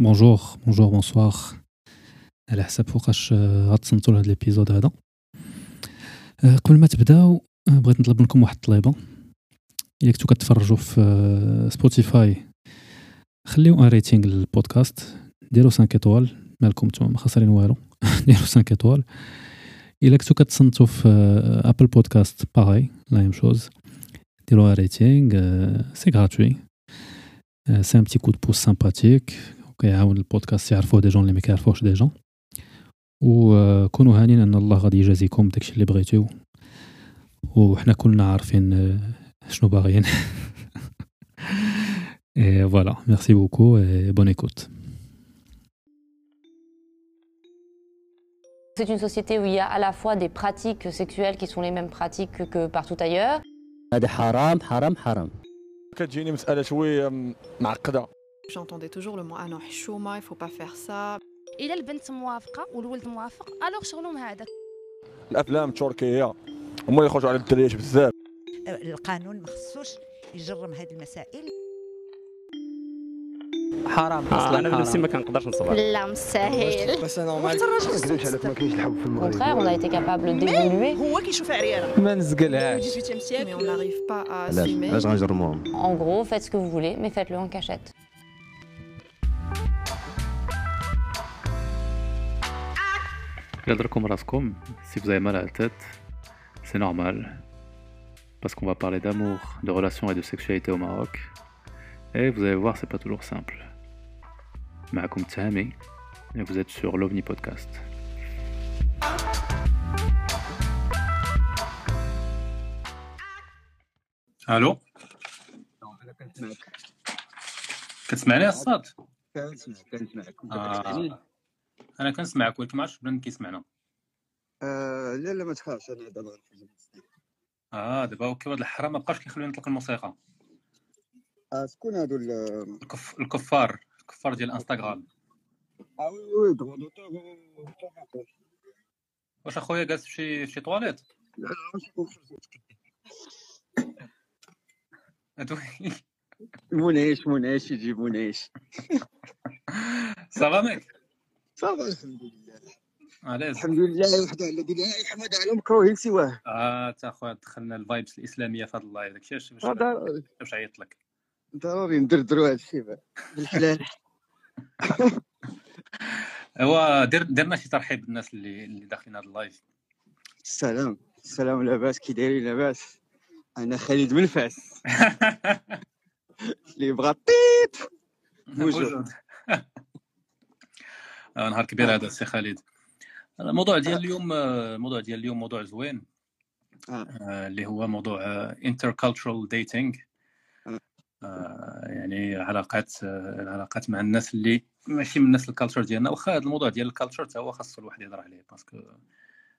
Bonjour bonjour bonsoir على حسب فوقاش غتصنتو لهاد l'épisode هذا. قبل ما تبداو بغيت نطلب منكم واحد الطليبة. إلا كنتو كتفرجوا في سبوتيفاي خليو un rating لل podcast. ديروا 5 étoiles مالكم نتوما ما خسرين والو. ديروا 5 étoiles. إلا كنتو كتصنتو في Apple Podcast pareil la même chose ديروا un rating C'est gratuit c'est un petit coup de pouce sympathique وكيعاون البودكاست يعرفوه des gens اللي ما كيعرفوهش déjà وكونوا هانين إن الله غادي يجازيكم داكشي اللي بغيتو. وحنا كلنا عارفين شنو باغيين. Et voilà, merci beaucoup et bonne écoute. C'est une société où il y a à la fois des pratiques sexuelles qui sont les mêmes pratiques que partout ailleurs. هذا حرام حرام حرام. كتجيني مسألة شوية معقدة. J'entendais toujours le mot ah non حشومه il faut pas faire ça. الا البنت موافقه والولد موافق الوغ شغلهم هذاك الأفلام التركية هما اللي يخرجوا على الدريات بزاف القانون ما خصوش يجرم هذه المسائل حرام آه أصلا أنا بنفسي حرام ما كنقدرش نصبر لا مستاهل Au contraire, on a été capable d'évoluer. هو كيشوف عريانه ما نزقلهاش 18e siècle. Mais on n'arrive pas à علاش assumer. علاش غنجرموهم En gros, faites ce que vous voulez, mais faites-le en cachette. Regardez راسكم si vous avez mal à la tête, c'est normal. Parce qu'on va parler d'amour, de relations et de sexualité au Maroc. Et vous allez voir, c'est pas toujours simple. معكم تهامي et vous êtes sur l'OVNI Podcast. الو كتسمعني الصوت كنسمع كنسمعك انت آه. كتسمعني أنا كنسمعك ولكن ما عرفتش بنادم كيسمعنا. آه لا لا ما تخافش أنا دابا آه دابا أوكي هاد الحرام ما بقاش كيخلينا نطلق الموسيقى. آه شكون هادو ال الكف... الكفار الكفار ديال انستغرام آه وي وي دوتور واش أخويا جالس في شي في شي طواليت لا. هادو منعش منعش يجي منعش. صافا ميك الحمد لله. علاش الحمد لله وحده الذي لا يحمد على مكروه سواه. آه تا أخويا دخلنا الفايبس الإسلامية في هذا اللايف. داكشي علاش باش عيط لك؟ ضروري ندردروا هذا الشيء بالحلال. ايوا دير درنا شي ترحيب بالناس اللي اللي داخلين هذا اللايف. السلام. السلام لاباس. كي دايرين لاباس؟ أنا خالد من فاس. اللي بغى طيط موجود. آه، نهار كبير هذا السي خالد. الموضوع ديال اليوم آه، الموضوع ديال اليوم موضوع زوين. آه. آه، اللي هو موضوع dating آه. يعني علاقات آه، العلاقات مع الناس اللي ماشي من نفس ال culture ديالنا. واخا هذا الموضوع ديال ال culture حتى هو خاص الواحد يهضر عليه parce que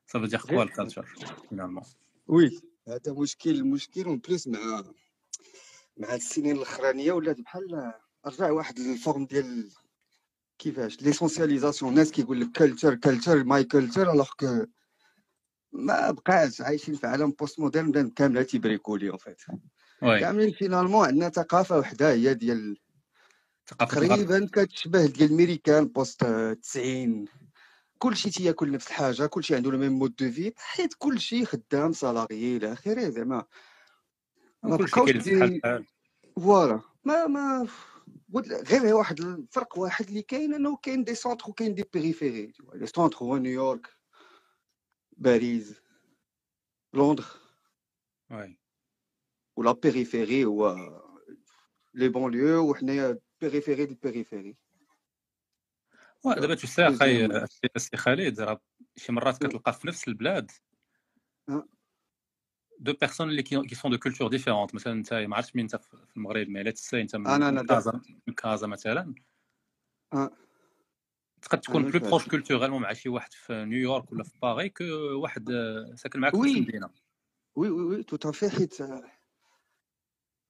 ça veut dire quoi ال culture finalement oui هذا مشكل المشكل en plus مع مع السنين الأخرانية ولات بحال رجع واحد ال forme ديال كيفاش l'essentialisation الناس كيقول لك culture culture my culture alors que ما بقاش عايشين في عالم بوست مودرن كاملة تيبريكولي اون فيت كاملين فينالمون عندنا ثقافة وحدة هي ديال تقريبا كتشبه ديال الميريكان بوست 90 كلشي تياكل نفس الحاجة كلشي عنده لو ميم مود دو في حيت كلشي خدام سالاريي إلى آخره زعما. ما بقاوش فوالا. ما ما غير واحد الفرق واحد اللي كاين إنه كاين دي سونتر وكاين دي بيريفيري. لي سونتر هو نيويورك باريس لندن. oui. و la périphérie هو les banlieues وحنايا périphérie des périphéries. وي دابا. السي- السي خالد راه شي مرات كتلقى في نفس البلاد. آه. deux personnes اللي كي qui sont de cultures différentes مثلا انت ما عرفتش مين انت في في المغرب mais là tu sais انت من أنا- أنا من كازا من كازا مثلا آه. تقد تكون أنا بلو فاهم. بروش كولتوريلمون مع شي واحد في نيويورك ولا في باغي كو واحد آه، ساكن معاك في نفس وي. المدينة وي وي وي تو تافي حيت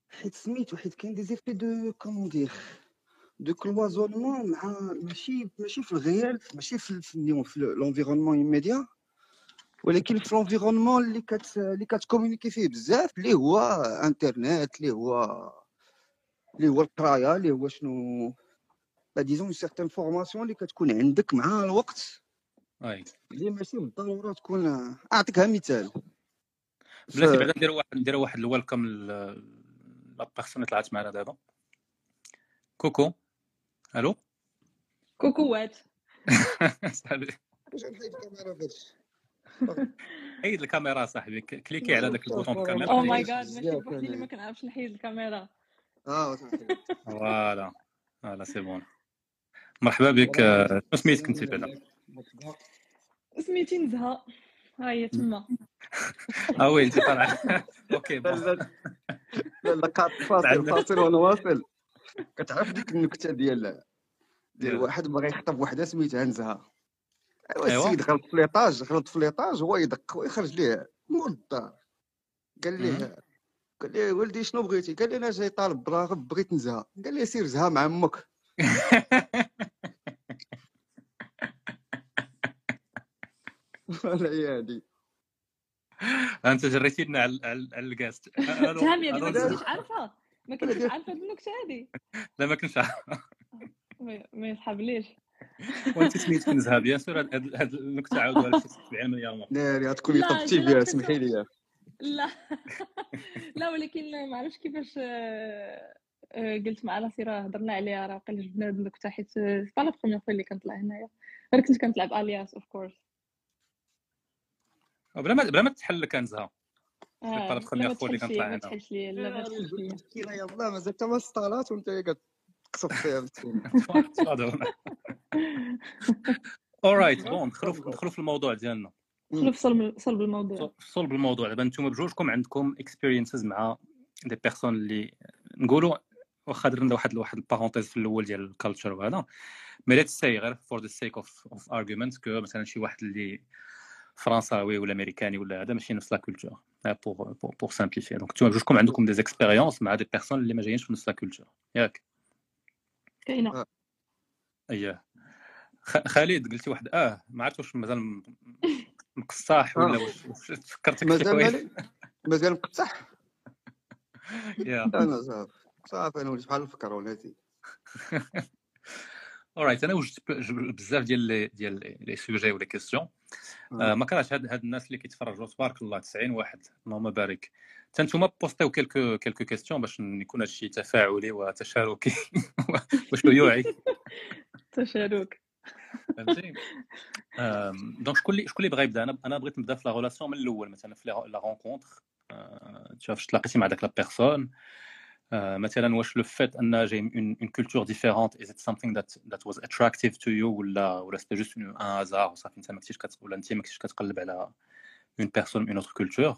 حيت سميتو حيت كاين دي زيفي دو كومون دير دو كلوازونمون مع ماشي ماشي في الغيال ماشي في في اليوم في لونفيرونمون ايميديا ولكن في لونفيرونمون اللي كت اللي كتكومونيكي فيه بزاف اللي هو انترنت اللي هو اللي هو القراية اللي هو شنو bah disons certaines formations اللي كتكون عندك مع الوقت. أي. اللي ماشي بالضرورة تكون اعطيكها مثال. بلاتي بعدا نديروا واحد نديروا واحد ال welcome la personne اللي طلعت معنا دابا. coucou. ألو؟ coucou حيد الكاميرا صاحبي cliquer على داك ال bouton الكاميرا أو ماي بزاف جاد ماشي بوحدي اللي. ما كنعرفش نحيد الكاميرا. آه. voilà. voilà c'est bon. مرحبا بك آه، شنو سميتك أنت بعدا سميتي نزهه ها هي تما. آه oui انت طالع okay ah bon لا لا لا قاط فاصل فاصل وأنا واصل كتعرف ديك النكتة ديال ديال ديال- واحد بغى يخطب وحدة سميتها نزهة. ايوا. السيد غلط في l'étage غلط في l'étage هو يدق ويخرج ليه مول الدار قال ليه قال ليه ولدي شنو بغيتي؟ قال لي أنا جاي طالب براغب بغيت نزهة. قال لي سير زها مع أمك. ولا هي هادي انت جريتي لنا على على على الكاس ألو- تهامي هذه ما. كنتش عارفة. ما كنتش عارفة النكته هذه لا ما كنتش عارف ما- يصحابليش وانت سميتك نزهة بيان سور هاد النكتة عاودوها لك شي 70 milliard مره ناري غتكوني لا، طبتي لا، بها سمحي لي. لا. لا ولكن ما عرفتش كيفاش آه، آه، قلت مع راسي راه هضرنا عليها راه قال جبنا هاد النكتة حيت c'est pas la première fois اللي كنطلع هنايا. غير كنت كنلعب الياس of course بلا ما بلا ما تحل لك نزهة. pas la première لا، ما fois اللي تحلش كنطلع ليا، ما هنا. تحلش ليا لا ما تحلش ليا مسكينه يلاه مازال حتى ما سطالات وانت فيها alright bon ندخلوا في- ندخلوا في الموضوع ديالنا. دخلوا في صلب صلب الموضوع. في صلب الموضوع. دابا أنتم بجوجكم عندكم experiences مع des personnes اللي نقولوا واخا درنا واحد واحد ال parenthèse في الأول ديال ال culture وهذا. mais let's say غير for the sake of of argument que مثلا شي واحد اللي فرنساوي ولا أمريكاني ولا هذا ماشي نفس la culture pour pour pour simplifier donc نتوما بجوجكم عندكم des expériences مع des personnes اللي ما جايينش في نفس la culture ياك؟ كاينة. اييه خ- خالد قلتي واحد آه ما عرفت واش مازال مقصاح ولا آه. واش واش فكرتك شي مازال مازال مقصح يا. أنا صافي صافي أنا وليت بحال الفكرون هادي. alright أنا وجدت بزاف ديال ديال les sujets ولا questions آه، ما كرهتش هاد هاد الناس اللي كيتفرجوا تبارك الله 90 واحد اللهم بارك. حتى نتوما postiو quelques quelques questions باش يكون هادشي تفاعلي وتشاركي وشيوعي تشارك فهمتي آم، donc شكون اللي شكون اللي بغى يبدا أنا أنا بغيت نبدا في la relation من الأول مثلا في la rencontre تشوف تلاقيتي مع داك la personne مثلا واش le fait إن جاي من une culture différente is it something that that was attractive to you? ولا ولا c'était juste un hasard وصافي انت ما كنتيش كت ولا انت ما كنتيش كتقلب على une personne من une autre culture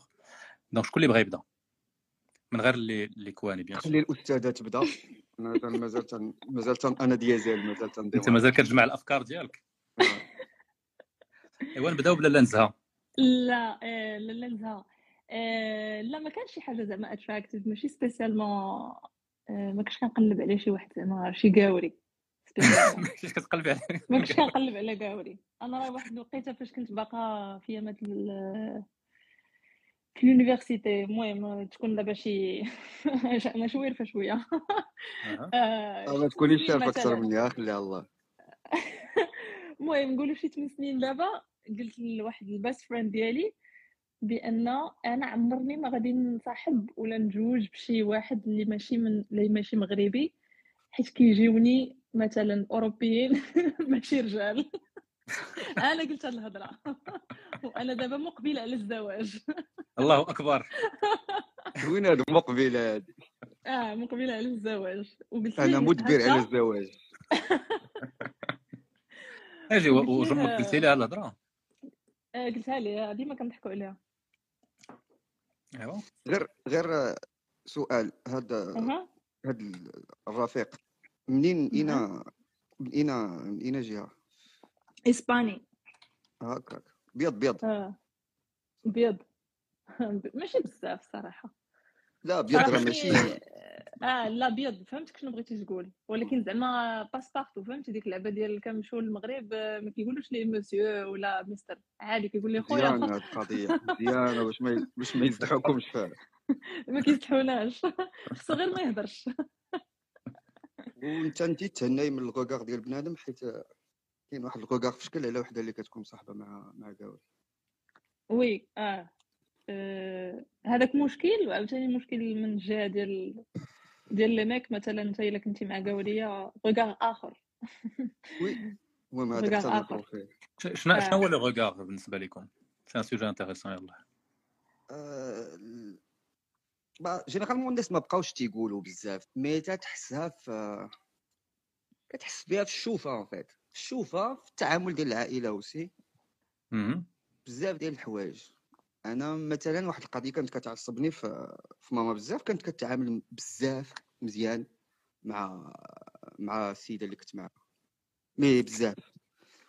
donc شكون اللي بغى يبدا من غير اللي اللي كواني بيان خلي الأستاذة تبدأ. مازال مازال أنا ديازال مازال تندير أنت مازال كتجمع الأفكار ديالك. ايوا نبداو بلا لا نزهة؟ لا آه، لا لا نزهة. آه، لا ما كانش شي حاجة زعما attractive ماشي spécialement ما كنتش كنقلب على شي واحد زعما شي قاوري. Spécialement. ما كنتيش كتقلبي عليه. ما كنتش كنقلب على قاوري. أنا راه واحد الوقيتة فاش كنت باقا في أيامات ال- في ال université المهم تكون دابا شي أنا شوية فشويه أها. آه، ما تكونيش chaf أكثر. مني خليها الله المهم نقولوا شي 8 سنين دابا قلت لواحد الباست فريند ديالي بأن أنا عمرني ما غادي نصاحب ولا نتزوج بشي واحد اللي ماشي من اللي ماشي مغربي حيت كيجيوني مثلا أوروبيين ماشي رجال أنا قلت هاد الهضره وأنا دابا مقبلة على الزواج. الله أكبر. وين هاد المقبلة هادي؟ آه مقبلة على الزواج. وقلت أنا مدبر على الزواج. أجي قلت وجمك قلتي لي الهضره قلتها ليه ديما كنضحكوا عليها. أيوا. غير غير سؤال أها. هاد الرفيق منين اين اين اين جهة؟ إسباني. هكاك. بيض بيض. آه. بيض. ماشي بزاف صراحة. لا بيض راه ماشي. آه لا بيض. فهمتك شنو بغيتي تقول. ولكن زعما باسبارتو فهمتي؟ ديك اللعبة ديال كنمشيو للمغرب آه، ما كيقولوش ليه مسيو ولا مستر عادي كيقول لي خويا مزيانه هاد القضية. مزيانه باش ما باش ما يزدحوكمش فيها ما كيستحوناش خصو غير ما يهضرش. وانت انت تهناي من ال regard ديال بنادم حيت كاين واحد ال regard في شكل على وحدة اللي كتكون مصاحبة مع مع كاوري oui آه. آه، هذاك مشكل؟ وعاوتاني مشكل من الجهه ديال ديال les mecs مثلا انت إلا كنتي مع قاوريه regard آخر. oui المهم هذاك حتى شنو آه. شنو هو le regard بالنسبة لكم c'est un sujet intéressant يلا آه، généralement الناس ما بقاوش تيقولوا بزاف mais تتحسها في كتحس بها في الشوفة en fait الشوفه في التعامل ديال العائلة aussi. بزاف ديال الحوايج. أنا مثلا واحد القضية كانت كتعصبني في في ماما بزاف كانت كتعامل بزاف مزيان مع مع السيدة اللي كنت معاها. mais بزاف.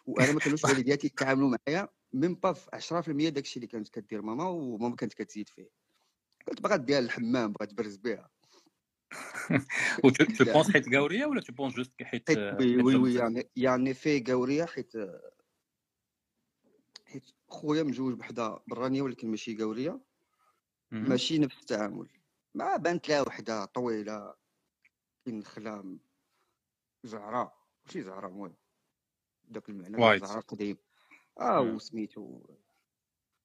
وأنا ما كانوش والدياتي يتعاملوا معايا même pas في 10% داكشي اللي كانت كدير ماما وماما كانت كتزيد فيه. كنت بغات ديها للحمام بغات تبرز بها و tu tu penses حيت قاوريه ولا tu penses juste حيت oui oui oui؟ يعني يعني في قوريه حيت حيت خويا مجوج بحدا برانيه ولكن ماشي قوريه مهم. ماشي نفس التعامل ما بانت لها وحده طويله كاين خلا زهراء ماشي زهراء المهم داك المعنى زهراء قديم آه. وسميتو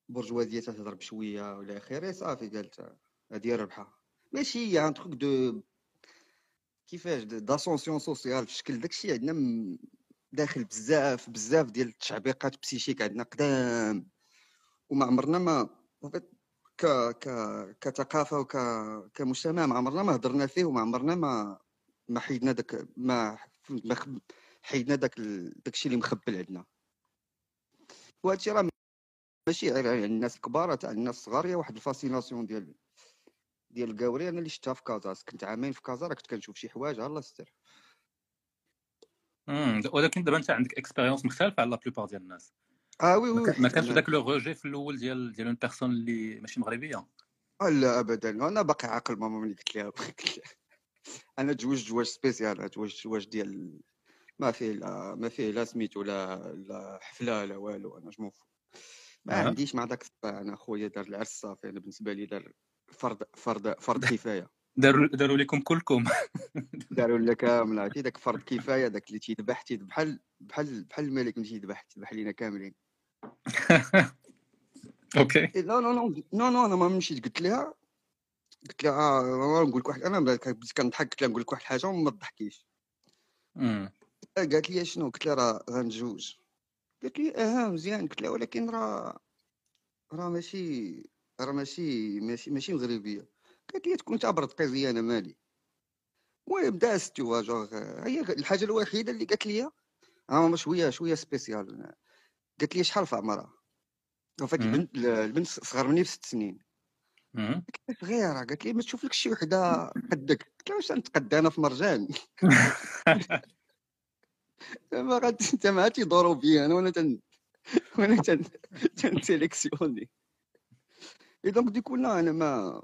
برجوازيه تهضر بشويه ولا اخره صافي قالت هادي ربحها ماشي هي ان تروك دو كيفاش داسونسيون سوسيال في شكل داكشي عندنا داخل بزاف بزاف ديال التعبيقات بسيشيك عندنا قدام. وما عمرنا ما ك ك كثقافة وك كمجتمع ما عمرنا ما هضرنا فيه وما عمرنا ما ما حيدنا داك ما حيدنا داك داكشي اللي مخبل عندنا. وهادشي راه ماشي غير على الناس الكبار تاع الناس الصغار هي واحد ال fascination ديال ديال الكاوري أنا اللي شفتها في كازا. كنت عامين في كازا راه كنت كنشوف شي حوايج الله يستر. ولكن دابا أنت عندك expérience مختلفة على la plupart ديال الناس. آه oui oui ما كانش داك le rejet في الأول ديال ديال une personne اللي ماشي مغربية؟ آه لا ابدا. أنا باقي عاقل ماما ملي قلت لها. أنا تزوجت زواج spécial تزوجت زواج ديال ما فيه لا ما فيه لا سميتو لا لا حفلة لا والو أنا je m'en fous ما. عنديش مع داك أنا خويا دار العرس صافي. أنا بالنسبة لي دار فرض فرض فرض كفاية. داروا داروا لكم كلكم. داروا لنا كامل عرفتي داك فرض كفاية داك اللي تيذبح تيذبح بحال بحال بحال الملك مشي يذبح تذبح لينا كاملين. OK. إيه، لا لا لا non non أنا ما مشيت. قلت لها قلت لها آه نقول لك واحد أنا بديت كنضحك قلت لها نقول لك واحد الحاجة وما تضحكيش. قالت لي شنو؟ قلت لها راه غنتزوج. قالت لي آه مزيان. قلت لها ولكن راه راه ماشي راه ماشي ماشي ماشي مغربية. قالت لي تكون تبرد قضيه أنا مالي. المهم دازت toujours هي الحاجة الوحيدة اللي قالت لي آه شوية شوية spécial قالت لي شحال في عمرها؟ فهاد. البنت البنت صغر مني بست سنين. صغيره قالت لي ما تشوف لك شي وحدة قدك قلت لها واش نتقدى أنا في مرجان؟ ما غاد أنت ما تيدوروا بيا أنا وأنا تن وأنا تن تن sélectionner et donc du coup لا أنا ما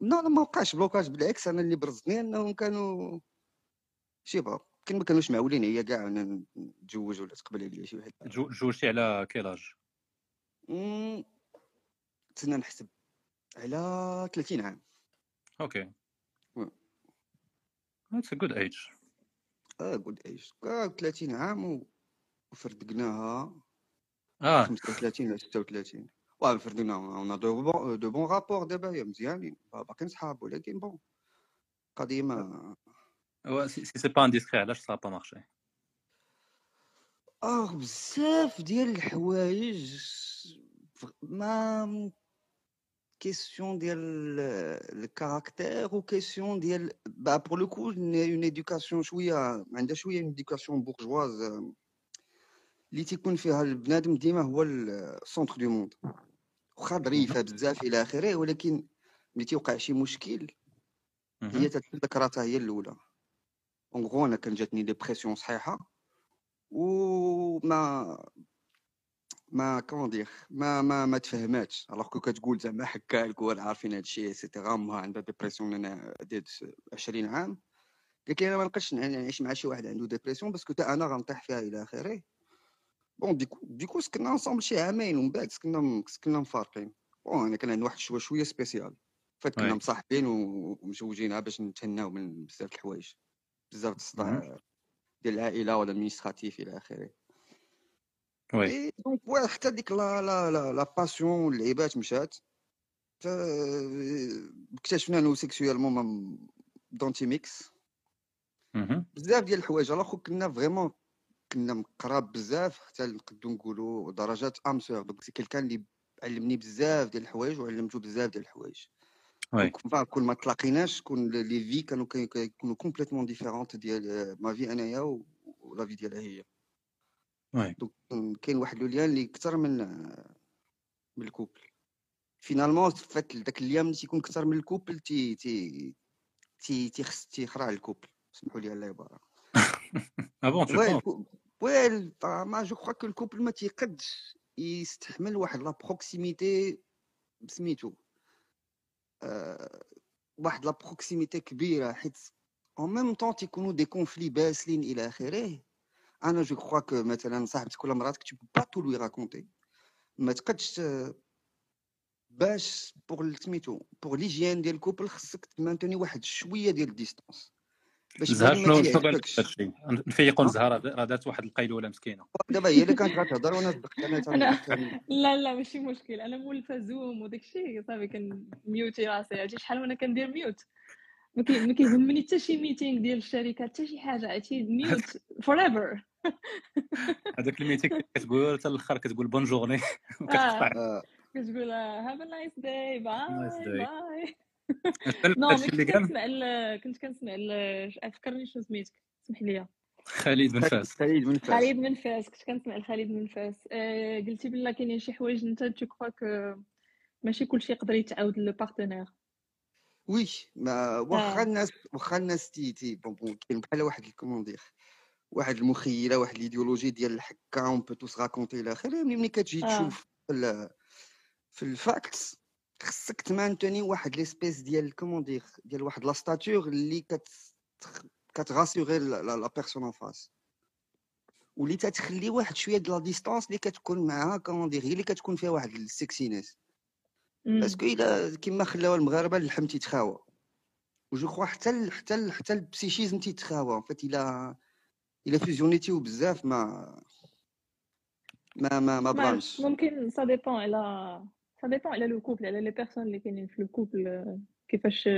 لا أنا ما وقعش blocage بالعكس أنا اللي برزني انهم كانوا شي با كان ما كانوش معولين هي كاع أنا نتزوج ولا تقبل عليا شي واحد جوجتي على كيلاج تسنى نحسب على 30 عام أوكي. اتس ا جود ايج آه قلت إيش 30 عام وفردقناها آه 35 ولا 36 واه فردقناها اون دو بون دو بون رابور دابا هي مزيانين باقيين صحاب ولكن بون قضيه ما و- si c'est pas indiscret علاش ça a pas marché آه بزاف ديال الحوايج فغ- ما question ديال ال caractère و question ديال bah pour le coup une éducation شوية عندها شوية une éducation bourgeoise اللي تيكون فيها البنادم ديما هو ال centre du monde واخا ظريفة بزاف إلى آخره ولكن ملي تيوقع شي مشكل هي تتذكر راسها هي الأولى. en gros أنا كان جاتني dépression صحيحة وما ما كون دير ما ما ما تفهماتش. alors que كتقول زعما حكا الكل عارفين هادشي et cetera امها عندها dépression أنا ديت 20 عام. قالت لي أنا ما نقدش نعيش مع شي واحد عنده dépression parce que تا أنا غنطيح فيها إلى آخره. bon du coup du coup سكننا ensemble شي عامين ومن بعد سكننا سكننا مفارقين بون أنا كان عندي واحد شوية شوية سبيسيال فات كنا. مصاحبين و- ومزوجين باش نتهناو من بزاف الحوايج بزاف الصداع ديال العائله ولا المينستراتيف إلى اخره وي دونك واه حتى ديك لا لا لا, لا باسيون واللعيبات مشات اكتشفنا انه سيكسيوالمون ما دونتي ميكس. بزاف ديال الحوايج الآخر كنا فريمون كنا مقراب بزاف حتى نقدو نقولوا درجات أمسور. دونك سي كيلكان اللي علمني بزاف ديال الحوايج وعلمته بزاف ديال الحوايج. كون ما تلاقيناش كون لي في كانوا كي- كيكونوا complètement différentes ديال ما في أنايا ولا في ديالها هي. donc كاين واحد le lien اللي أكثر من من ال couple. finalement فات داك الأيام اللي تيكون أكثر من ال couple تي تي تي تيخرع ال couple. سمحوا لي على العباره آه bon tu oui penses الكو- oui ال- mais je crois que ال couple ما تيقدش يستحمل واحد la proximité سميتو آه، واحد la proximité كبيره حيت en même temps تيكونوا des conflits باسلين إلى اخره أنا je crois que مثلا صاحبتك ولا مراتك tu peux pas tout lui raconter ما تقدش باش pour سميتو pour l'hygiène ديال ال couple خصك ت maintenir واحد شوية ديال ال distance باش زهر شنو شنو قال لك تيعجبكش هادشي؟ نفيقوا ها لزهر راه دات واحد القيلوله مسكينة. دابا هي اللي كانت غتهضر وأنا صدقت. أنا لا لا ماشي مشكل. أنا مولفه زوم وداك الشيء صافي كن muter راسي. عرفتي شحال وأنا كندير mute؟ ما كي- ما كيهمني حتى شي meeting ديال الشركات حتى شي حاجة. عرفتي؟ mute forever هذاك ال meeting كتقول حتى الآخر كتقول bonne journée وكتقطع. آه. كتقول have a nice day bye bye non mais هادشي اللي كنت قال كنسمع ال- كنت كنسمع ال- فكرني شنو سميتك اسمح لي. خالد بن فاس خالد من فاس خالد من فاس كنت كنسمع لخالد من فاس آه قلتي بلا كاينين شي حوايج أنت tu crois ماشي كلشي يقدر يتعاود le partenaire oui ما واخا آه. الناس واخا الناس تي تي bon bon كاين بحال واحد comment dire واحد المخيلة واحد الإيديولوجي ديال الحكا on peut tout se raconter إلى اخره ملي ملي كتجي آه. تشوف في ال- في ال facts خصك ت maintenir واحد l'espèce ديال comment dire ديال واحد la stature اللي كت كت rassurer la personne en face. واللي تتخلي واحد شوية de la distance اللي كتكون معاها comment dire هي اللي كتكون فيها واحد ال sexiness. parce que إلا كيما خلاو المغاربة اللحم تيتخاوى. و je crois حتى ال- حتى ال- حتى ال psychisme تيتخاوى. فات إلا إلا فيزيونيتيو بزاف ما ما ما ما بغاش ممكن ça dépend على ça dépend على le couple على les personnes اللي كاينين في le couple كيفاش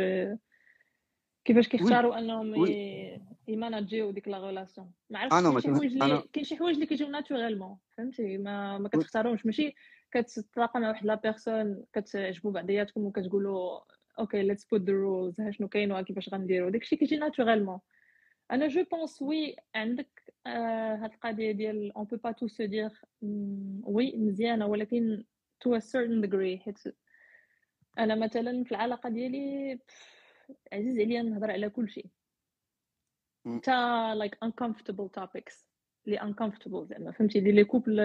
كيفاش oui كيختاروا انهم oui ي- ي manager و ديك la relation ما عرفتش أنا كاين شي مثلا حوايج اللي أنا كاين شي حوايج اللي كيجيو naturellement فهمتي ما ما oui كتختاروش ماشي كتتلاقى مع واحد la personne كتعجبوا بعضياتكم وكتقولوا okay let's put the rules ها شنو كاين وكيفاش غنديروا داكشي كيجي naturellement أنا je pense oui عندك آه هاد القضية ديال on peut pas tout se dire oui مزيانة ولكن to a certain degree حيت أنا مثلا في العلاقة ديالي عزيز عليا نهضر على كل شيء. حتى like uncomfortable topics اللي uncomfortable زعما فهمتي؟ اللي les couples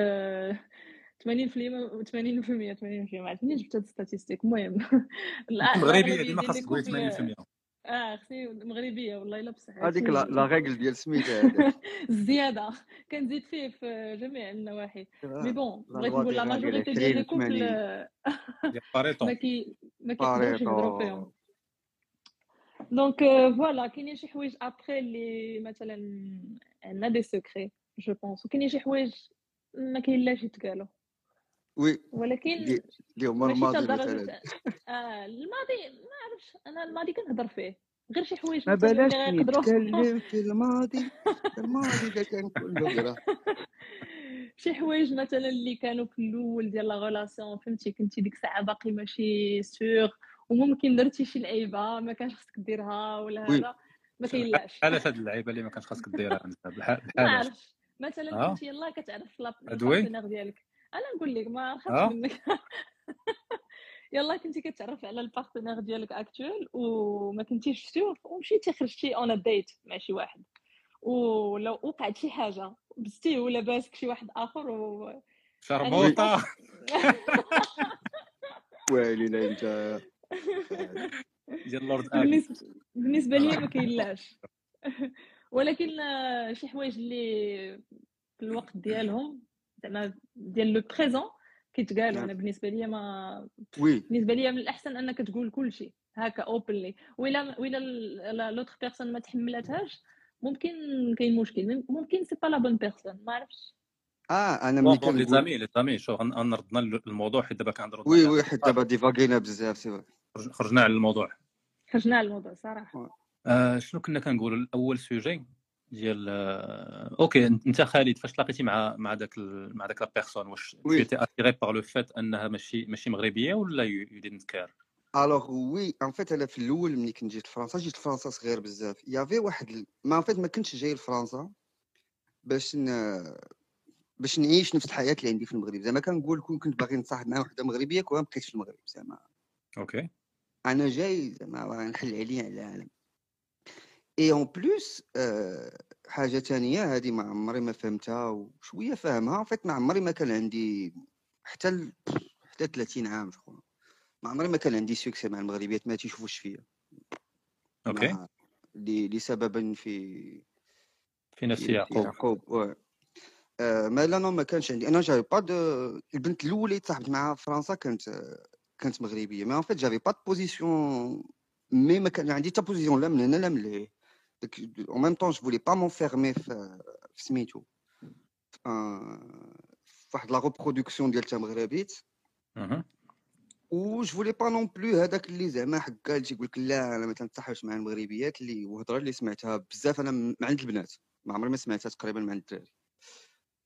80% 80% 80% ما عرفتنيش جبت هاد statistique المهم لا- مغربيه الأغلبية ديما خاص couple 80% آه خصني مغربية والله إلا بصح هذيك لا لا ريغل ديال سميتها الزياده كنزيد فيه في جميع النواحي. مي بون لا بغيت نقول لا ماجوريتي ديال لي 20 كوبل 80 آه، ديال باريتو ما كي ما كيقدروش يهضروا باريتو فيهم دونك فوالا كاينين شي حوايج ابخي اللي مثلا عندنا دي سكري جو بونس وكاينين شي حوايج ما كاينلاش يتقالوا وي ولكن ماشي الماضي مثلا. آه الماضي ما عرفتش أنا الماضي كنهضر فيه غير شي حوايج ما بلاش نتكلم في الماضي. الماضي ده كان كله غيره شي حوايج مثلا اللي كانوا في الأول ديال la relation فهمتي كنتي ديك الساعة باقي ماشي sûr وممكن درتي شي لعيبة ما كانش خصك ديرها ولا هذا ما كاينلاش بحال هاد اللعيبة اللي ما كانش خاصك ديرها أنت بحال ما عرفتش مثلا آه. كنت يلاه كتعرف لا- أدوي؟ ال partenaire ديالك. أنا نقول لك ما نخافش آه. منك. يلا كنتي كتعرف على البارتنير ديالك اكتويل وما كنتيش سور ومشيتي خرجتي اون ديت مع شي واحد. ولو وقعت شي حاجة بستيه ولا باسك شي واحد آخر و شربوطة. ويلي لا أنت. ديال لورد بالنسبة لي ما كاينلاش. ولكن آه، شي حوايج اللي في الوقت ديالهم زعما ديال le présent كيتقالوا أنا بالنسبة لي ما oui. بالنسبة لي من الأحسن أنك تقول كل شيء هكا openly وإلا وإلا l'autre personne ما تحملاتهاش ممكن كاين مشكل. ممكن c'est pas la bonne personne ما عرفتش. آه أنا ملي بون لي كنقول زامي لي زامي شوف غنردنا الموضوع حيت دابا كنهضروا oui oui حيت دابا divagué نا بزاف سي خرجنا على الموضوع. خرجنا على الموضوع صراحة. آه شنو كنا كنقولوا؟ الأول sujet ديال آه okay أنت خالد فاش تلاقيتي مع مع داك ال- مع داك la personne واش. t'étais attiré par le fait أنها ماشي ماشي مغربية ولا you didn't care alors oui en fait أنا في الأول ملي كنت جيت لفرنسا جيت لفرنسا صغير بزاف. يافي واحد. mais en fait ما كنتش جاي لفرنسا باش ن... باش نعيش نفس الحياة اللي عندي في المغرب. زعما كنقول كون كنت باغي نتصاحب مع وحدة مغربية كون ما بقيتش في المغرب زعما. okay. أنا جاي زعما نحل عليا على العالم. et en plus حاجة تانية هذه ما عمري ما فهمتها وشوية فاهمها. en fait ما عمري ما كان عندي حتى ال... حتى 30 عام شكون ما عمري ما كان عندي succès مع المغربيات ما تيشوفوش فيا. okay. مع- ل- لسبب في في نفس يعقوب. يعقوب. آه، ما لا ما كانش عندي. أنا j'avais pas de البنت الأولى اللي تصاحبت معاها في فرنسا كانت آه، كانت مغربية. mais en fait j'avais pas de position mais ما كان عندي حتى position لا من هنا لا من لهيه en même temps je voulais pas m'enfermer في في سميتو آه، في واحد la reproduction ديال تا مغربيت مهم. و je voulais pas non plus هذاك اللي زعما حكا اللي تيقول لك لا أنا ما تنتصاحبش مع المغربيات اللي وهضره اللي سمعتها بزاف أنا م- مع عند البنات ما عمري ما سمعتها تقريبا مع عند الدراري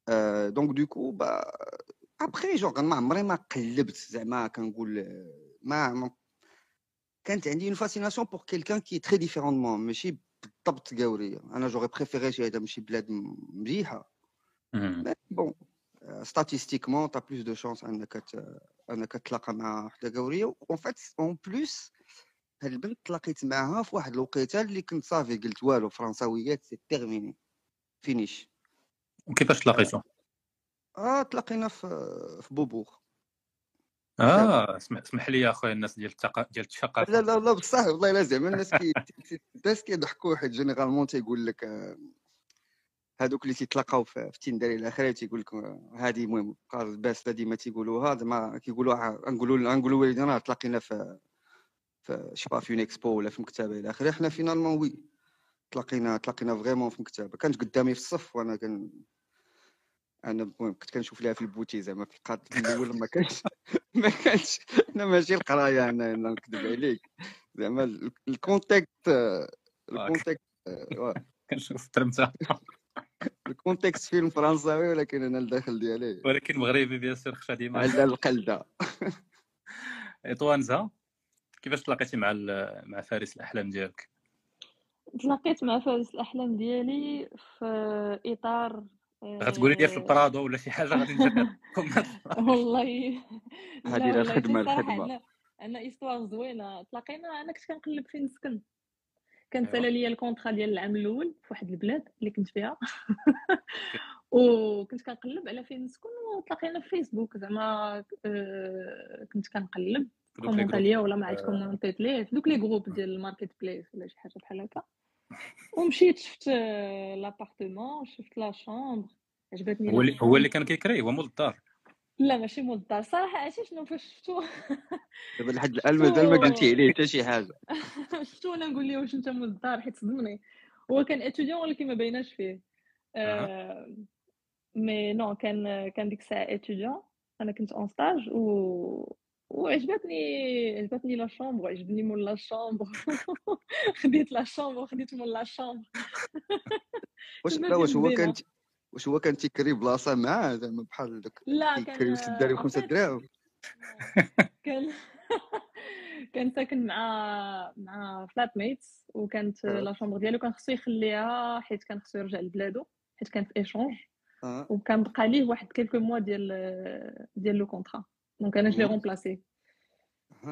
آه donc du coup bah après genre ما عمري ما قلبت زعما كنقول آه، ما, ما كانت عندي une fascination pour quelqu'un qui est très différent mais ماشي بالضبط قاوريه أنا j'aurais préféré شي هذا ماشي بلاد م- مليحة. مهم. Mais bon, euh, statistiquement, tu as plus de chances أنك ت- أنك تلاقى مع وحدة قوريه و en fait en plus هاد البنت تلاقيت معاها في واحد الوقيته اللي كنت صافي قلت والو فرنساويات c'est terminé finish وكيفاش تلاقيتو؟ آه تلاقينا في في Beaubourg آه اسمح لي يا اخويا الناس ديال ديال الثقافة. لا لا لا بصح والله لا زعما الناس كي الناس كيضحكوا حيت généralement تيقول لك آه، هادوك اللي تيتلاقاو في Tinder إلى آخره تيقول لك آه، هذه المهم قال الباس ديما تيقولوها زعما كيقولوها نقولوا نقولوا وليدنا راه تلاقينا في في je sais pas في اكسبو ولا في مكتبة إلى آخره حنا finalement oui تلاقينا تلاقينا vraiment في مكتبة. كانت قدامي في الصف وأنا كان أنا المهم كنت كنشوف لها في ال booty زعما في القاد الأول ما كانش ما كانش أنا ماشي القراية أنا نكذب عليك. زعما ال- ال contexte ال contexte آه، كنشوف الترمته ال contexte فيلم فرنساوي ولكن أنا الداخل ديالي. ولكن مغربي bien sûr خشا ديما. على القلدة. اطوانزا كيفاش تلاقيتي مع ال- مع فارس الأحلام ديالك؟ تلاقيت مع فارس الأحلام ديالي في إطار غتقولي لي في آه، البرادو ولا شي حاجة غادي نجرب. والله. هذه الخدمه الخدمة. عندنا عندنا ايستوار زوينة. تلاقينا أنا كنت كنقلب فين نسكن كان. سالا ليا الكونطرا ديال العام الأول في واحد البلاد اللي كنت فيها. وكنت كنقلب على فين نسكن وتلاقينا في فيسبوك. زعما آه، كنت كنقلب. groupe. ليا ولا ما عرفت. كومونطيت ليه في دوك les groupes ديال ال Marketplace ولا شي حاجة بحال هكا. ومشيت شفت l'appartement شفت la chambre عجبتني هو اللي هو اللي كان كيكري هو مول الدار لا ماشي مول الدار صراحة عرفتي شنو فاش شفتو دابا لحد الان مازال ما قلتي عليه حتى شي حاجة شفتو أنا نقول ليه واش انت مول الدار حيت صدمني هو كان étudiant ولكن ما بايناش فيه آه mais non كان كان ديك الساعة étudiant أنا كنت en stage و وعجبتني عجبتني la chambre وعجبني مول la chambre خديت la chambre وخديت مول la chambre واش لا واش هو. كان واش هو كان تيكري بلاصة معاه زعما بحال داك لا كيكري كان ست خمسة fait دراهم. كان كان ساكن مع مع flatmates وكانت آه. la chambre ديالو كان خصو يخليها حيت كان خصو يرجع لبلادو حيت كان في échange أه. وكان بقى ليه واحد quelques mois ديال ديال le contrat donc أنا je l'ai مم. remplacé.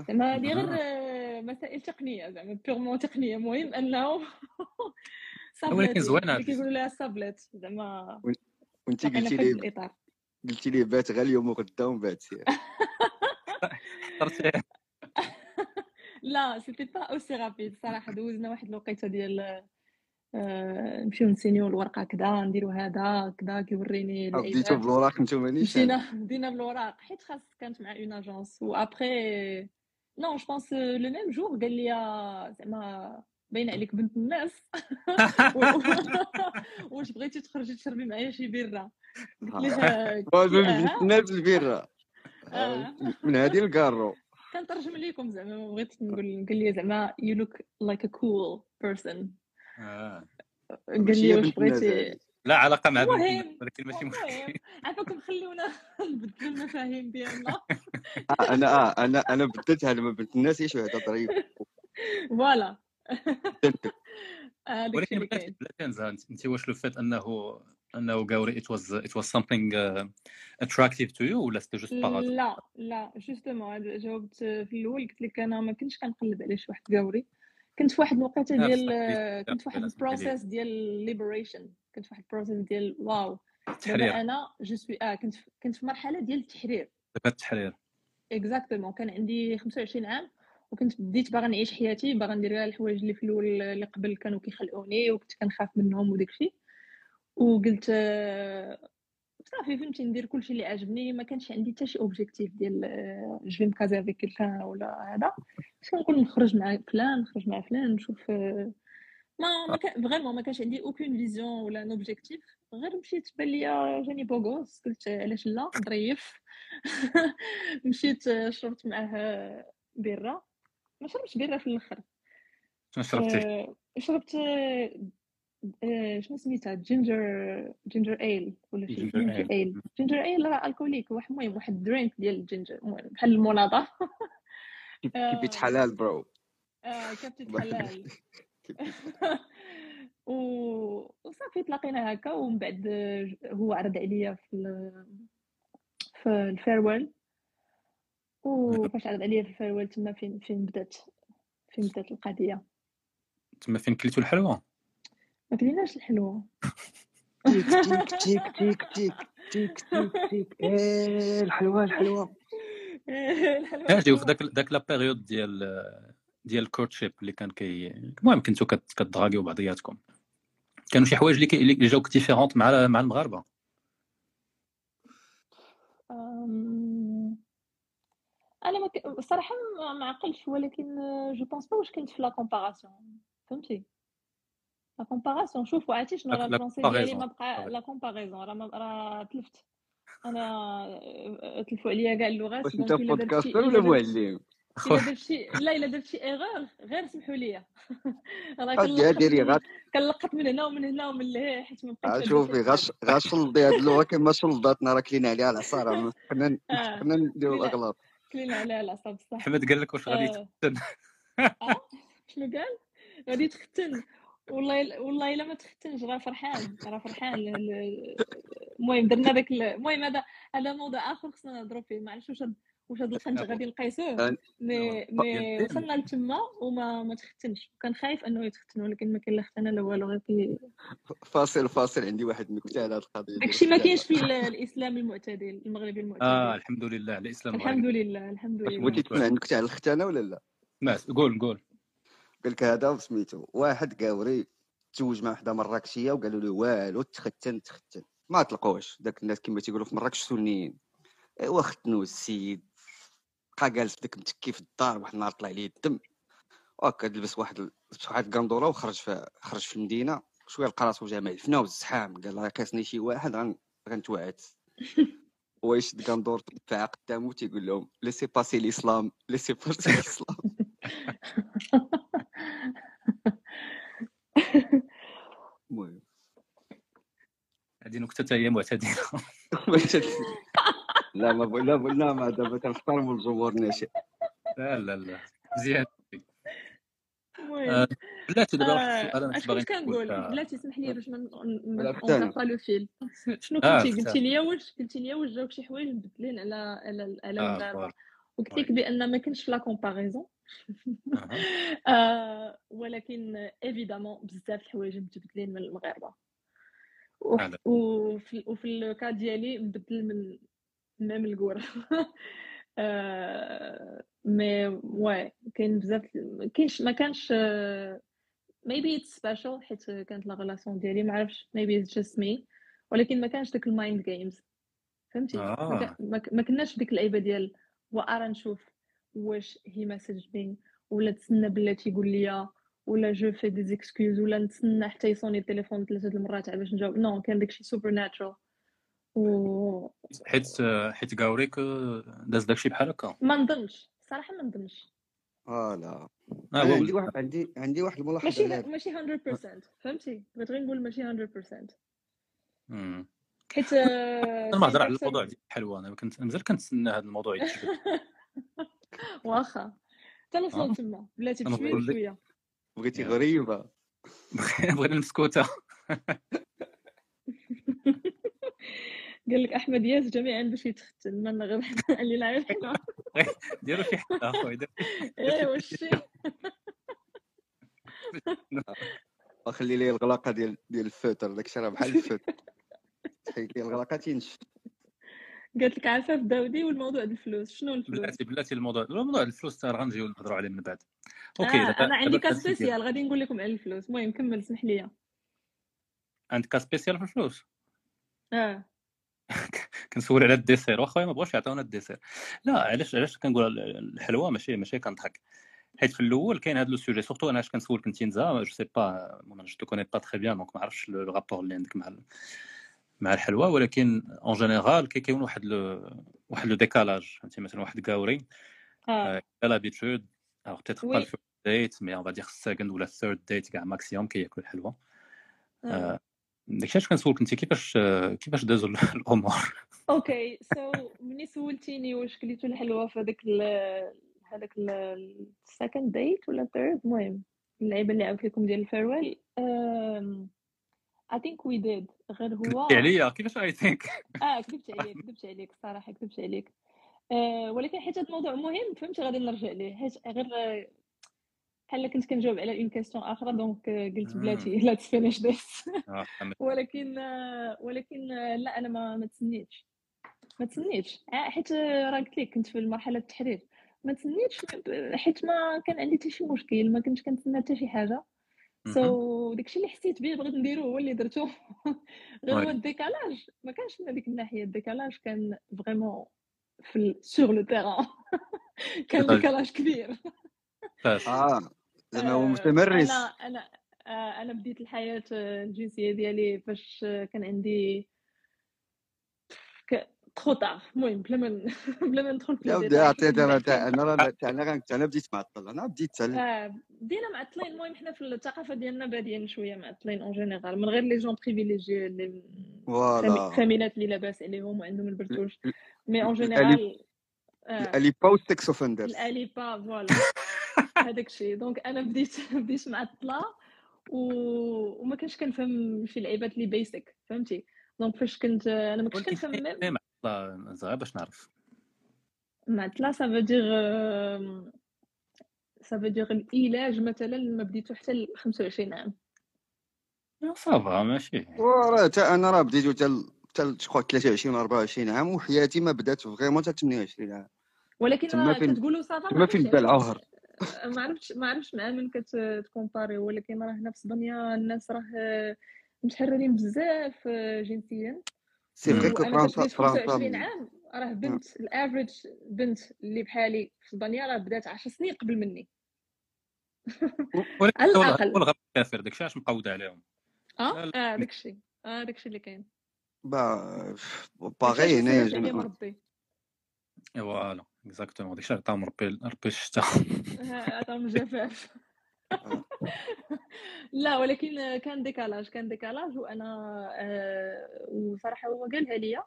زعما هادي غير مسائل تقنية زعما purement تقنية. المهم انه ولكن زوينة. كيقولوا لها sublet زعما. وانت قلتي لي قلتي لي بات غير اليوم وغدا ومن بعد لا c'était pas aussi rapide صراحة دوزنا واحد الوقيتة ديال نمشيو نسينيو الورقة كدا نديرو هذا كدا كيوريني بديتو بالوراق نتوما نيشان. مشينا بدينا بالوراق. حيت خاص كانت مع une agence و après non je pense le même jour قال لي زعما باينة عليك بنت الناس. واش بغيتي تخرجي تشربي معايا شي بيرة؟ قلت والو كي- بنت آه، الناس آه. من هذه الكارو كنترجم لكم زعما ما بغيتش نقول قال لي زعما you look like a cool person. آه. قال لي واش بغيتي. لا علاقة مع بنت ولكن ماشي مشكل عافاكم خليونا نبدلوا المفاهيم ديالنا. آه، أنا آه أنا أنا بدلتها لما بنت الناس إيش هذا ظريف voilà. هذاك ولكن الشيء اللي بقات كاين. بلا تنزه أنت واش le fait أنه أنه قاوري it was it was something uh, attractive to you ولا juste par hasard لا لا justement جاوبت في الأول قلت لك أنا ما كنتش كنقلب على شي واحد قاوري كنت في واحد الوقيته ديال بصح كنت في واحد ال process ديال liberation كنت في واحد ال process ديال واو. التحرير. أنا je suis آه كنت كنت في مرحلة ديال التحرير. دابا التحرير. exactement كان عندي 25 عام وكنت بديت باغا نعيش حياتي باغا ندير كاع الحوايج اللي في الأول اللي قبل كانوا كيخلعوني وكنت كنخاف منهم وداكشي. وقلت آه، صافي فهمتي ندير كلشي اللي عجبني. ما كانش عندي حتى شي objectif ديال je me casais avec quelqu'un ولا هذا. باش كنقول نخرج مع فلان نخرج مع فلان نشوف آه، ما ما كان vraiment ما كانش عندي aucune vision ولا un objectif غير مشيت بان ليا جاني beau gosse قلت علاش لا ظريف. مشيت آه، شربت معاه بيرة. ما شربتش بيرة في الأخر. شنو شربتي؟ آه، شربت شنو سميتها؟ ginger ginger ale ولا شي ginger ale. ginger ale راه alcoolique واحد المهم واحد drink ديال ال ginger بحال المناضه كيبيت حلال bro آه كابتة حلال. و... وصافي تلاقينا هكا. ومن بعد آه، هو عرض عليا في ال... في ال farewell وفاش عرض عليا في Ferris wheel تما فين فين بدات فين بدأت القضية؟ تما فين كليتو الحلوة؟ ما كليناش الحلوة. تيك تيك تيك تيك تيك تيك تيك إيه، الحلوة الحلوة. آه إيه، في داك داك la période ديال ديال courtship اللي كان كي المهم كنتو كتضغاكيو بعضياتكم. كانوا شي حوايج اللي اللي جاوك différents مع مع المغاربة. أنا صراحة ما عقلتش ولكن جو بونس با واش كنت في لا كومباراسيون فهمتي؟ لا كومباراسيون شوف عرفتي شنو راه لا الفرونسي ديالي comparaison. ما بقى. لا كومباريزون راه ما راه تلفت. أنا آه، تلفوا عليا كاع اللغات واش دونك أنت بودكاستر ولا معلم شي لا إلا درت شي ايغور غير سمحوا لي راه كنلقط كنلقط من هنا ومن هنا ومن لهيه حيت ما بقيتش عندي شوفي شي غاش غاشلدي هاد اللغة كما شلداتنا راه كلينا عليها العصا راه حنا آه، حنا نديرو كلينا الاغلاط كلينا عليها العصا بصح. أحمد قال لك واش غادي آه. تختن شنو قال؟ غادي تختن والله والله إلا ما تختنش راه فرحان راه فرحان. المهم درنا داك ال- المهم هذا هذا موضوع آخر خصنا نهضروا فيه. ما عرفتش واش واش هاد الخنج غادي نقيسوه مي مي وصلنا لتما وما ما تختنش. كان خايف أنه يتختن ولكن ما كاين لا ختانه لا والو غير كي فاصل فاصل. عندي واحد النكته على هاد القضية داكشي ما. كاينش في ال- الإسلام المعتدل المغربي آه المعتدل الحمد لله الإسلام الحمد لله الحمد لله. بغيتي تسمع النكته على الختانة ولا لا؟ سمعت قول قول. قال لك هذا سميتو واحد قاوري تزوج مع وحده مراكشيه وقالوا له والو تختن تختن. ما طلقوش داك الناس كما تيقولوا في مراكش سنيين ايوا ختنوا السيد. بقى جالس داك متكي في الدار واحد النهار طلع ليه الدم. وهكا لبس واحد لبس واحد القندوره وخرج في خرج في المدينة. شوية لقى راسو جامع الفنا والزحام قال راه كاسني شي واحد غن- غنتوعد. هو يشد قندور دفاع قدامه تيقول لهم ليسي باسي الاسلام ليسي باسي الاسلام هذه نكتة هي معتدلة لا ما ب... لا لا ما دابا تنحترموا الجمهور ناشئ لا لا لا مزيان بلاتي دابا واحد السؤال أنا باغي كنقول بلاتي سمح لي باش نبقى le fil شنو كنتي قلتي لي واش قلتي لي واش جاوك شي حوايج مبدلين على على الالم دابا وقلت لك بان ما كانش في la comparaison ولكن évidemment بزاف الحوايج متبدلين من المغاربة. وفي وفي ال cas ديالي مبدل من même الكور آه، mais ouais كاين بزاف كاينش ما كانش آه، maybe it's special حيت كانت la relation ديالي ما عرفتش maybe it's just me ولكن ما كانش داك ال mind games فهمتي؟ ما آه. ما كناش في ديك اللعيبة ديال وارا نشوف واش هي message me ولا تسنى بلاتي يقول لي ولا je fais des excuses ولا نتسنى حتى يصوني التليفون ثلاثة المرات باش نجاوب. no كان داكشي super natural و حيت حيت كاوريك داز داكشي بحال هكا. ما نظنش. صراحة ما نظنش. voilà. آه هو عندي واحد عندي عندي واحد الملاحظة ماشي ماشي 100% فهمتي؟ بغيت غير نقول ماشي 100% مم. حيت أنا ما هضر على 90% الموضوع ديال الحلوى أنا كنت مازال كنتسنى هذا الموضوع يتجبد واخا. حتى آه. نوصل تما بلاتي بشوية. بشوية. بغيتي. غريبة. بغينا المسكوته قال لك أحمد ياس جميعا باش يتختن من غير اللي لا حلوة ديروا شي حل اخويا إيه وشي وخلي لي الغلاقة ديال ديال ال feutre داكشي راه بحال ال feutre. تحيد لي الغلاقة تينشف قالت لك عفاف داودي والموضوع الفلوس شنو الفلوس؟ بلاتي بلاتي الموضوع الموضوع الفلوس راه غنجيو نهضروا عليه من بعد. okay آه أنا عندي cas spécial. غادي نقول لكم على الفلوس. المهم كمل سمح لي. عندك cas spécial في الفلوس؟ آه. كنسول على ال dessert. واخا ما بغاوش يعطيونا ال dessert. لا علاش علاش كنقول الحلوى ماشي ماشي كنضحك. حيت في الأول كاين هذا le sujet surtout أنا اش كنسولك انت نزا je sais pas je te connais pas très bien donc ما عرفتش le rapport اللي عندك مع مع الحلوى ولكن en général كيكون واحد le واحد le décalage فهمتي؟ مثلا واحد كاوري آه. pas Oui. le first date mais on va dire second ولا third date كاع maximum كياكل الحلوى آه. آه، داكشي علاش كنسولك انت كيفاش كيفاش دازوا ال- الأمور؟ okay so ملي سولتيني واش كليتو الحلوى في هذاك هذاك ال second date ولا third المهم اللعيبة اللي عاودت لكم ديال ال Ferris wheel I think we did غير هو كذبتي عليا كيفاش I think آه كذبت عليك كذبت عليك الصراحه كذبت عليك. آه ولكن حيت هذا الموضوع مهم فهمتي غادي نرجع ليه. حيت غير بحال كنت كنجاوب على une question آخرى donc قلت. بلاتي لا finish this فهمت. ولكن آه، ولكن آه، لا أنا ما ما تسنيتش. ما تسنيتش. آه، حيت راه قلت لك كنت في مرحلة التحرير. ما تسنيتش حيت ما كان عندي حتى شي مشكل ما كنتش كنتسنى حتى شي حاجة. so داكشي اللي حسيت به بغيت نديرو هو اللي درتو. غير هو. ال décalage. ما كانش من هذيك الناحية. ال décalage كان vraiment في sur le terrain كان décalage. كبير. آه. زعما هو آه، متمرس أنا أنا آه، أنا بديت الحياة الجنسية ديالي فاش كان عندي trop tard المهم بلا ما بلا ما ندخل في les حيت أنا أنا أنا أنا بديت معطل أنا بديت آه، بدينا معطلين. المهم حنا في الثقافة ديالنا بادين شوية معطلين en général من غير les gens privilégiés اللي voilà فاميلات اللي لاباس عليهم وعندهم البرتوش. مي اون جينيرال آه. الالي باوست سكس اوفندرز الاليبا فوالا هذاك الشيء. دونك أنا بديت بديت معطلة و... وما كنتش كنفهم شي لعيبات اللي بيسك فهمتي؟ دونك فاش كنت أنا ما كنتش كنفهم زغير باش نعرف. معطله سا فو دير سا فو دير العلاج مثلا ما بديتو حتى ل 25 عام. صافا ماشي. وراه تا أنا راه بديت تال تال شكون 23 24 عام وحياتي ما بدات vraiment حتى 28 عام. ولكن راه فين كتقولوا ça va ما تما فين بدا العهر ما عرفتش ما عرفتش مع من ت comparer ولكن راه هنا في إسبانيا الناس راه متحررين بزاف آه، جنسيا. c'est vrai que فرنسا بديت 25 فرنسا عام راه بنت الافريج بنت اللي بحالي في اسبانيا راه بدات 10 سنين قبل مني. على الأقل. هو الغرب كافر داكشي علاش مقود عليهم؟ آه؟ آه داكشي. آه داكشي اللي كاين. با باغي هنايا voilà exactement داكشي عطاهم ربي ربي الشتا آه، عطاهم الجفاف. لا ولكن كان décalage كان décalage وأنا آه وصراحه هو قالها ليا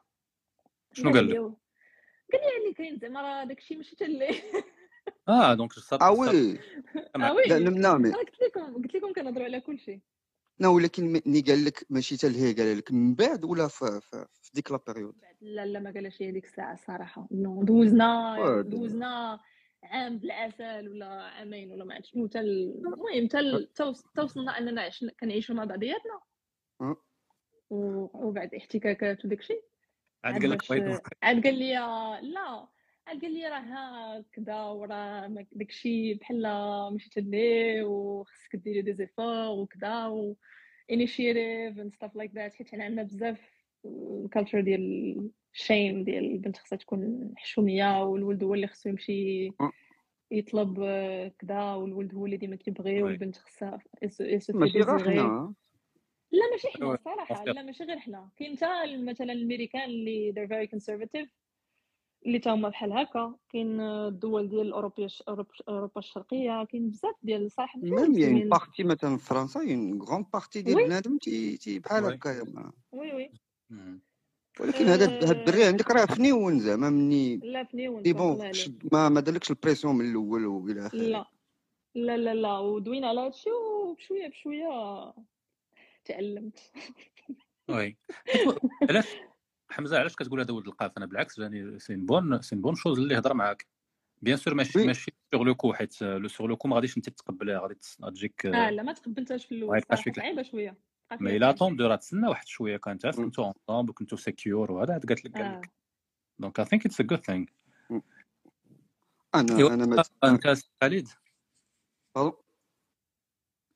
شنو قال لك. قال لي اللي كاين زعما راه داكشي ماشي حتى اللي آه donc صاب آه صاب oui آه لا oui أنا قلت لكم قلت لكم كنهضروا على كل شيء. لا ولكن ملي قال لك ماشي حتى لهي قال لك من بعد ولا في, في, في ديك la période لا لا ما قالش هي ديك الساعة الصراحه نو دوزنا. دوزنا. عام بالعسل ولا عامين ولا ما عرفت شنو حتى ال- المهم حتى ال- حتى وص- حتى وصلنا أننا عشنا كنعيشوا مع بعضياتنا. وبعد احتكاكات وداك الشيء. عاد عاد قال لك عاد قال لي لا. عاد قال لي راه هكذا وراه ما- داكشي بحال ماشي تلي وخصك ديري des efforts وكذا و initiative and stuff like that. حيت حنا عندنا بزاف ال culture ديال الشيم ديال البنت خصها تكون حشومية والولد هو اللي خصو يمشي يطلب آه، كذا والولد هو اللي ديما كيبغي والبنت خصها ماشي غير حنا لا ماشي حنا الصراحه. لا ماشي غير حنا كاين حتى مثلا الأمريكان اللي they're very conservative اللي تا هما بحال هكا. كاين الدول ديال اوروبا أوروبا الشرقية. كاين بزاف ديال صح même en partie مثلا في فرنسا une grande partie ديال. بنادم تي بحال ما- oui oui. ولكن هذا هاد الدري عندك راه venant زعما مني. لا venant des bons ما ما دارلكش la pression من الأول وإلى آخره. لا. لا لا لا. ودوينا على هادشي وبشوية بشوية تعلمت. oui. علاش؟ حمزة علاش كتقول هذا ولد القاف؟ أنا بالعكس يعني c'est bon c'est bonne chose اللي يهضر معاك. bien sûr ماشي. ماشي sur le coup حيت لو sur le coup ما غاديش أنت تقبلها غادي غتجيك آه لا ما تقبلتهاش في الأول. صعيبه شوية. mais لا صعيبة. entre-deux راه تسنى واحد شوية كان تعرف مم. كنتو ensemble كنتو secure وهذا عاد قالت لك قال لك donc I think it's a good thing أنا أنا ما انت خالد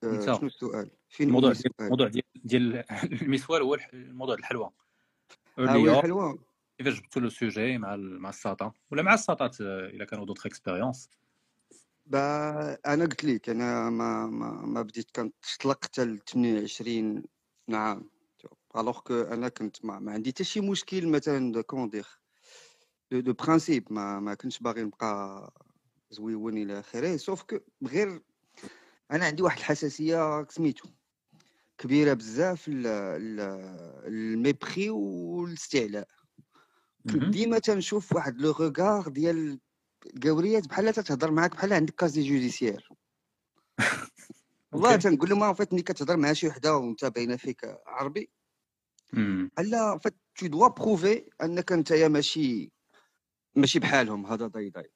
شنو السؤال فين الموضوع ديال الموضوع ديال ديال المسوال هو الموضوع الحلوى الحلوى كيفاش جبتوا لو سوجي مع مع الساطا ولا مع الساطات الا كانوا دوطخ اكسبيريونس با أنا قلت لك أنا ما ما, ما بديت كنطلق حتى ل 28 عام ألوغ كو أنا كنت ما, ما عندي حتى شي مشكل مثلا دو كومون دير دو, دو برانسيب ما ما كنتش باغي نبقى زويون إلى آخره sauf que غير أنا عندي واحد الحساسية سميتو كبيرة بزاف ال mépris والاستعلاء. ديما تنشوف واحد le regard ديال القاوريات بحال تتهضر معاك بحال عندك casier judiciaire والله. تنقول لهم vite ملي كتهضر مع شي وحدة وانت باينة فيك عربي. بحال vite tu dois prouver أنك أنت يا ماشي ماشي بحالهم هذا ضي ضي.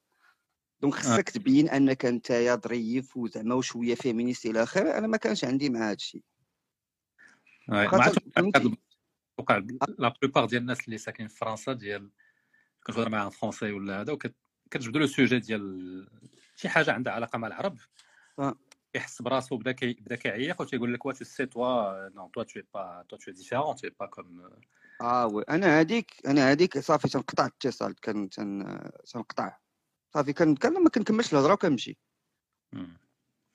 donc خصك تبين أنك أنت يا ظريف وزعما وشوية féministe إلى آخره أنا ما كانش عندي مع هذا الشيء. وقع la plupart ديال الناس اللي ساكنين في فرنسا ديال كنهضر معاهم français ولا هذا وكتجبدوا le sujet ديال شي حاجة عندها علاقة مع العرب. كيحس براسو بدا كي بدا كيعيق وتيقول لك wait si toi non toi t'es pas toi t'es différent t'es pas comme آه oui. أنا هذيك أنا هذيك صافي تنقطع الاتصال كان تن تنقطع. صافي كان كان ما كنكملش الهضرة وكنمشي.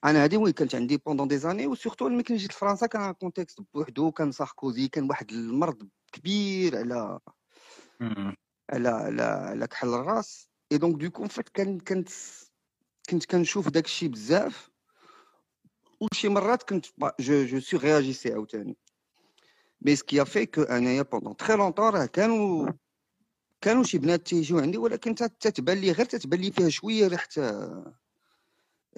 أنا هذه وين كانت عندي pendant des années و surtout ملي كنت جيت لفرنسا كان contexte بوحدو كان ساركوزي كان واحد المرض كبير على على على على كحل الراس. et donc du coup فات كان كنت كنت كنشوف داك الشيء بزاف. وشي مرات كنت je je sur-réagissais عاوتاني. mais ce qui fait que أنايا pendant très longtemps راه كانوا كانوا شي بنات تيجيو عندي ولكن تت- تتبان لي غير تتبان لي فيها شوية ريحه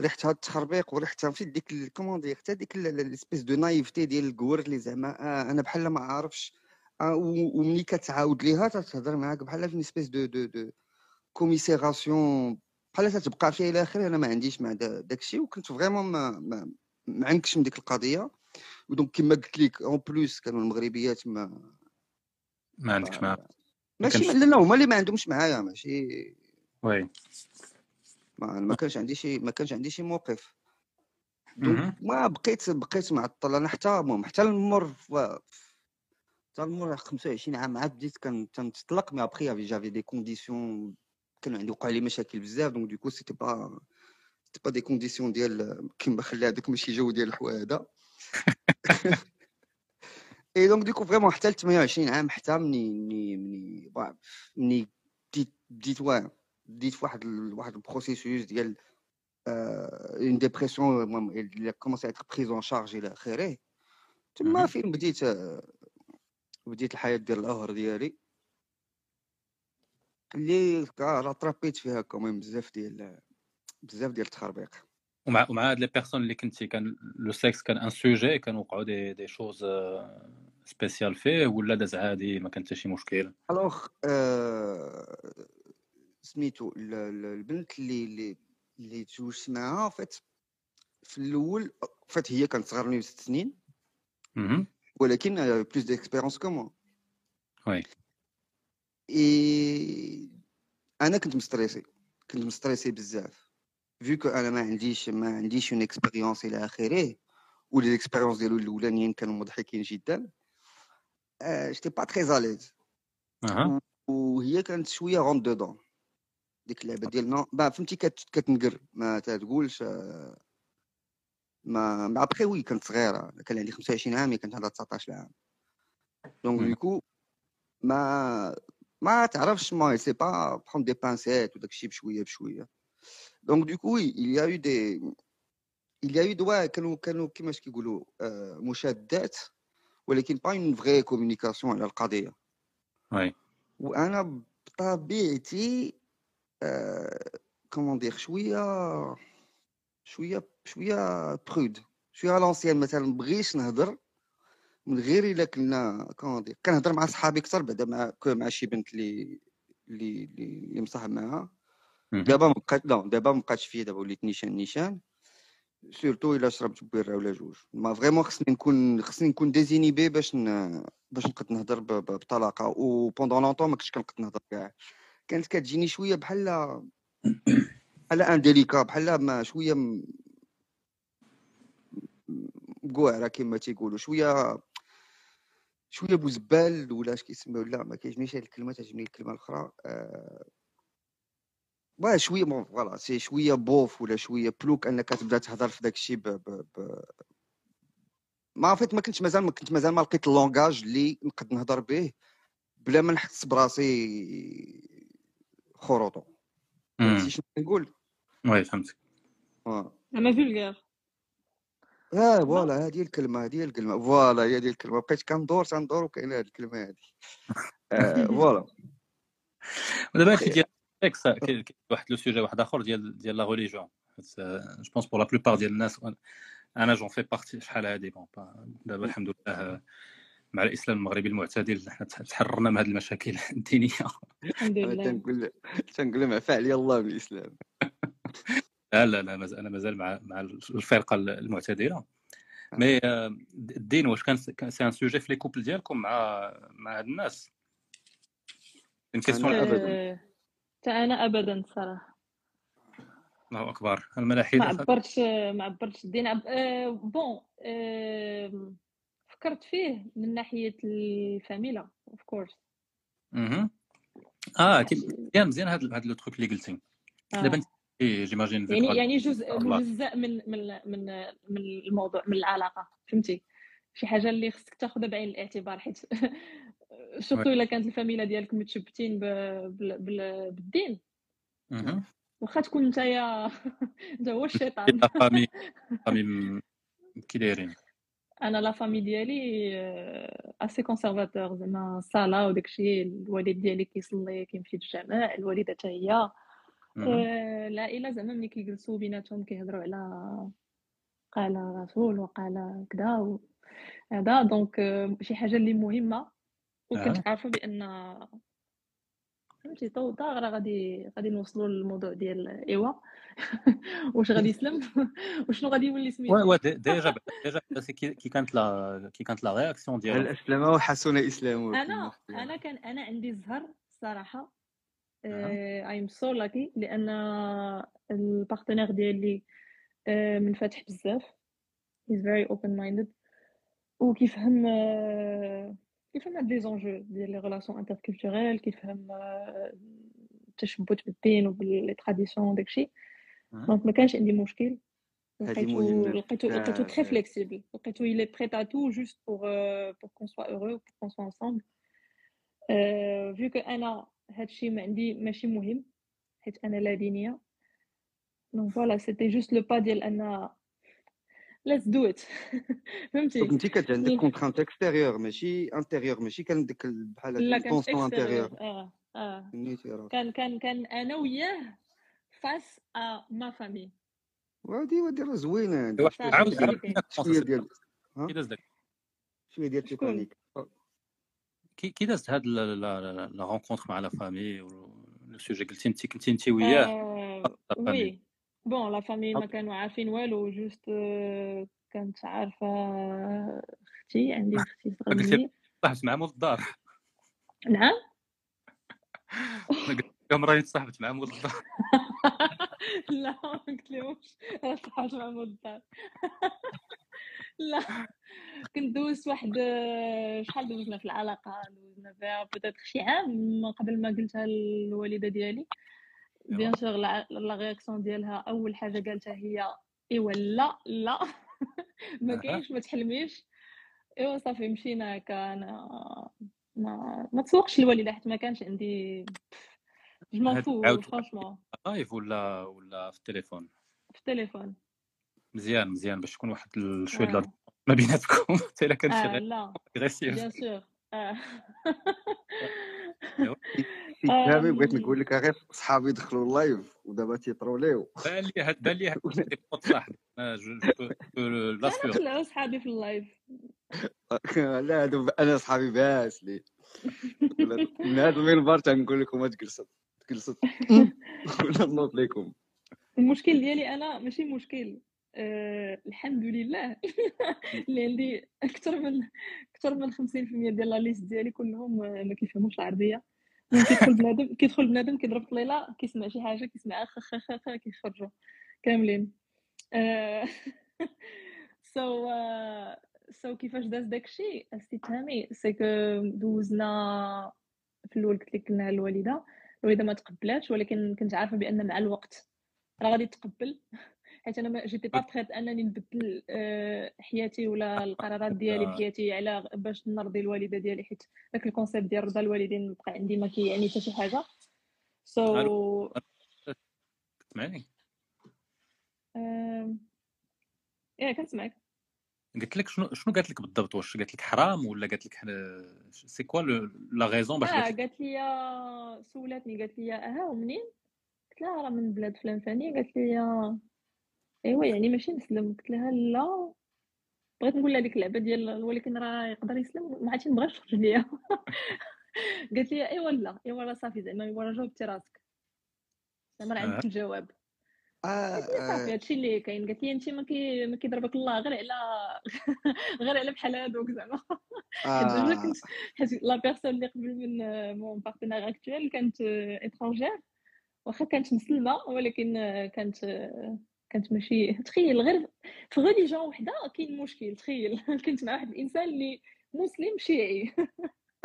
هاد التخربيق وريحه في ديك comment dire حتى ديك l'espèce de naïveté ديال les cours اللي زعما آه أنا بحال ما عارفش آه و- وملي كتعاود ليها تتهضر معاك بحال في espèce de de de commisération بحال تتبقى فيها إلى آخره أنا ما عنديش مع دا- داك الشيء وكنت vraiment ما ما ما عنكش من ديك القضية. و donc كما قلت لك en plus كانوا المغربيات ما ما عندكش مع ماشي لا لا هما اللي ما عندهمش معايا ماشي. oui. ما, ما كانش عندي شي ما كانش عندي شي موقف. ما بقيت بقيت معطل أنا حتى المهم حتى المر حتى المر 25 عام عاد بديت كان تنطلق mais après j'avais des conditions كانوا عندي وقع لي مشاكل بزاف. donc du coup c'était pas pas des conditions ديال كيما خلي هذاك ماشي جو ديال الحواده et donc du coup vraiment حتى ل 28 عام حتى مني مني مني مني بديت بديت واه بديت واحد واحد ال processus ديال une dépression اللي commençait à être prise en charge إلى آخره. تما. فين بديت بديت الحياة ديال القهر ديالي؟ اللي كا- راه ترابيت فيها quand même بزاف ديال بزاف ديال التخربيق. ومع ومع هاد les personnes اللي كنتي كان le sexe كان un sujet كان وقعوا des des choses spéciales فيه ولا داز عادي ما كان حتى شي مشكل. alors آه، سميتو ال- ال- البنت اللي اللي اللي تزوجت معاها فات في الأول فات هي كانت صغار مني بست سنين. مهم. ولكن plus d'expérience que moi oui et أنا كنت مستريسي كنت مستريسي بزاف. vu que أنا ما عنديش ما عنديش une expérience إلى آخره و les expériences ديالو الأولانيين كانوا مضحكين جدا j'étais pas très à l'aise أها. وهي كانت شوية rentre-dedans ديك اللعبة ديال non pas فهمتي كت- كتنقر ما تقولش ما ما ابخي وي كنت صغيرة كان عندي 25 عام كانت عندها 19 عام. دونك مم. دوكو ما ما تعرفش ما سي با بخون دي بانسيت وداك الشيء بشويه بشويه دونك دوكو وي il y a eu des il y a eu دواء كانوا كانوا كيفاش كيقولوا آه، مشادات ولكن با اون فغي كومونيكاسيون على القضية وي وأنا بطبيعتي comment dire شوية شوية شوية prude شوية à l'ancienne مثلا مبغيش نهضر من غير إلا كنا كنهضر مع صحابي أكثر بعدا مع مع شي بنت اللي اللي اللي مصاحب معاها. دابا ما بقات لا دابا ما بقاتش فيا دابا وليت نيشان نيشان. surtout إلا شربت بيره ولا جوج. mais vraiment خصني نكون خصني نكون désinhibé باش ن... باش نقد نهضر ب... بطلاقة. و pendant longtemps ما كنتش كنقد نهضر كاع. كانت كتجيني شوية بحال بحال indélicat بحال ما شوية م... مقوعره كما تيقولوا. شوية شوية بوزبال ولا اش كيسميو لا ما كيعجبنيش هاد الكلمة تعجبني الكلمة الأخرى آه... واه شوية bon voilà c'est شوية beauf ولا شوية plouc أنك تبدأ تهضر في داك الشيء ب... ب... ب... ما فيت ما كنتش مازال ما كنت مازال ما لقيت ال langage اللي نقد نهضر به بلا ما نحس براسي خروطو. فهمتي. شنو نقول oui فهمتك. آه. أنا vulgaire آه voilà هذه الكلمة هذه هي الكلمة voilà هي هذه الكلمة. بقيت كندور تندور وكاينه هذه الكلمة هذه. آه voilà. ودابا هادشي ديال السكس واحد le sujet واحد آخر ديال ديال la religion je pense pour la plupart ديال الناس أنا j'en fais partie شحال هادي. bon با- دابا الحمد لله مع الإسلام المغربي المعتدل حنا تحررنا من هذه المشاكل الدينية. الحمد لله. تنقول تنقول مع فعل الله بالإسلام. لا لا لا مازال أنا مازال مع مع الفرقة المعتدلة. mais آه، الدين واش كان c'est un sujet في les couples ديالكم مع مع هاد الناس؟ أنا أبداً. آه، تا أنا ابدا صراحة. الله أكبر. الملاحدة ما عبرتش ما عبرتش الدين. عب... آه bon آه فكرت فيه من ناحية الفاميلا of course مهم. آه كي- مزيان مزيان هاد هاد le truc اللي قلتي. دابا j'imagine يعني يعني جزء. مجزء من من من من الموضوع من العلاقة فهمتي شي حاجة اللي خصك تاخذها بعين الاعتبار حيت surtout إلا كانت الفاميلا ديالك متشبتين. بالدين. واخا تكون نتايا انت هو الشيطان لا famille famille كي دايرين أنا la famille ديالي assez conservateur زعما الصلاه وداكشي الوالد ديالي كيصلي كيمشي للجامع الوالدة حتى هي. آه، العائله زعما ملي كيجلسوا بيناتهم كيهضروا على قال رسول وقال كذا و- هذا. donc آه، شي حاجة اللي مهمة. وكنت آه. عارفة بأن فهمتي طو طا راه غادي غادي نوصلوا للموضوع ديال إيوا. واش غادي يسلم؟ وشنو غادي يولي oui سميتو oui دي- déjà déjà c'est كي كانت la كي كانت la réaction هل ديالو اسلم وحسن إسلامه. أنا أنا كان أنا عندي الزهر صراحة. أها. I'm so lucky لأن ال partner ديالي آه، منفتح بزاف. He's very open minded وكيفهم آه، كيفهم هاد les enjeux ديال les relations interculturelles كيفهم آه، التشبت بالدين وب les traditions وداكشي. مهم. donc ما كانش عندي مشكل. هذه لقيتو مهمة لقيتو لقيتو بزاف. très flexible لقيتو il est prêt à tout juste pour euh, pour qu'on soit heureux pour qu'on soit ensemble. Euh, vu que أنا هادشي ما عندي ماشي مهم حيت أنا لا دينية. donc voilà c'était juste le pas ديال أن let's do it. فهمتي؟ donc انت كانت عندك contrainte extérieure ماشي intérieure ماشي كان ديك ال- بحال ال penchant intérieur آه آه. كان كان كان أنا وياه face à ma famille وهادي وهادي راه زوينة. عاود كاين شوية ديال شوية ديال تيتانيك كي كي دازت هاد la la la rencontre مع la famille le sujet قلتي انت كنتي انت وياه وي bon la famille ما كانوا عارفين والو juste كانت عارفة أختي عندي أختي صغيرة قلتي صاحبت مع مول الدار نعم لهم راني تصاحبت مع مول الدار لا ما قلت لهمش راه صحابت مع مول الدار لا. كنت دوزت واحد شحال دوزنا في العلاقة؟ دوزنا فيها peut-être شي عام قبل ما قلتها للوالدة ديالي. bien sûr la réaction ديالها أول حاجة قالتها هي إيوا لا لا. ما. كاينش ما تحلميش. إيوا صافي مشينا هكا. أنا ما ما تسوقش الوالده حيت ما كانش عندي je m'en fous franchement live ولا ولا في التليفون؟ في التليفون. مزيان مزيان باش يكون واحد شوية آه. ما بيناتكم. حتى إلا كان شي آه غير لا. اغريسيف بيان سور آم. بغيت نقول لك غير صحابي دخلوا ال live ودابا تيطروليو بان لي هاد بان لي هاد صاحبي أنا خلاو صحابي في ال live لا هادو أنا صحابي باس لي. من هذا المنبر تنقول لكم ما تجلسوا تجلسوا. ولا نوض لكم. المشكل ديالي أنا ماشي مشكل. أه الحمد لله. اللي عندي أكثر من أكثر من 50% ديال la liste ديالي كلهم آه، ما كيفهموش العربية. ملي كيدخل بنادم كيدخل بنادم كيضرب طليلة كيسمع شي حاجة كيسمع أخ أخ أخ أخ كيخرجوا. كاملين. so so كيفاش داز داكشي؟ السي تامي c'est que دوزنا في الأول قلت لك قلنا الوالدة. الوالدة ما تقبلاتش ولكن كنت عارفة بأن مع الوقت راه غادي تقبل. حيت أنا ما جيتي با بريت أنني نبدل آه، حياتي ولا القرارات ديالي آه. بحياتي على باش نرضي الوالدة ديالي حيت داك ال concept ديال رضا الوالدين بقى عندي ما كيعني حتى شي حاجة. so سمعني إيه كنسمعك. قلت لك شنو شنو قالت لك بالضبط؟ واش قالت لك حرام ولا قالت لك c'est quoi la raison باش آه قالت لي سولاتني قالت لي أها ومنين قلت لها راه من بلاد فلان فلاني قالت لي إيوا يعني ماشي مسلم قلت لها لا. بغيت نقول لها ديك اللعبة ديال ولكن راه يقدر يسلم ما عرفتش نبغاش تخرج ليا قالت لي إيوا لا إيوا راه صافي زعما إيوا راه جاوبتي راسك. زعما راه آه. عندك الجواب. آه قلت لها صافي آه. هادشي اللي كاين. قالت لي انت ما كي ما كيضربك الله غير على غير على بحال هادوك زعما. حيت زعما آه كنت حيت la personne اللي قبل من mon partenaire actuel كانت étrangère واخا كانت مسلمة ولكن آه، كانت آه، كانت ماشي تخيل غير في religion وحدة كاين مشكل تخيل. كنت مع واحد الإنسان اللي مسلم شيعي.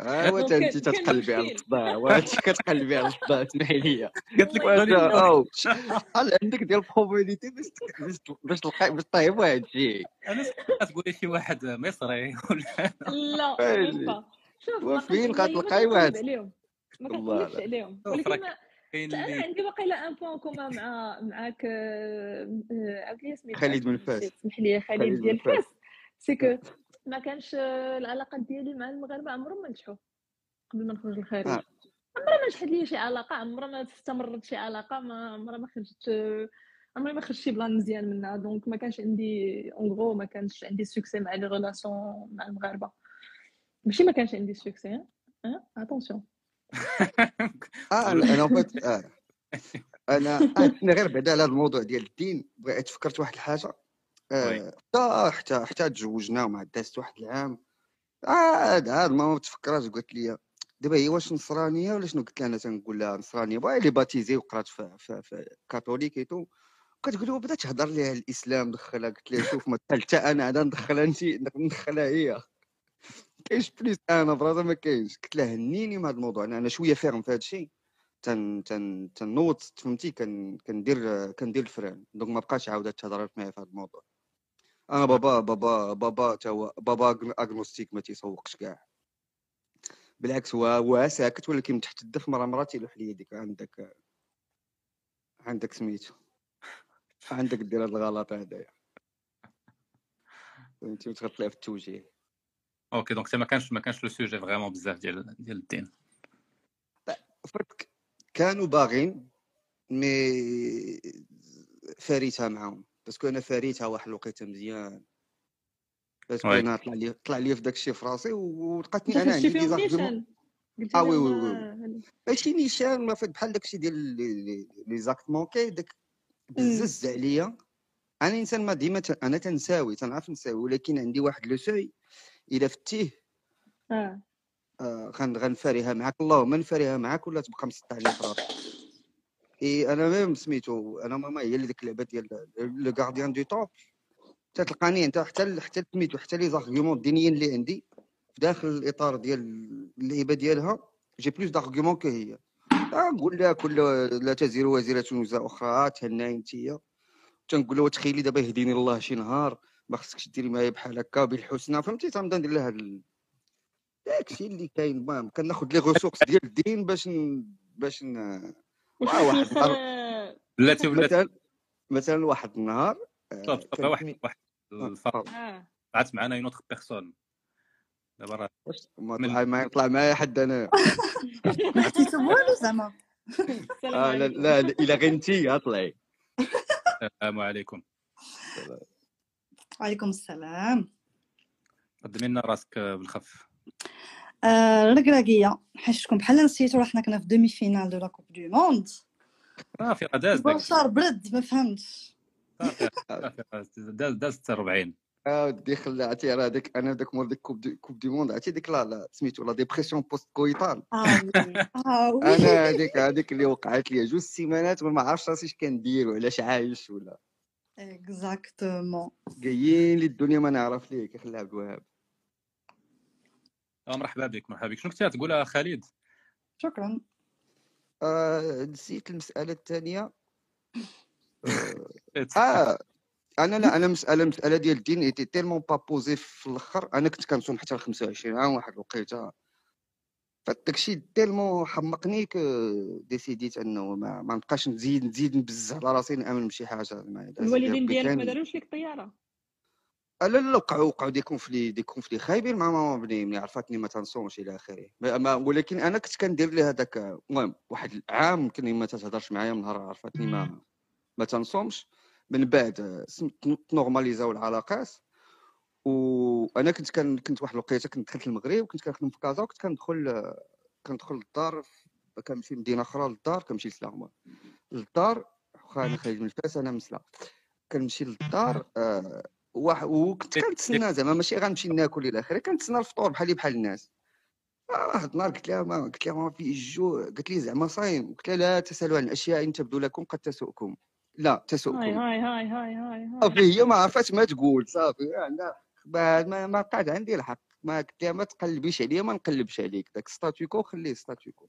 ايوا انت تتقلبي على. الصداع وانت كتقلبي على الصداع اسمحي لي. قالت لك أو. شحال عندك ديال ال probabilité باش باش تلقاي باش طيب واحد الشيء؟ أنا سمعت تقول لي شي واحد مصري. ولا لا شوف ما وفين غتلقاي واحد؟ ما كنقلبش. عليهم. ولكن أنا اللي عندي واقيلا un point commun مع معاك آه، آه، عاود لي سميتو خالد بن فاس. سمح لي خالد ديال فاس. c'est que ما كانش آه، العلاقات ديالي مع المغاربة عمرهم ما نجحوا قبل ما نخرج للخارج. آه. عمرها ما نجحت لي شي علاقة عمرها ما استمرت شي علاقة ما عمرها ما خرجت آه، عمري ما خرجت شي plan مزيان منها. donc ما كانش عندي en gros ما كانش عندي succès مع les relations مع المغاربة. ماشي ما كانش عندي succès attention آه أنا أنا آه. أنا آه، أنا غير بعدا على هذا الموضوع ديال الدين بغيت تفكرت واحد الحاجة. آه حتى حتى حتى تزوجنا وما دازت واحد العام. عاد عاد ما تفكرات قلت لي دابا هي واش نصرانية ولا شنو؟ قلت لها أنا تنقول لها نصرانية. بغا لي باتيزي وقرات في, في, في كاثوليك ايتو كتقول لي بدات تهضر لي على الإسلام دخلها. قلت لها شوف ما حتى أنا عاد ندخلها انت ندخلها هي. كاينش بليس أنا براسا ما كاينش. قلت لها هنيني من هذا الموضوع أنا أنا شوية فاهم في هذا الشيء. تن تن تنوض فهمتي؟ كن كندير كندير الفران. دونك ما بقاش عاودة تهضر معايا في هذا الموضوع. أنا بابا بابا بابا تا هو بابا agnostique ما تيسوقش كاع. بالعكس هو هو ساكت ولكن من تحت الدف مرة مرة تيلوح لي يديك. عندك عندك سميتو. عندك دير هاد الغلط هذايا فهمتي؟ وتغطلع في التوجيه. okay donc ما كانش ما كانش le sujet vraiment بزاف ديال ديال الدين كانوا باغين mais فريتها معاهم. باسكو أنا فريتها واحد الوقيتة مزيان. باسكو. أنا طلع لي طلع لي في داك الشيء في راسي ولقاتني أنا عندي دي آه وي وي لهم وي آه، ماشي نيشان ما فات بحال داكشي ديال لي- زاكت مونكي داك بزز عليا. أنا إنسان ما ديما أنا تنساوي تنعرف نساوي ولكن عندي واحد لو سوي. الا فتيه آه. آه، غن غنفاريها معاك. اللهم نفاريها معاك ولا تبقى مسطح لي في راسك؟ إي أنا ميم سميتو أنا ماما هي اللي ديك اللعبة ديال le gardien du temple تتلقاني أنت حتى حتى سميتو حتى les arguments الدينيين اللي عندي في داخل الإطار ديال اللعيبه ديالها j'ai plus d'arguments que هي. نقول لها كل لا تزر وازرة وزر أخرى تهناي انتيا تنقول لها تخيلي دابا يهديني الله شي نهار. ما خصكش ديري معايا بحال هكا بالحسنى فهمتي؟ تنبدا ندير لها ال- داكشي اللي كاين. المهم كناخذ les ressources ديال الدين باش ن... باش ن... واحد النهار بلاتي بلاتي. مثلا مثلا واحد النهار آه، كان واحد واحد آه، الفرق. آه، طلعت معنا une autre personne دابا راه واش ما طلع معايا طلع معايا حد أنا. ما حسيتو والو زعما. السلام لا عليكم. لا إلا غير انتي طلعي السلام عليكم. وعليكم السلام. قدمي لنا راسك بالخف. آه ركراكيه حيتكم بحال نسيتو راه حنا كنا في demi-finale de la coupe du monde. صافي راه داز داك البشر برد ما فهمتش. صافي صافي راه داز داز 46 آه ودي خلعتي راه ديك أنا داك مور ديك coupe de coupe du monde عرفتي ديك لا لا سميتو la dépression post-coïtale oui. oui. أنا هذيك هذيك اللي وقعت لي جوج سيمانات ما عرفتش راسي اش كندير وعلاش عايش ولا. exactement جايين لي الدنيا ما نعرف ليه كيخلي عبد الوهاب. آه مرحبا بك مرحبا بك. شنو كنتي تقولها خالد؟ شكرا. آه نسيت المسألة الثانية. إيه، آه أنا لا أنا مسألة مسألة ديال الدين était tellement pas posée في الأخر. أنا كنت كنصوم حتى ل 25 عام واحد الوقيتة. فداكشي tellement حمقني que décidit انه ما, ما نبقاش نزيد نزيد نبز على راسي نأمن بشي حاجة. الوالدين ديالك ما. داروش لك الطياره لا لا وقعوا وقعوا دي كونفلي دي كونفلي خايبين مع ماما بني ملي عرفتني ما تنصومش إلى آخره. ولكن أنا كنت كندير لي هذاك المهم واحد العام يمكن ما تتهضرش معايا من نهار عرفتني ما ما تنصومش. من بعد آه، تنورماليزاو العلاقات. وأنا كنت كان كنت واحد الوقيتة كنت دخلت المغرب وكنت كنخدم في كازا وكنت كندخل كندخل للدار كنمشي لمدينة أخرى للدار كنمشي لسلا للدار واخا أنا خارج من فاس أنا من سلا كنمشي للدار آه، واحد وكنت كنتسنى زعما ماشي غنمشي ناكل إلى آخره كنتسنى الفطور بحالي بحال الناس. آه، واحد النهار قلت لها ما قلت لها ما في الجوع قالت لي زعما صايم. قلت لها لا تسألوا عن اشياء ان تبدو لكم قد تسؤكم لا هاي تسؤكم هاي هاي هاي هاي هاي. صافي هي ما عرفات ما تقول صافي عندها ما ما ما بقات عندي الحق. ما قلت لها ما تقلبيش عليا ما نقلبش عليك. داك statu quo خليه statu quo.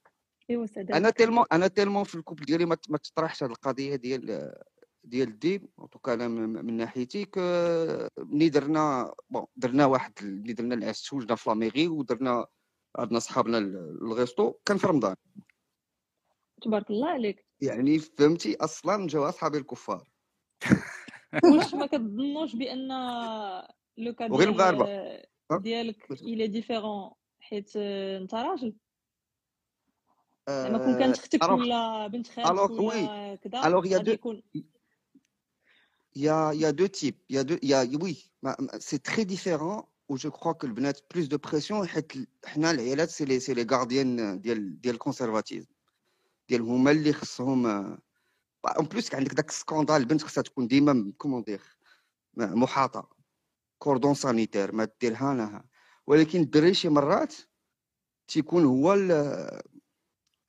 أيوا أنا تيلمون أنا تيلمون في الكوبل ديالي ما تطرحش هذه القضية ديال ديال الدين. توكا أنا من ناحيتي ملي درنا بون درنا واحد ملي درنا العشت توجنا في لاميغي ودرنا عندنا صحابنا ال- الغيستو كان في رمضان. تبارك الله عليك. يعني فهمتي أصلا جاو اصحابي الكفار. واش ما كتظنوش بأن لو كا وغير ديال المغاربة. أه؟ ديالك إلى ديفيرون حيت آه، انت راجل زعما كون آه، كانت أختك alors- ولا بنت خالك alors ولا كذا alors il y a غادي deux- يكون Il y a, il y a deux types. Il y a deux, il y a, oui, ma- ma- c'est très différent. Où je crois que le Benet plus de pression. حيت ال- حنا العيالات c'est les c'est les gardiens ديال ديال الكونسيرفاتيزم ديال هما اللي خصهم اون بليس عندك داك السكوندال البنت خصها تكون ديما كومون دير محاطه cordon sanitaire ما ديرها لها ولكن الدري شي مرات تيكون هو ال-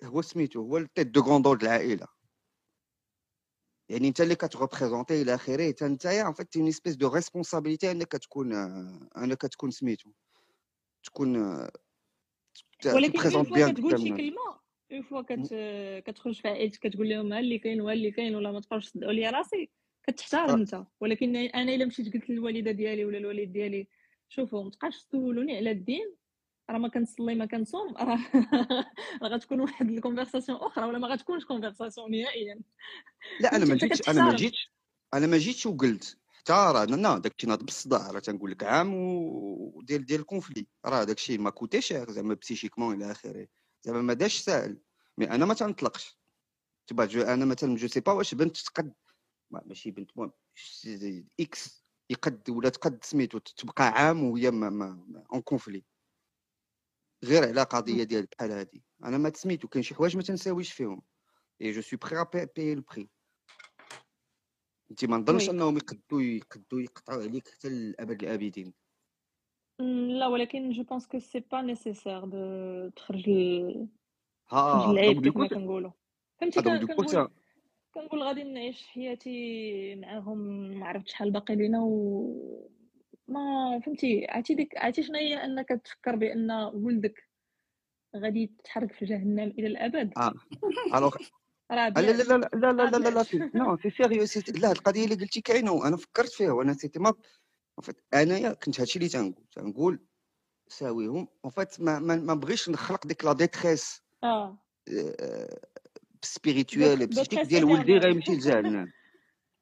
هو سميتو هو ال tête de gondole د العائلة. يعني انت اللي كت représenter إلى آخره حتى نتايا en fait une espèce de responsabilité انك كتكون آه، انك كتكون سميتو. تكون آه، ت- ولكن on te présente، فوا bien كتقول شي قدام كلمة une fois كت كتخرج في عائلتك كتقول لهم ها اللي كاين وها اللي كاين ولا ما تبقاوش تصدقوا لي راسي؟ كتحترم آه. أنت. ولكن أنا إلا مشيت قلت للوالدة ديالي ولا الوالد ديالي شوفوا ما تبقاش تسولوني على الدين. راه ما كنصلي ما كنصوم. راه راه غتكون واحد ال conversation أخرى ولا ما غتكونش conversation نهائيا. لا أنا ما؟ جيتش أنا ما. جيتش أنا ما جيتش وقلت حتى راه لا داكشي ناض بالصداع راه تنقول لك عام وديال ديال ال conflit. راه داكشي m'a coûté cher زعما psychiquement إلى آخره. زعما ما داش ساهل مي أنا ما تنطلقش. تبع أنا مثلا جو سي با واش بنت تقد ماشي بنت المهم إكس يقد ولا تقد سميتو تبقى عام وهي ما ما اون كونفلي غير على قضية ديال بحال هادي. أنا ما تسميتو كاين شي حوايج ما تنساويش فيهم. اي جو سوي بري ا باي البري انت ما نظنش. أنهم يقدوا يقدوا يقطعوا عليك حتى لأبد الأبدين. لا ولكن جو بونس كو سي با نيسيسير دو تخرج ها تخرج العيب هذا كيف ما اللي قلت كنقولوا. فهمتي هذا كن- اللي كنقول؟ قلت كنقول غادي نعيش حياتي معاهم ما عرفت شحال باقي لينا و ما فهمتي. عرفتي ديك عرفتي شنو هي أنك تفكر بأن ولدك غادي تحرك في جهنم إلى الأبد؟ آه. alors لا لا لا لا لا لا لا نو سي سيريو سي لا القضية اللي قلتي كاينة وأنا فكرت فيها وأنا c'était ما أنايا كنت هادشي اللي تنقول. تنقول ساويهم. fait ما ما, ما بغيش نخلق ديك la détresse آه spirituelle psychique détresse ديال ولدي غيمشي لجهنم.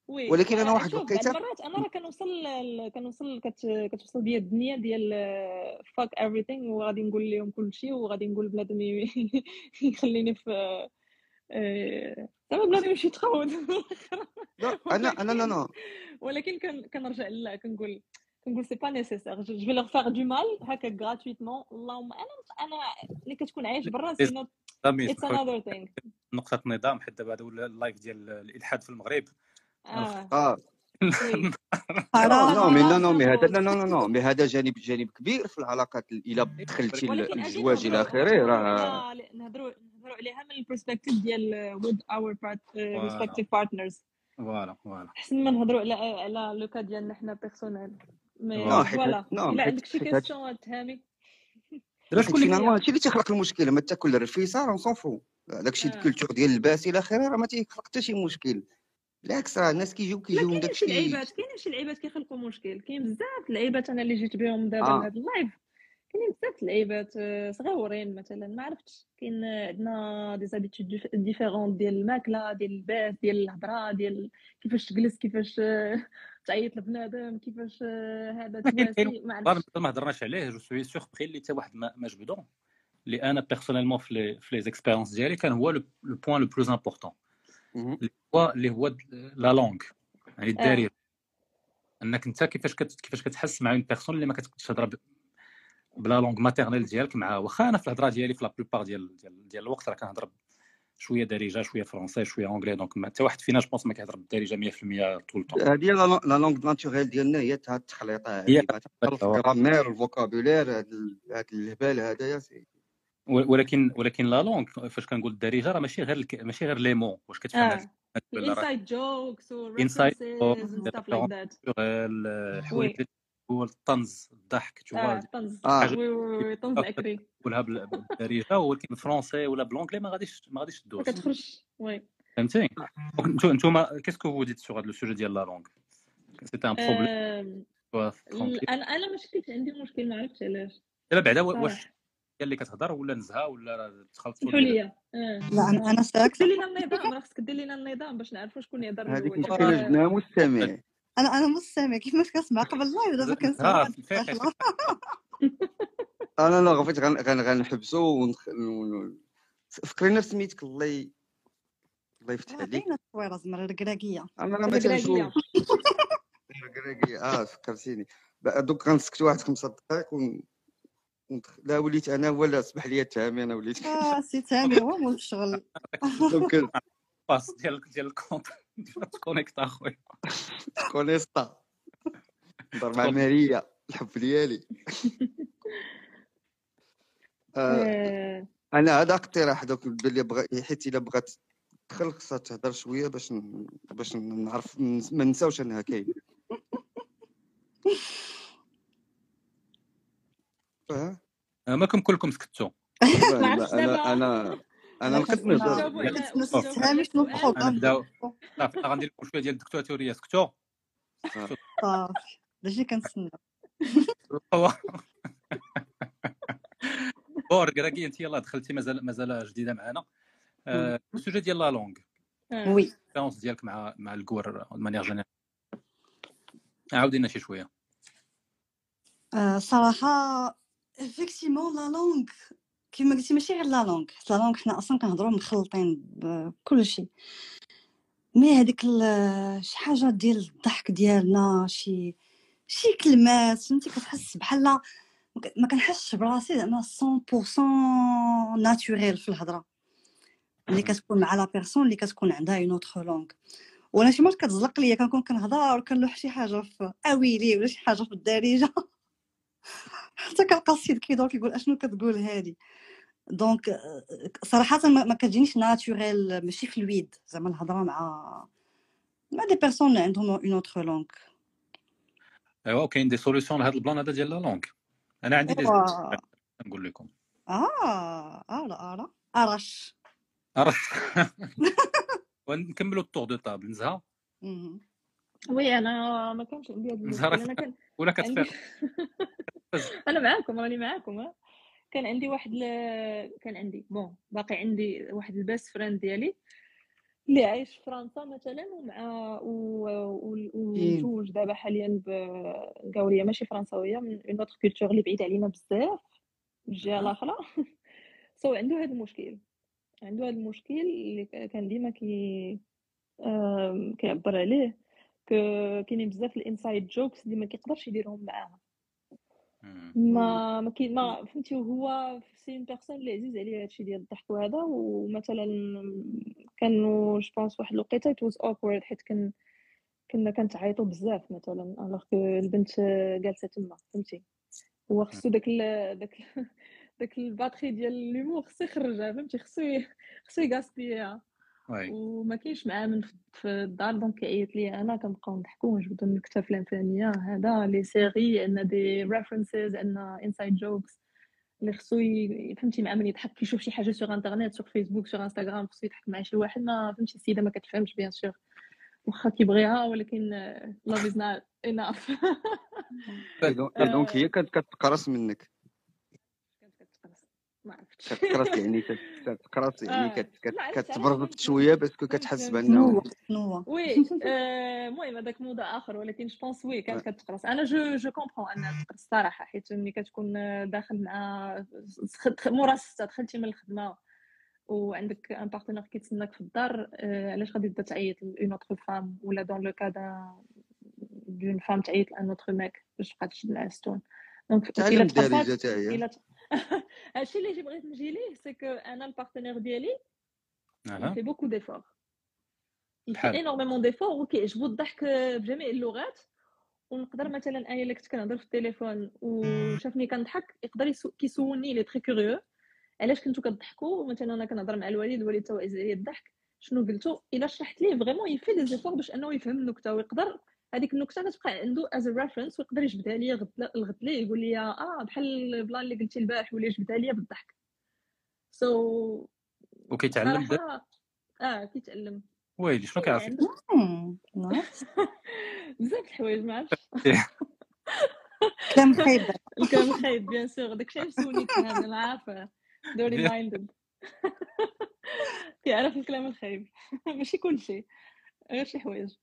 ولكن أنا واحد الوقيته المرات أنا راه كنوصل ل- كنوصل كت... كتوصل بيا الدنيا ديال فاك everything وغادي نقول لهم كلشي وغادي نقول بنادم يخليني في آه، زعما بنادم يمشي يتخوض أنا أنا لا لا ولكن كن- كنرجع لا كنقول كنقول c'est pas nécessaire je vais leur faire du mal هكا gratuitement اللهم أنا أنا اللي كتكون عايش برا c'est not the same it's another thing نقطة نظام حتى بعد ولا اللايف ديال الإلحاد في المغرب. آه. oui. non non mais لا حرام non mais هذا لا لا لا non mais هذا جانب جانب كبير في العلاقات الا دخلتي الزواج إلى آخره راه عليها نهضروا نهضروا عليها من ال perspective ديال with our part, uh, voilà. voilà أحسن ما نهضروا على على لو كا ديالنا حنا personnel mais non voilà. non إلا عندك شي question تهامي. دابا شكون اللي هادشي اللي تيخلق المشكل ما تاكل الرفيسة راه s'en fout داكشي آه. ال culture ديال اللباس إلى آخره راه ما تيخلق حتى شي مشكل. بالعكس راه الناس كيجيو لا كيجيوهم كاينين شي داكشي لعيبات كاينين شي لعيبات كيخلقوا مشكل. كاين بزاف اللعيبات أنا اللي جيت بهم دابا آه. لهاد اللايف. كاينين بزاف اللعيبات آه، صغيورين مثلا ما عرفتش. كاين آه، عندنا des habitudes différentes ديال الماكلة ديال اللباس ديال الهضرة ديال كيفاش تجلس كيفاش آه، تعيط لبنادم كيفاش آه، هذا ما عرفتش. ما هضرناش عليه je suis surpris اللي حتى واحد ما ما جبدو. اللي أنا personnellement في les في les expériences ديالي كان هو le point le plus important. اللي هو اللي هو la langue يعني آه. الدارجه أنك أنت كيفاش كت كيفاش كتحس مع une personne اللي ما كتقدرش تهضر ب- ب la langue maternelle ديالك مع واخا. أنا في الهضرة ديالي في la plupart ديال ديال ديال الوقت راه كنهضر شوية دارجه شوية français شوية anglais donc حتى واحد فينا je pense ما كيهضر بالدارجه 100% tout le temps هذه la langue naturelle ديالنا. هي هاد التخليطه هي ال grammaire وال vocabulaire هاد ال- هاد الهبال هذايا c'est ولكن ولكن la langue فاش كنقول الدارجة راه ماشي غير الك... ماشي غير les mots واش كتفهم ال inside jokes و inside references and stuff like that. الحوايج هو الطنز الضحك تشوف آه طنز آه. حاجة oui oui oui طنز عكري تقولها بال- بالدارجة ولكن بال français ولا بال anglais ما غاديش ما غاديش ما تدوز كتخرجش oui فهمتي نتوما كيسكو فو ديت سور هذا لو سوجي ديال لا لونغ سيتي ان بروبليم أنا أنا ما شكلت عندي مشكل ما عرفتش علاش. دابا بعدا وا- واش اللي كتهضر ولا نزهة ولا تخلطوا سمحوا لي لي آه. لا أنا أنا خصك دير لينا النظام راه خصك دير لينا النظام باش نعرفوا شكون يهضر هذيك مشكلة دابا جبناها مستمع. أنا أنا مستمع كيفاش كنسمع؟ قبل اللايف دابا كنسمع؟ أنا لا غفيت غن- غن- غنحبسو ونخ... ون- فكرينا سميتك الله. الله يفتح عليك. باينة التصويره زعما الركراكيه أنا ما تنشوف الركراكيه. آه فكرتيني. دوك غنسكت واحد خمسة دقائق ون... لا وليت أنا هو لا اسمح لي تهامي أنا وليت. آه سي تامر هو مول الشغل. دونك باس ديال ديال الكونت. تكونيكتا أخويا. كونيستا نهضر مع ماريا. الحب ديالي. آه آه، أنا هذا اقتراح دوك باللي بغا حيت إلا بغات تدخل خصها تهضر شوية باش. باش نعرف ما نساوش أنها كاينة. أه؟ آه، مالكم كلكم سكتوا أنا أنا أنا أنا كنسمع نهضر صافي غندير لكم شوية ديال الدكتاتوريه سكتوا. آه. صافي. داكشي كنتسنى هو بور كراكي انت يلاه دخلتي مازال مازال جديدة معنا آه، ال sujet ديال la langue. oui. ال expérience ديالك مع مع الكور manière générale عاودي لنا شي شوية. صراحة effectivement la langue كيما قلتي ماشي غير la langue حيت la langue حنا أصلا كنهضروا مخلطين بكل شيء. mais هذيك شي حاجة ديال الضحك ديالنا شي شي كلمات فهمتي؟ كتحس بحال ما كنحسش براسي زعما 100% naturel في الهضرة. اللي كتكون مع la personne اللي كتكون عندها une autre langue وأنا شي مرات كتزلق ليا كنكون كنهضر وكنلوح شي حاجة في أويلي ولا شي حاجة في الدارجة. حتى كنلقى السيد كيدور كيقول أشنو كتقول هادي؟ donc آه، صراحة ما ما كتجينيش naturel ماشي fluide زعما الهضرة مع مع des personnes اللي عندهم une autre langue ايوا كاين des solutions لهذا ال plan هذا ديال la langue أنا عندي دي نقول لكم. آه آه لا لا. أرش. عرفت ونكملوا ال tour de table نزهة. oui أنا ما كانش عندي هذا نزهه المشكل أنا كان ولا كتفيق أنا معاكم راني معاكم. ها. كان عندي واحد ل... كان عندي bon باقي عندي واحد ال best friend ديالي اللي عايش في فرنسا مثلا ومع و... و... ومزوج دابا حاليا بقاوريه ماشي فرنساوية من une autre culture اللي بعيد علينا بزاف من الجهه الاخرى so عنده هذا المشكل. عنده هذا المشكل اللي كان ديما كي آم، كيعبر عليه. كاينين بزاف ال inside jokes اللي ما كيقدرش يديرهم معاها. ما ما كاين ما فهمتي وهو c'est une personne اللي عزيز عليه هادشي ديال الضحك وهذا ومثلا كانوا je pense واحد الوقيتة it was awkward حيت كان كنا كنتعيطوا بزاف مثلا alors البنت جالسة تما فهمتي؟ هو خصو داك داك داك الباتري ديال l'humour خصو يخرجها فهمتي؟ خصو خصو يغاسبيها oui. وما كاينش معاه من في- في الدار donc كيعيط ليا أنا كنبقاو نضحكو ونجبدو النكته فلانفلانيه هذا لي سيري عندنا دي references عندنا inside jokes اللي خصو فهمتي مع من يضحك كيشوف شي حاجة sur انترنيت sur فيسبوك sur انستغرام خصو يضحك مع شي واحد. ما فهمتي السيدة ما كتفهمش bien sûr واخا كيبغيها ولكن love is not enough donc- هي كتقرص منك. ما عرفتش. كتقرص يعني كت- كتقرص يعني آه، كت- كت- ما عرفتش علاش كتبرزط شوية parce que كتحس. بأنه oui آه، المهم هذاك موضوع آخر ولكن je pense oui كانت كتقرص أنا je je comprends انها تقرص صراحة حيت ملي كتكون داخل مع مورا دخلتي من الخدمة وعندك un partenaire كيتسناك في الدار آه، علاش غادي تبدا تعيط une autre femme ولا dans le cas d'une femme تعيط ل un autre mec باش تبقى تشد مع ستون donc تعلم الا الدارجه تاعي. هادشي اللي بغيت نجي ليه c'est que أنا ال partenaire ديالي d'efforts. Il fait بحال énormément d'efforts. وكيعجبو الضحك بجميع اللغات ونقدر مثلا أنا الا كنت كنهضر في التليفون وشافني كنضحك يقدر يسو... كيسولني il est très curieux علاش كنتو كتضحكوا مثلا أنا كنهضر مع الوالد الوالد عزيز عليه الضحك شنو قلتو الا شرحت ليه vraiment il fait des efforts باش انه يفهم النكته ويقدر هذيك النكتة كتبقى عنده as reference ويقدر يجبدها ليا غد الغد ليه يقول لي آه بحال ال plan اللي قلتي البارح ولا جبدها ليا بالضحك. so so, وكيتعلم آه كيتعلم. ويلي شنو كيعرف؟ مم، nice. بزاف د الحوايج ما عرفتش. كلام خايب. الكلام خايب bien sûr داكشي علاش سوليك هذا أنا عارفة. dirty minded كيعرف الكلام الخايب. ماشي كلشي. غير شي حوايج.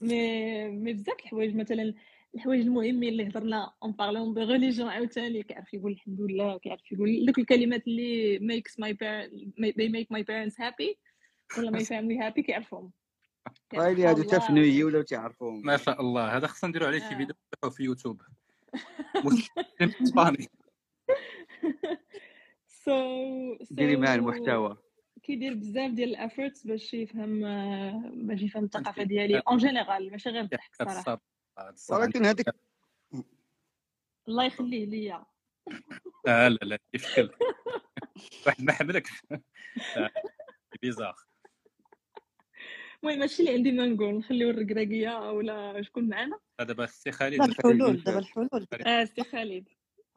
مي مي بزاف الحوايج مثلا الحوايج المهمين اللي هضرنا en parlant de religion عاوتاني كيعرف يقول الحمد لله كيعرف يقول دوك الكلمات اللي makes my parents they make my parents happy ولا my family happy كيعرفهم. رايلي هادو الله. تفنوي ولا تعرفوهم ما شاء الله. هذا خصنا نديرو عليه شي آه. فيديو في يوتيوب. مسلم إسباني. so ديري معاه المحتوى. كيدير بزاف ديال ال efforts باش يفهم آه، باش يفهم الثقافة ديالي en général ماشي غير الضحك الصبر ولكن هذيك الله يخليه ليا. لا لا لا يفشل واحد ما حملكش لا، bizarre. المهم ماشي اللي عندي ما نقول. نخليو الركراكيه ولا شكون معانا هذا دابا السي خالد دابا الحلول دابا الحلول. آه سي خالد.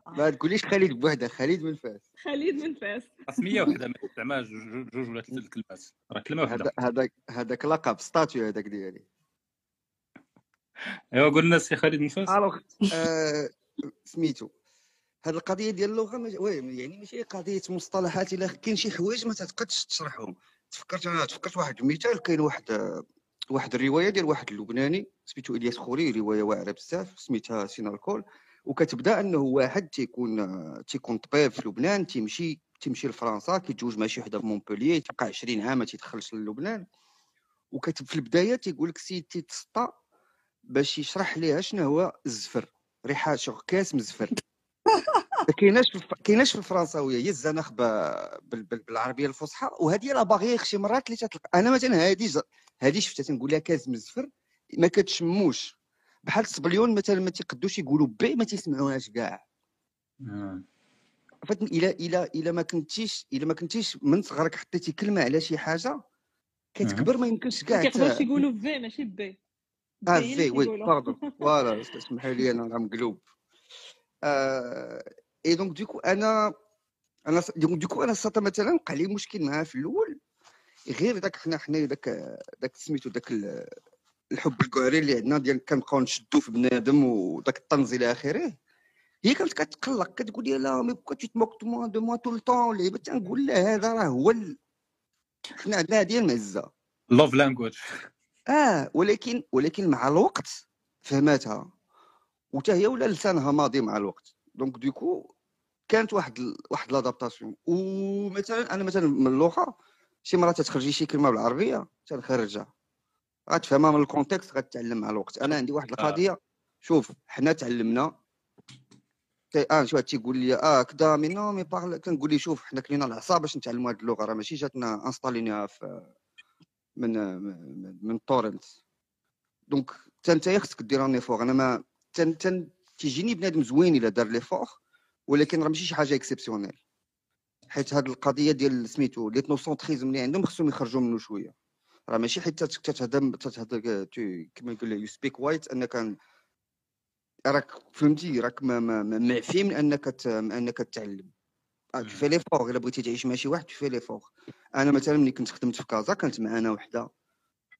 ما تقوليش خالد بوحده خالد من فاس. خالد من فاس. سميه وحدة ما زعما جوج ولا ثلاث الكلمات راه كلمة وحدة. هذا- هذاك هذاك لقب ستاتيو هذاك ديالي. أيوا قلنا السي خالد من فاس alors آه، سميتو. هاد القضية ديال اللغة مش... oui يعني ماشي قضية مصطلحات إلا كاين شي حوايج ما تقدش تشرحهم. تفكرت أنا تفكرت واحد المثال كاين واحد آه، واحد الرواية ديال واحد اللبناني سميتو إلياس خوري رواية واعرة بزاف سميتها سينالكول. وكتبدا انه واحد تيكون تيكون طبيب في لبنان تيمشي تيمشي لفرنسا كيتزوج مع شي وحده في مونبوليي تبقى 20 عام ما تيدخلش للبنان. وكتب في البداية تيقول لك سيد تيتسطى باش يشرح ليها شنو هو الزفر. ريحة شغل كاس مزفر ما كايناش كايناش في الفرنساوية هي الزنخ بالعربية الفصحى وهذه لا باغييغ شي مرات اللي تتلقى. أنا مثلا هذه هذه شفتها تنقول لها كاس مزفر ما كتشموش. بحال الصبليون مثلا ما تيقدوش يقولوا بي ما تيسمعوهاش كاع. فهمتني إلا إلا إلا ما كنتيش إلا ما كنتيش من صغرك حطيتي كلمة على شي حاجة كتكبر ما يمكنش ما كاع كيقدروش ت- يقولوا في ماشي بي. آه بي في وي. باردون فوالا اسمحوا لي أنا راه مقلوب. آه إي دونك دوكو أنا أنا ديك- ديكو أنا الساطا مثلا وقع لي مشكل معاه في الأول غير داك حنا حنا داك داك سميتو داك الحب الكواري اللي عندنا ديال كنبقاو نشدو في بنادم وداك الطنز إلى آخره. هي كانت كتقلق كتقول لي لا مي بوكو تي تموك موا دو موا طول طون لعيبه تنقول لها هذا راه هو ال... حنا عندنا هذه المعزه love language آه ولكن ولكن مع الوقت فهماتها. وتا هي ولا لسانها ماضي مع الوقت. donc du coup كانت واحد ال... واحد l'adaptation ومثلا أنا مثلا من اللغة شي مرات تخرجي شي كلمة بالعربية تنخرجها. غتفهمها من ال contexte غتتعلم مع الوقت. أنا عندي واحد القضية شوف حنا تعلمنا. تي- آه شي واحد تيقول لي آه كدا mais non mais parle كنقول لي شوف حنا كلينا العصا باش نتعلموا هذه اللغة. راه ماشي جاتنا install ينيها في من من, من torrent donc حتى نتايا خصك دير un effort أنا ما تن تن تيجيني بنادم زوين إلا دار l'effort ولكن راه ماشي شي حاجة exceptionnelle حيت هاد القضية ديال سميتو l'ethnocentrisme اللي عندهم خصهم يخرجوا منه شوية. راه ماشي حيت تت- تتهضر كما يقول you speak white أنك راك فهمتي راك ما ما ما- معفي من أنك أنك تتعلم. آه، tu fais l'effort إلا بغيتي تعيش مع شي واحد fais l'effort أنا مثلا ملي كنت خدمت في كازا كانت معنا وحدة.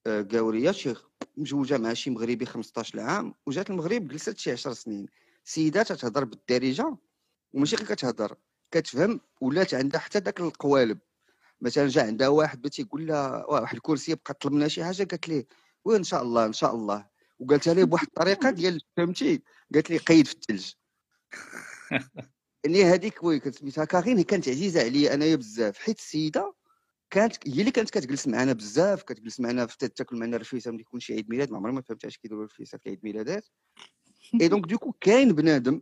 آه، قاوريه شي مزوجة مع شي مغربي 15 عام وجات المغرب جلست شي 10 سنين. سيدة تتهضر بالدارجة وماشي غير كتهضر كتفهم ولات عندها حتى داك القوالب. مثلا جا عندها واحد بغى تيقول لها واحد الكرسي بقى طلب منها شي حاجة؟ قالت ليه وين إن شاء الله إن شاء الله. وقالتها ليه؟ بواحد الطريقة ديال فهمتي؟ قالت لي قيد في الثلج. يعني هذيك oui كتسميتها كارين هي كانت عزيزة عليا أنايا بزاف حيت السيدة كانت هي اللي كانت كتجلس معنا بزاف كتجلس معنا في تاكل معنا الرفيسه ملي يكون شي عيد ميلاد ما عمري ما فهمت اش كيديروا الرفيسه في عيد ميلادات. et donc du coup كاين بنادم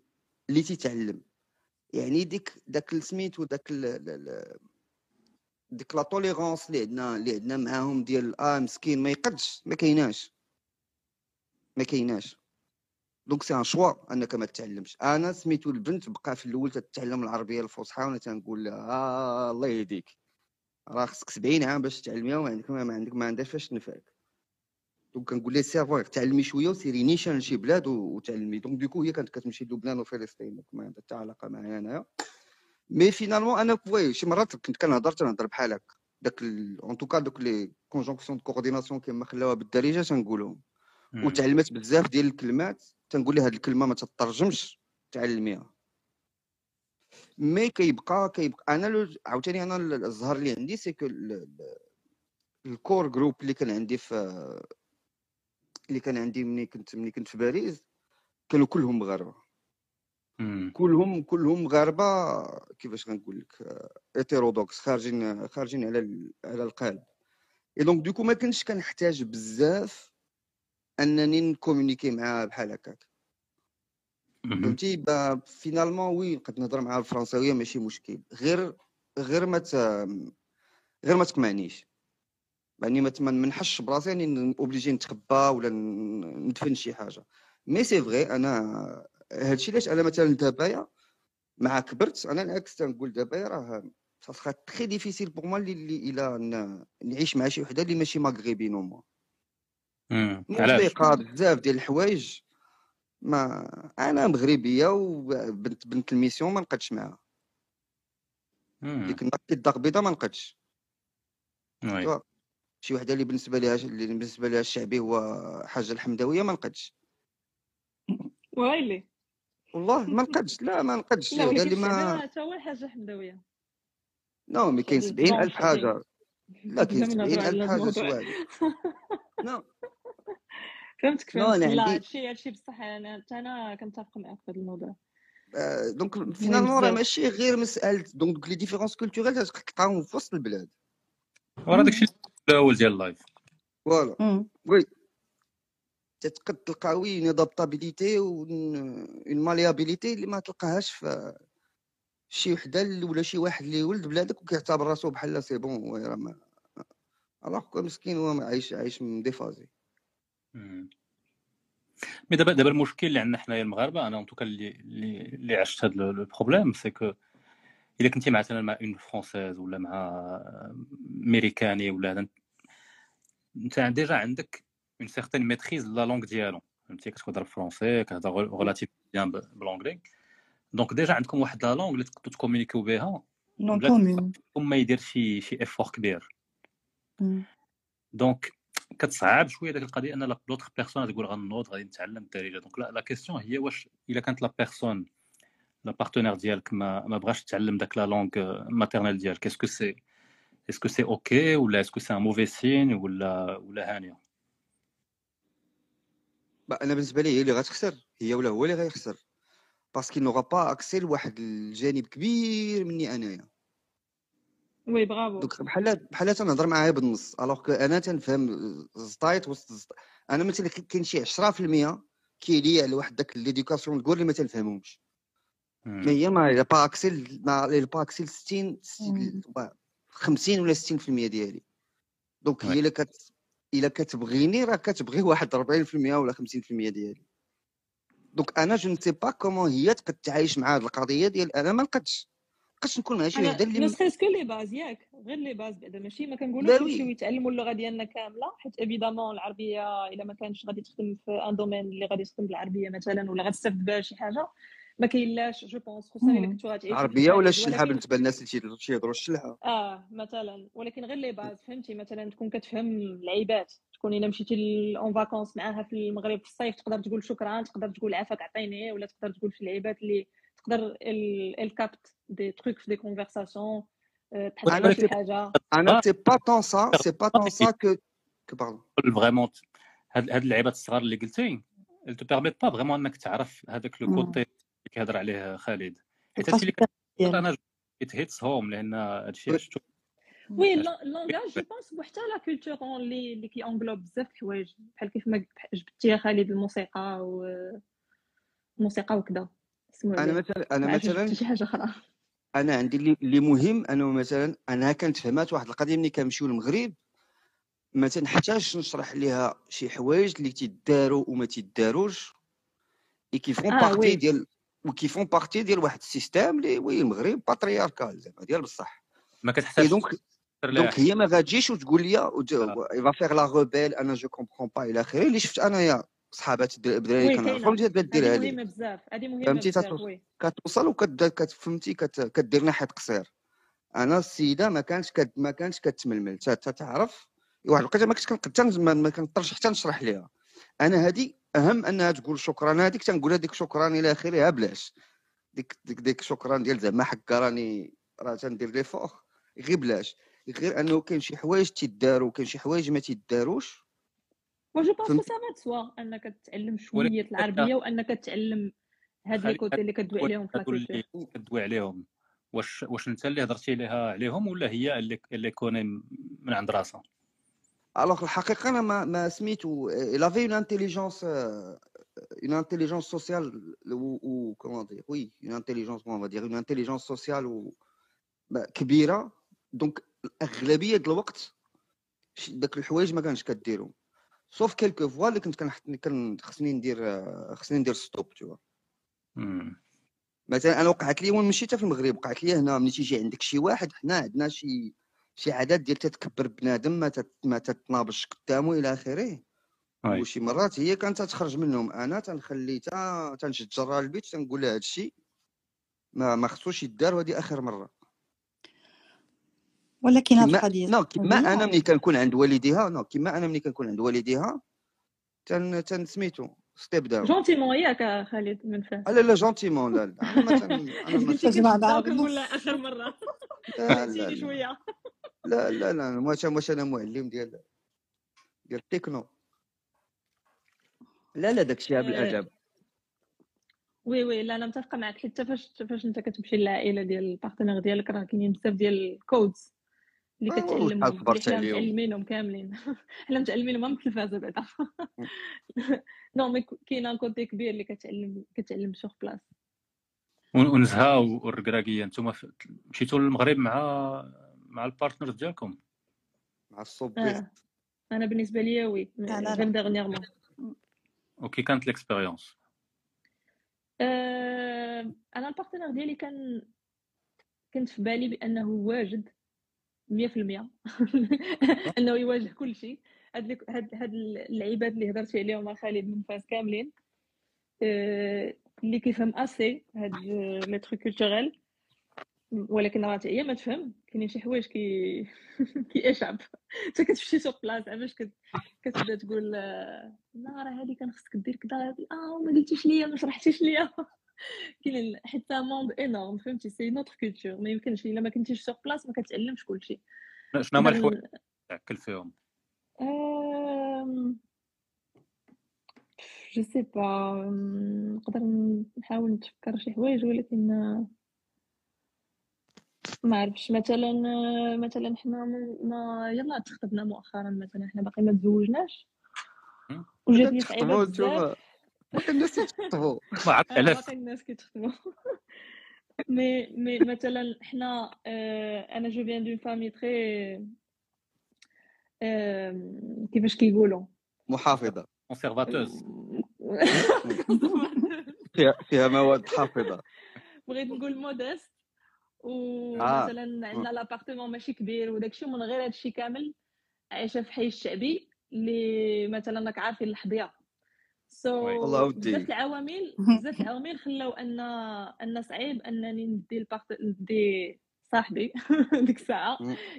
اللي تيتعلم. يعني ديك داك سميتو داك ال- ال- ال- ديك la tolérance اللي عندنا اللي عندنا معاهم ديال آه مسكين ما يقدش ما كايناش. ما كايناش. donc c'est un choix أنك ما تتعلمش. أنا سميتو البنت بقى في الأول تتعلم العربية الفصحى وأنا تنقول لها آه الله يهديك. راه خصك 70 عام باش تعلميها وما عندك ما عندك ما عندهاش فاش تنفعك. donc كنقول لها سير تعلمي شوية وسيري نيشان لشي بلاد وتعلمي. donc du coup هي كانت كتمشي لبنان وفلسطين. ما عندها حتى علاقة معايا أنايا. mais finalement أنا oui شي مرات كنت كنهضر تنهضر بحال هكا داك en tout cas دوك les conjonctions de coordination كما خلاوها بالدارجه تنقولهم. وتعلمت بزاف ديال الكلمات تنقول لها هاد الكلمة ما تترجمش تعلميها mais كيبقى كيبقى أنا لو- عاوتاني أنا ال- الزهر اللي عندي c'est que ال- ال- ال core group اللي كان عندي في اللي كان عندي ملي كنت ملي كنت في باريس كانوا كلهم مغاربه مم. كلهم كلهم مغاربه كيفاش غنقول لك؟ hétérodoxes خارجين خارجين على على القالب et donc du coup ما كنتش كنحتاج بزاف أنني ن communiquer معاه بحال هكاك. فهمتي؟ finalement oui نقدر نهضر معاه الفرنساوية ماشي مشكل. غير غير ما ت... غير ما تقمعنيش. يعني ما ت- ما نحسش براسي يعني obligé نتخبى ولا ندفن شي حاجة. mais c'est vrai أنا هادشي علاش أنا مثلا دابايا مع كبرت أنا العكس تنقول دابايا راه ça sera très difficile pour moi اللي اللي إلى نعيش مع شي وحدة اللي ماشي مغربي normal. علاش؟ بزاف ديال الحوايج ما أنا مغربية وبنت بنت ال mission ما نقدش معاها. ديك النهار كي الدار بيضاء ما نقدش. شي وحدة اللي بالنسبة ليها اللي بالنسبة ليها الشعبي هو حاجة الحمداوية ما نقدش. ويلي والله ما نقدش لا ما نقدش ولكن اللي ما حتى هو حاجة حمداويه نو مي كاين شادي سبعين بلون ألف شادي حاجة. لا كاين بلا ما سبعين نهضروا ألف على حاجة الموضوع. سواء نو. فهمتك فهمتك. أنا لا هادشي هادشي بصح أنا حتى أنا كنتفق معاك في هذا الموضوع. آه، دونك فينالمون راه ماشي غير مسألة. دونك دوك لي ديفيرونس كولتوريل تلقاهم في وسط البلاد. وراه داكشي الأول ديال اللايف. فوالا. وي. تتقد تلقى oui une malléabilité اللي ما تلقاهاش في شي وحدة ولا شي واحد اللي ولد بلادك وكيعتبر راسو بحال c'est bon oui راه mais alors مسكين هو عايش عايش مديفازي. mais دابا دابا المشكل اللي عندنا حنايا المغاربة أنا en tout cas اللي اللي عشت هذا le problème c'est que إلا كنتي مثلا مع une française ولا مع ميريكاني ولا أنت déjà عندك une certaine maîtrise la langue ديالو فهمتي كتهضر français كتهضر relativement bien ب l'anglais donc déjà عندكم واحد la langue اللي تقدروا ت communiquer و بها. non bah là comment ما يدير شي شي effort كبير. مم. donc كتصعب شوية ديك القضية أن l'autre personne تقول غنوض غادي نتعلم الدارجة. donc la, la question هي واش إلا كانت la personne la partenaire ديالك ما ما بغاش تتعلم داك la langue maternelle ديالك est-ce que c'est est-ce que c'est OK ولا est-ce que c'est un mauvais signe ولا ولا هانية؟ bah أنا بالنسبة لي هي اللي غتخسر هي ولا هو اللي غيخسر. parce que n'aura pas accès لواحد الجانب كبير مني أنايا. oui bravo. donc بحال بحال تنهضر معاها بالنص alors que أنا تنفهم زطايط وسط زط- أنا مثلا كي- كاين شي 10% كيلي على واحد داك l'éducation تقول لي ما تنفهمهمش. mais هي n'a pas accès n'a pas accès ل 60 مم. 50 ولا 60% ديالي. donc. هي الا كت الا كتبغيني راه كتبغي واحد 40% ولا 50% ديالي. donc أنا je ne sais pas comment هي تقد تعايش مع هاد القضية ديال أنا ما نقدش نقدش نكون مع شي وحده اللي non م- c'est que les bases ياك. غير les bases بعدا. ماشي ما كنقولوش. يمشيو يتعلموا اللغة ديالنا كاملة حيت évidemment العربية إلا ما كانش غادي تخدم في un domaine اللي غادي تخدم بالعربية مثلا ولا غتستافد بها شي حاجة. ما كاينلاش je pense خصوصا إلا. كنتو غتعيشوا في عربية ولا الشلحه ولكن بالنسبة للناس اللي تيهضروا الشلحه آه مثلا ولكن غير les bases فهمتي؟ مثلا تكون كتفهم اللعيبات تكون إلا مشيتي en vacances معاها في المغرب في الصيف تقدر تقول شكرا تقدر تقول عافاك عطيني ولا تقدر تقول في اللعيبات اللي تقدر capter des trucs في des conversations على شي سي حاجة أنا c'est pas tant ça c'est pas tant ça que pardon vraiment هاد اللعيبات الصغار اللي قلتي te permettent pas vraiment انك تعرف هذاك le. côté كيهضر عليه خالد. حيت هادشي اللي كتهضر ديالو أنا it hits home لأن هادشي شفتو oui le langage je pense وحتى la culture اللي اللي qui englobe بزاف د الحوايج. بحال كيف ما جبتي يا خالد الموسيقى والموسيقى وكذا اسمو أنا مثلا أنا مثلا شي حاجة أخرى. أنا عندي اللي اللي مهم أنه مثلا أنا كانت فهمات واحد القضية ملي كنمشيو للمغرب ما تنحتاجش نشرح ليها شي حوايج اللي تيداروا وما تيداروش et qui font آه partie ديال و qui font partie ديال واحد ال système اللي oui المغرب patriarcal زعما ديال بصح. ما اي كتحتاجش donc donc هي ما غاتجيش وتقول لي آه. va faire la rebelle أنا je comprends pas إلى آخره اللي شفت انايا صحابات الدرا- الدراري كنعرفهم تبدا ديرها هذه لي مهمة بزاف هذه مهمة فهمتي؟ بزاف كتوصل وكت كت- فهمتي؟ كت- كدير ناحية قصير. أنا السيدة ما كانتش كت ما كانتش كتململ. تا- تعرف واحد الوقيتة ما كنتش كنقدر ما ما كنقدرش حتى نشرح ليها. أنا هذه أهم أنها تقول شكرا. هذيك تنقولها ديك شكرا إلى اخره بلاش. ديك ديك ديك شكرا ديال زعما حكا راني راه تندير لي فوق غير بلاش. غير أنه كاين شي حوايج تيداروا وكاين شي حوايج ما تيداروش. و je pense que فهمتي ça va soit أنك تتعلم ولكن شوية العربيه وأنك تتعلم هاد les côtés اللي كدوي عليهم اللي كدوي عليهم. واش واش أنت اللي هضرتي ليها عليهم ولا هي اللي اللي كوني من عند راسها؟ alors الحقيقة أنا ما ما سميتو une intelligence euh, une intelligence sociale ou, ou comment dire oui une intelligence on va dire une intelligence sociale ou bah, كبيره donc اغلبيه د الوقت داك الحوايج ما كانش كديرهم سوف quelques fois اللي كنت كان خصني ندير خصني ندير stop tout. مثلا أنا وقعت لي وين مشيت في المغرب وقعت لي هنا ملي تيجي عندك شي واحد حنا عندنا شي شي عادات ديال تتكبر بنادم ما تت ما تتنابش قدامه إلى آخره. وشي مرات هي كانت تخرج منهم أنا تنخلي تا تنشد جرها البيت تنقول لها هادشي. ما ما خصوش يدار وهذه آخر مرة. ولكن هاد كما القضية نو كما أنا ملي كنكون عند والديها non كما أنا ملي كنكون عند والديها تن تن سميتو en: step down. gentiment ياك خالد من فهم لا لا gentiment لا لا. أنا ما تن أنا ما آخر مرة. شوية. لا لا لا واش واش أنا معلم ديال ديال التكنو لا لا داكشي آه، بالادب oui oui لا أنا متفقة معك حتى فاش فاش أنت كتمشي للعائلة ديال ال partenaire ديالك راه كاينين بزاف ديال ال codes اللي آه، كتعلمهم حنا متعلمينهم كاملين. حنا متعلمينهم من التلفازه بعدا. non mais كاين côté كبير اللي كتعلم كتعلم sur place ونزهه والركراكيه أنتم مشيتوا للمغرب مع مع ال partenaire ديالكم. مع الصوبيست آه. أنا بالنسبة ليا oui. أنا غير لا. dernièrement وكي كانت l'expérience آه، أنا ال partenaire ديالي كان كنت في بالي بأنه واجد 100% أنه يواجه كل شيء. هاد هاد هاد اللعيبات اللي هضرتي عليهم مع خالد من فاس كاملين. آه، اللي كيفهم أسي هاد les trucs culturels ولكن راه حتى هي ما تفهم. كاينين شي حوايج كي كيأشعب انت كتمشي sur place باش كت... كتبدا تقول آه، لا راه هادي كان خصك دير كذا آه ما قلتيش ليا ما شرحتيش ليا. كاين حتى monde énorme فهمتي؟ c'est notre culture ما يمكنش إلا ما كنتيش sur place ما كتعلمش كلشي. شنو هما الحوايج تاعك فيهم؟ je sais pas نقدر نحاول نتفكر شي حوايج ولكن ما عرفتش مثلا مثلا حنا ما يلا تخطبنا مؤخرا مثلا حنا باقي ما تزوجناش؟ وجاتني صعيبة بزاف. باقي الناس يتخطبوا ما عرفت آه، علاش باقي الناس كيتخطبوا مي مي مثلا حنا آه، أنا je viens d'une famille très كيفاش كيقولوا؟ محافظة. conservatrice فيها فيها مواد حافظة. بغيت نقول modeste آه. ومثلا عندنا l'appartement ماشي كبير وداكشي ومن غير هادشي كامل عايشة في حي الشعبي اللي مثلا راك عارفين الحظيه so ودي. بزاف العوامل بزاف العوامل خلاو أن أن صعيب أنني ندي البارت ندي صاحبي ديك الساعة.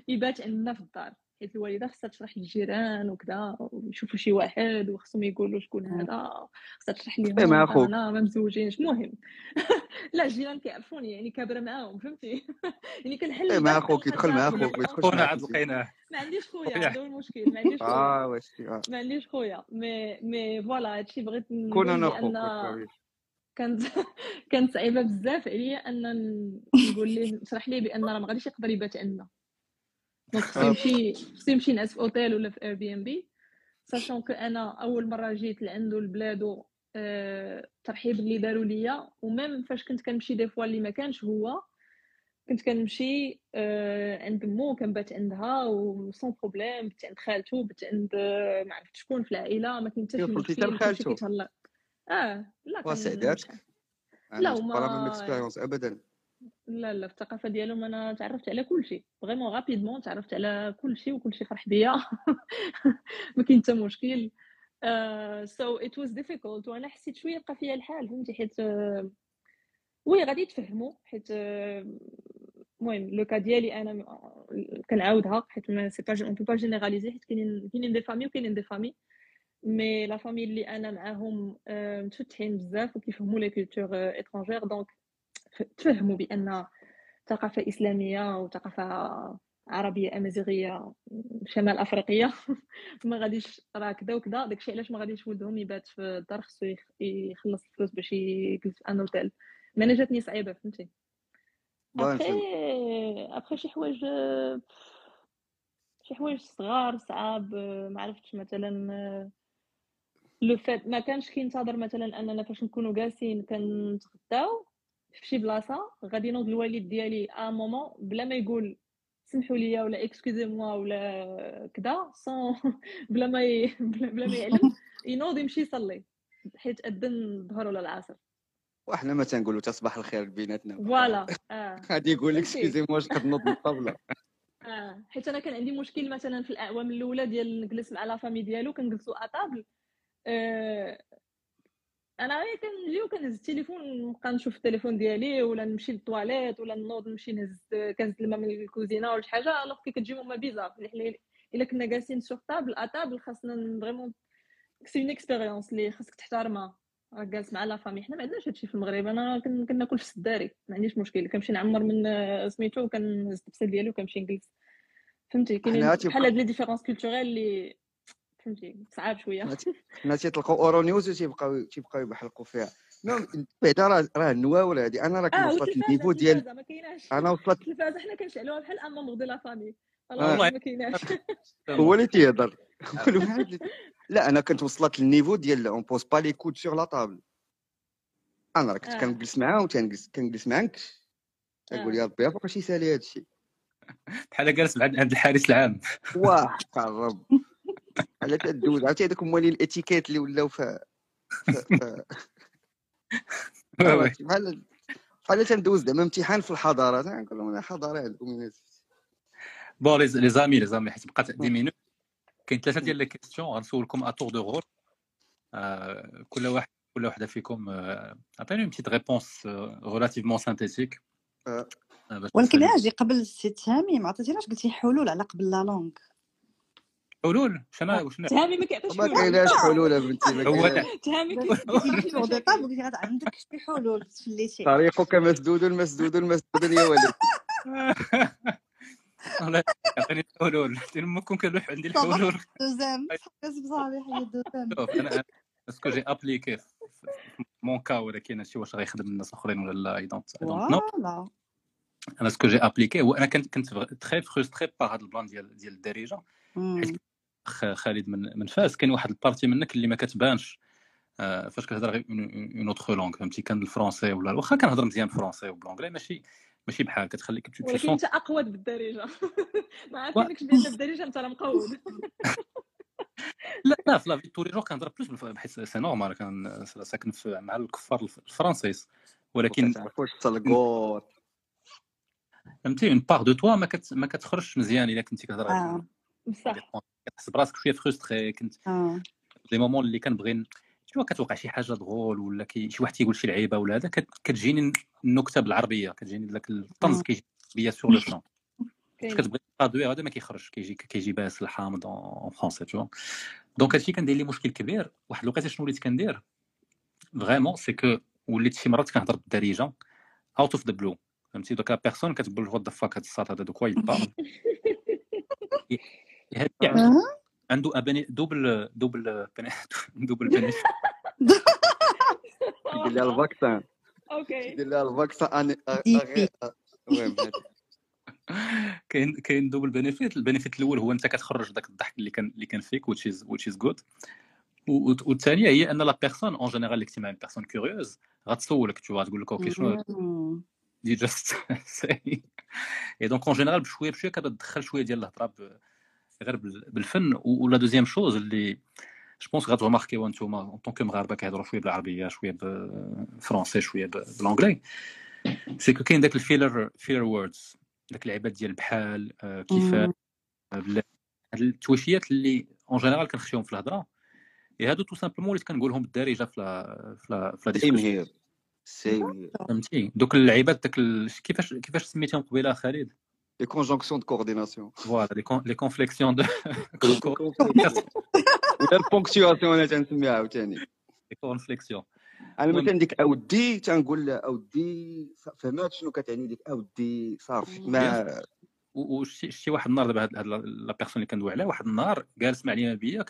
يبات عندنا في الدار حيت الوالده خصها تشرح للجيران وكذا ويشوفوا شي واحد وخصهم يقولوا شكون هذا خصها تشرح لهم مع. أنا ما مزوجينش المهم لا الجيران كيعرفوني يعني كابره معاهم فهمتي يعني كنحل إيه، مع أخوك يدخل مع. أخوك ما يدخلش عاد. لقيناه ما عنديش خويا. هذا هو المشكل ما عنديش خويا آه واش آه. ما عنديش خويا mais mais voilà هادشي بغيت كون نقول أنا كانت كانت صعيبه بزاف عليا ان نقول ليه نشرح ليه بان راه ما غاديش يقدر يبات عندنا donc خصو يمشي خصو يمشي ينعس في اوتيل ولا في Airbnb sachant que أنا أول مرة جيت لعندو لبلادو آه، الترحيب اللي داروا ليا و même فاش كنت كنمشي des fois اللي ما كانش هو كنت كنمشي آه، عند مو كنبات عندها و sans problème بت عند خالته بت عند آه، ما عرفت شكون في العائلة ما كاين حتى شي مشكل لخالته؟ كيتهلا آه لا كان وسعداتك لا، وما- لا expérience ابدا. لا لا الثقافة ديالهم أنا تعرفت على كل شيء. vraiment rapidement تعرفت على كل شيء وكل شيء فرح بيا. ما كاين حتى مشكل. so it was difficult وأنا حسيت شوية بقى فيا الحال فهمتي؟ حيت آه، oui غادي يتفهموا. حيت آه، المهم le cas ديالي أنا م- كنعاودها. حيت ما سي با اون بو با جينيراليزي حيت كاينين كاينين des familles وكاينين des familles mais la famille اللي أنا معاهم آه، متفتحين بزاف وكيفهموا les cultures étrangères donc تفهموا بأن ثقافة إسلامية وثقافة عربية أمازيغية شمال أفريقية ما غاديش راه كذا وكذا داكشي علاش ما غاديش ولدهم يبات في الدار خصو يخ- يخلص الفلوس باش يجلس في un hôtel mais أنا جاتني صعيبة فهمتي؟ ابخي ابخي شي حوايج شي حوايج صغار صعاب ما عرفتش مثلا لو فات ما كانش كينتظر مثلا أننا فاش نكونوا جالسين كنتغداو. في شي بلاصة غادي ينوض الوالد ديالي à moment بلا ما يقول سمحوا لي ولا excusez-moi ولا كذا sans بلا ما ي... بلا ما يعلم ينوض يمشي يصلي حيت أذن الظهر ولا العصر. وحنا ما تنقولوا تصبح الخير بيناتنا voilà آه. غادي يقول لك فهمتي؟ excusez واش كتنوض من الطاوله آه حيت أنا كان عندي مشكل مثلا في الاعوام الأولى ديال نجلس مع la famille ديالو كنجلسوا à table آه أنا غير كنجي وكنهز التليفون نبقى نشوف التليفون ديالي ولا نمشي للطواليت ولا نوض نمشي نهز كاس الماء من الكوزينة ولا شي حاجة alors que كتجي هما bizarre. إلا كنا جالسين sur table à table خاصنا vraiment c'est une expérience اللي خاصك تحترمها. راك جالس مع la famille حنا ما عندناش هادشي في المغرب. أنا كن- كناكل في السداري ما عنديش مشكل. كنمشي نعمر من آه، سميتو وكنهز الطبسه ديالي وكنمشي نجلس. فهمتي؟ تيبقى- بحال هاد les différences culturelles اللي فهمتي؟ صعاب شوية. حنا تيطلقوا اورو نيوز وتيبقاو تيبقاو يبحلقوا فيها. بعدا راه راه النواول هادي؟ أنا راه آه وصلت لل niveau ديال أنا وصلت التلفازه حنا كنشعلوها بحال un membre de la famille. آه. والله ما كايناش. هو اللي تيهضر. واحد لا أنا كنت وصلت لل niveau ديال on pose pas les coudes sur la table أنا راه كنت آه. كنجلس معاه وتنجلس كنجلس مع نكش تنقول آه. يا ربي فوقاش يسالي هادشي؟ بحال جالس عند عند الحارس العام. واه الرب على تدوز. عرفتي هذوك موالين الاتيكيت اللي ولاو ف. بحال بحال تندوز زعما امتحان في الحضارة. تنقول لهم أنا حضارة عندكم bon les amis les amis حيت بقات 10 minutes. كاين ثلاثة ديال les questions. غنسولكم à tour de آه، كل واحد كل وحدة فيكم عطيني une petite réponse relativement synthétique ولكن أجي قبل السي تهامي ما عطيتيناش قلتي حلول على قبل la langue. حلول. شنو وشنو تهامي ما كيعطيش ما كايناش حلول بنتي ما هو كايناش. تهامي غاد عندك شي حلول تفليتي طريقك مسدود مسدود مسدود يا ولد والله يعطيني الحلول. ما كون كنروح عندي الحلول. دوزام. كسب صالح هي دوزام. شوف أنا ce que j'ai appliqué mon cas ولكن هادشي واش غيخدم الناس الأخرين ولا لا I don't know أنا ce que j'ai appliqué هو أنا كنت كنت très frustré par هذا ال plan ديال ديال الدارجة. حيت خالد من من فاس كاين واحد ال partie منك اللي ما كتبانش. آه، فاش كتهضر غير une autre langue فهمتي؟ كان ال français ولا واخا كنهضر مزيان بال français وبال anglais ماشي ماشي بحال كتخليك tu ولكن أنت اقود بالدارجه ما عارفينكش بان بالدارجه أنت راه مقود. لا لا في لافي توري جور كنهضر بلوس بحيث سي نورمال كان ساكن في مع الكفار الف- الفرانسيس ولكن تعرفوش تلقوط فهمتي؟ اون بار دو توا ما كت ما كتخرجش مزيان إلا كنتي كتهضر بصح كتحس براسك شوية فرستري كنت لي مومون اللي كنبغي شو كتوقع شي حاجة دغول ولا كي شي واحد تيقول شي لعيبة ولا هذا كت- كتجيني النكته بالعربية. كتجيني ذاك الطنز آه. كيجي بيا سور لو كاين كتبغي ترادوي هذا ما كيخرجش. كيجي كيجي باس الحامض اون فرونسي تو دونك هادشي كندير لي مشكل كبير. واحد الوقيتة شنو وليت كندير؟ فريمون سي كو وليت شي مرات كنهضر بالدارجة اوت اوف ذا بلو فهمتي؟ دوك لا بيرسون كتقول وات ذا فاك هاد الساط هذا دوك واي بارل هادي آه. عنده أبني دوبل دوبل دوبل بنفيت يدير لها ال vaccin okay يدير لها ال vaccin. كاين كاين double benefit ال benefit الأول هو أنت كتخرج داك الضحك اللي كان اللي كان فيك which is which is good. والثانيه هي أن la personne en général اللي كنتي مع personne curieuse غتسولك تو تقول لك okay شنو. دي just c'est اي donc en général بشوية بشوية كتبدا تدخل شوية ديال الهضرة غير بال- بال fun. و la deuxième chose اللي جو بونس غاتوماركيو انتوما اون طون كو مغاربة كيهضروا شوية بالعربية شوية بالفرونسي شوية ب- بالانجلي سي كو كاين داك الفيلر فيلر ووردز داك اللعيبات ديال بحال آه، كيفاش. آه، هاد التويشيات اللي اون جينيرال كنخشيهم في الهضرة. اي هادو تو سامبلومون وليت كنقولهم بالدارجة في لا في لا في لا سيم ديسكوسيون هير سيم هير فهمتي؟ دوك اللعيبات داك. كيفاش كيفاش سميتهم قبيلة خالد؟ لي كونجونكسيون دو كورديناسيون فوالا لي كون لي كونفليكسيون دو ولا ال ponctuation أنا تنسميها عاوتاني les conflexions أنا مثلا ديك اودي تنقول اودي فهمت شنو كتعني ديك اودي صافي ما شتي واحد النهار دابا هاد la personne اللي كندوي عليها واحد النهار جالس مع لينا بيا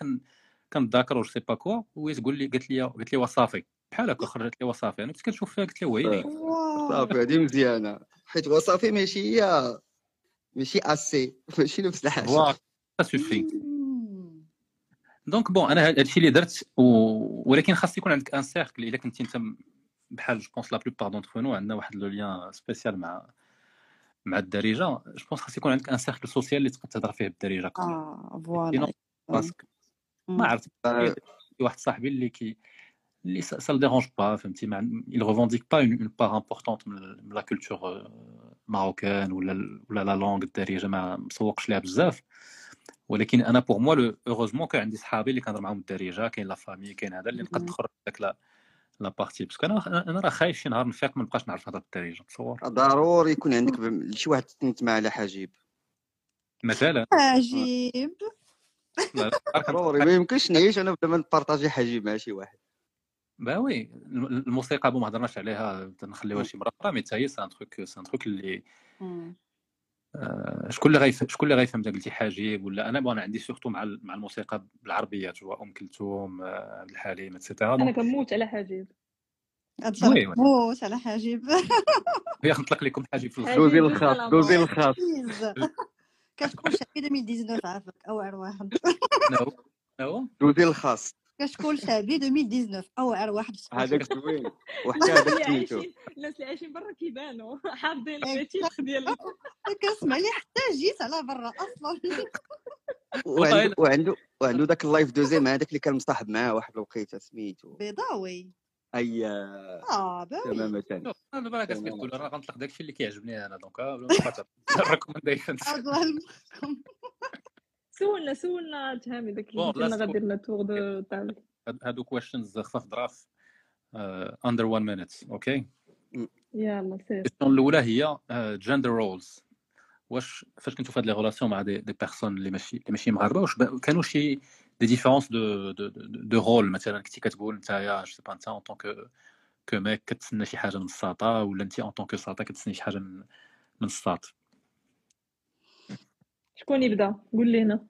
كنتذاكر je sais pas quoi وهي تقول لي قالت لي قالت لي وصافي. بحال هكا خرجت لي وصافي. أنا كنت كنشوف فيها قلت لها ويلي صافي هادي مزيانة. حيت وصافي ماشي هي. ماشي اسي ماشي نفس الحاجة voilà صافي. donc bon أنا هاد الشيء اللي درت و... ولكن خاص يكون عندك un cercle إلا كنتي أنت بحال je pense la plupart d'entre nous عندنا واحد le lien spécial مع مع الدارجة. je pense خاص يكون عندك un cercle social اللي تقدر تهضر فيه بالدارجة آه voilà راسك ما عرفت واحد صاحبي اللي qui ça dérange pas فهمتي ما il revendique pas une, une part importante marocaine ولا ال- ولا la langue الدارجه ما مسوقش ليها بزاف ولكن أنا pour moi le heureusement كان عندي صحابي اللي كنهضر معاهم بالدارجه كاين la famille كاين هذا اللي نقدر مم. نخرج داك la la partie parce que أنا أنا راه خايف شي نهار نفيق ما نبقاش نعرف نهضر بالدارجه تصور. ضروري يكون عندك شي واحد تنت مع على حجيب. مثلا لا، ضروري ما يمكنش نعيش أنا بلا ما نبارطاجي حجيب مع شي واحد. bah oui الم- الموسيقى bon ما هضرناش عليها نخليوها شي مرة أخرى mais حتى هي c'est un truc c'est un truc اللي. آه، شكون اللي غيفهم شكون اللي غيفهم قلتي حاجيب ولا أنا bon عندي surtout مع مع الموسيقى بالعربيه توا أم كلثوم آه، عبد الحليم et cetera أنا كنموت على oui موت على حاجب. هي نطلق لكم حاجب في الغد دوزي الخاص. دوزي الخاص كشكون شعبي 2019 عافاك اوعر واحد non non. دوزي الخاص كشكون شعبي 2019 اوعر واحد في هذاك. زوين وحتى هذاك الناس اللي عايشين برا كيبانوا حافظين إيه. التيتخ ديال كنسمع لي حتى جيت على برا أصلا وعنده وعنده وعنده ذاك اللايف دوزيام هذاك اللي كان مصاحب معاه واحد الوقيته سميتو بيضاوي اي آه تماما شوف أنا دابا كتبقى تقول راه غنطلق داكشي اللي كيعجبني أنا دونك يلمخكم سولنا سولنا تهامي داك اللي بون، قلت لنا لا غادير لنا تور دو تابل هادو questions خفاف ظراف under 1 minute okay يلا سير. ال question الأولى هي gender roles واش فاش كنتو في هاد les relations مع des, des personnes اللي ماشي اللي ماشي مغاربة واش كانوا شي des différences de de de rôle مثلا كنتي كتقول نتايا je sais pas انت en tant que mec كتسنى شي حاجة من الساطا ولا انت en tant que ساطا كتسنى شي حاجة من من الساط؟ شكون يبدأ؟ قول لينا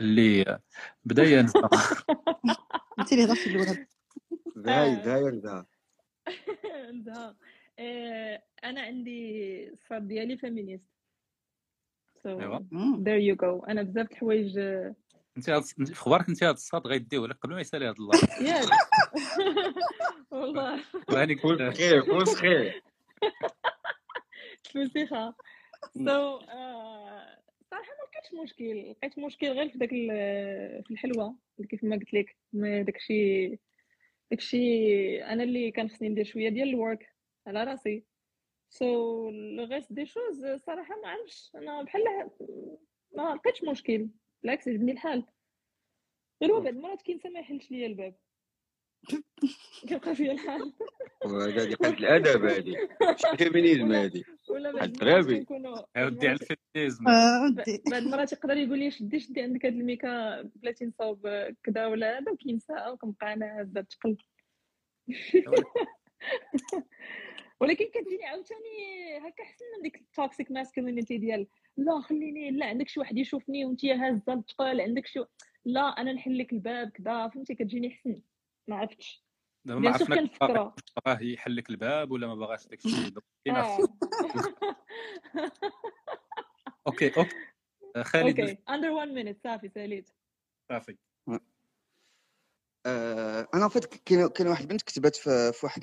اللي بدا ينسى انت اللي هضرتي الاولى داير داير دا عندها آه، أنا عندي الصاد ديالي فيمينيست ايوا there you go. أنا بزاف د الحوايج آه، أنت في أخبارك أنت هاد الصاد غيديوه لك قبل ما يسالي هاد الله. ياك والله. راني كل خير كل خير so صراحة ما لقيتش مشكل لقيت مشكل غير في داك في الحلوة كيف ما قلت لك داكشي داكشي أنا اللي كان خصني ندير شوية ديال الورك على راسي. so le reste des choses صراحة ما عرفتش أنا بحال ما لقيتش مشكل بالعكس عجبني الحال. غير هو بعض المرات كينسى ما يحلش ليا الباب. كيبقى فيا الحال. هذه قلة الأدب هذه féminisme هذه ولا بعض كنكونوا عاودي على ال féminisme آه، ب- ودي. بعد المرات يقدر يقول لي شدي شدي عندك هاد الميكا بلاتي نصاوب كذا ولا هذا وكينسى وكنبقى أنا هازه تقل ولكن كتجيني عاوتاني هكا احسن من ديك ال toxic masculinity ديال لا خليني لا عندك شي واحد يشوفني وانت هازه الثقل عندك شي لا أنا نحل لك الباب كذا فهمتي؟ كتجيني احسن ما عرفتش. دابا ما bien sûr عرفنا كنفكرها واش بغاه يحل لك الباب ولا ما بغاش داك الشيء okay okay. آه، خالد. okay under 1 minute صافي ساليت. صافي. آه، أنا فات كاين كاين واحد البنت كتبات في واحد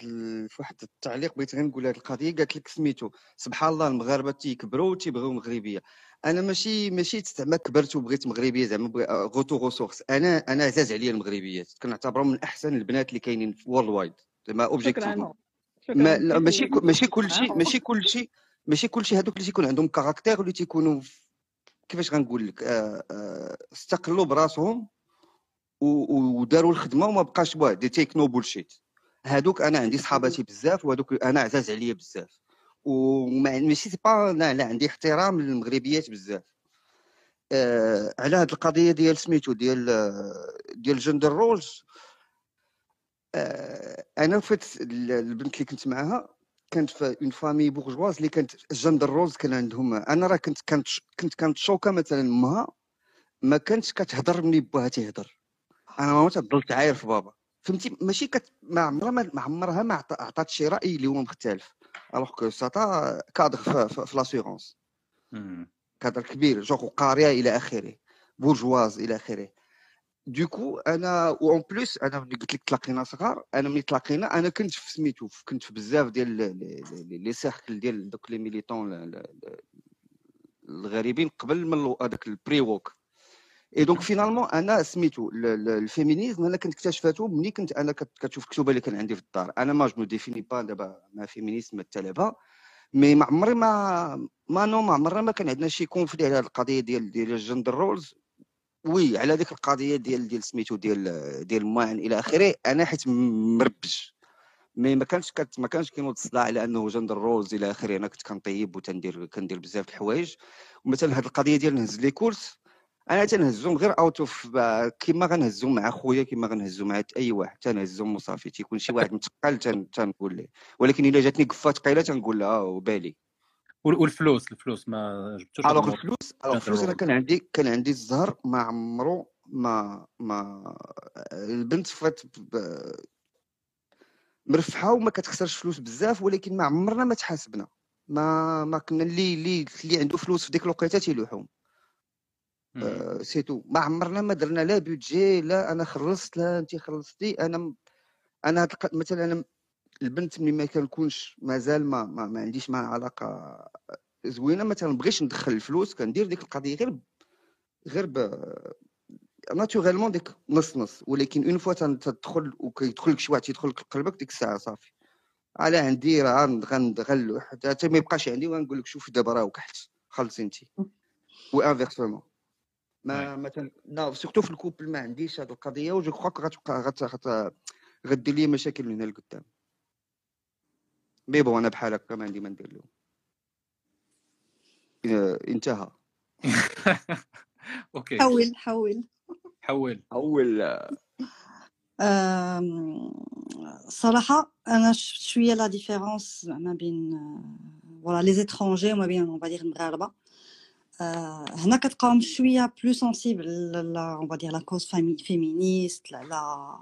في واحد التعليق بغيت غير نقول هذه القضية قالت لك سميتو سبحان الله المغاربة تيكبروا تيبغيو مغربية. أنا ماشي ماشي زعما كبرت وبغيت مغربية زعما retour aux sources أنا أنا عزاز عليا المغربيات. كنعتبرهم من أحسن البنات اللي كاينين في worldwide زعما objectivement ماشي ماشي كل شيء ماشي كل شيء ماشي كل شيء هذوك اللي تيكون عندهم caractère واللي تيكونوا كيفاش غنقول لك؟ آه، آه، استقلوا براسهم. وداروا الخدمة وما بقاش واه they take no bullshit هادوك أنا عندي صحاباتي بزاف وهادوك أنا عزاز عليا بزاف. وما ماشي c'est pas là, là عندي احترام للمغربيات بزاف. آه على هاد القضية ديال سميتو ديال ديال جندر رولز آه أنا فات ال- البنت اللي كنت معاها كانت في اون فامي بورجواز اللي كانت جندر رولز كان عندهم. أنا راه كنت كانت كنت كانت شوكة مثلا امها ما كانتش كتهضر ملي باها تيهضر أنا ما تضلت عاير في بابا. فهمتي؟ ماشي كت... ما عمرها ما عمرها ما عط- عطات شي رأي اللي هو مختلف. الوغ كو ساتا كادر في, في, في لاسيغونس كادر كبير جوغ قارية إلى آخره. بورجواز إلى آخره. دوكو أنا وان بلوس أنا ملي قلت لك تلاقينا صغار أنا ملي تلاقينا أنا كنت في سميتو كنت في بزاف ديال لي- سيركل ديال دوك لي ميليتون الغريبين قبل من هذاك البري ووك اي دونك فينالمون أنا سميتو ال- ال- الفيمينيزم أنا كنت اكتشفته ملي كنت أنا كت- كتشوف الكتب اللي كان عندي في الدار أنا ما جو ديفيني با دابا ما فيمينيست ما التلبه mais ما عمري ما ما نو ما عمرنا ما كان عندنا شي conflit على القضية ديال ديال ال gender roles oui على ديك القضية ديال ديال سميتو ديال ديال الماعن إلى اخره أنا حيت مربج mais ما كانش كت ما كانش كينوض الصداع على انه gender roles إلى اخره أنا كنت كنطيب وتندير كندير بزاف الحوايج ومثلا هذه القضية ديال نهز les courses أنا تنهزهم غير اوت اوف كيما غنهزهم مع خويا كيما غنهزهم مع أي واحد تنهزهم وصافي تيكون شي واحد متقل تن- تنقول ليه. ولكن إلا جاتني قفة ثقيلة تنقول لها "آه، وبالي. وال- والفلوس الفلوس ما جبتوش alors الفلوس alors الفلوس أنا كان عندي كان عندي الزهر ما عمرو ما ما البنت فات مرفحة وما كتخسرش فلوس بزاف ولكن ما عمرنا ما تحاسبنا. ما ما كنا اللي اللي اللي عنده فلوس في ديك الوقيتة تيلوحهم. آه، سيتو ما عمرنا ما درنا la budget لا أنا خلصت لا انت خلصتي. أنا أنا مثلا أنا البنت ملي ما كنكونش مازال ما ما, ما عنديش معها علاقة زوينة ما تنبغيش ندخل الفلوس كندير ديك القضية غير غير ب naturellement ديك نص نص ولكن une fois تدخل وكيدخل لك شي واحد تيدخل لك لقلبك ديك الساعة صافي. على عندي راه غن- غن- غنلوح حتى ما يبقاش عندي وغنقول لك شوف دابا راه وكحت خلصي انت و inversement ما مثلا là surtout في ال couple ما عنديش هذه القضية و je crois غتبقى غت غت غدير لي مشاكل من هنا لقدام. mais bon أنا بحال هكا ما عندي ما ندير لهم. آه، انتهى. okay. حول حول حول آم، صراحة أنا شوية la différence ما بين voilà les étrangers وما بين on va dire المغاربة. آه، هنا كتلقاهم شوية plus sensibles là on va dire la cause féministe لا لا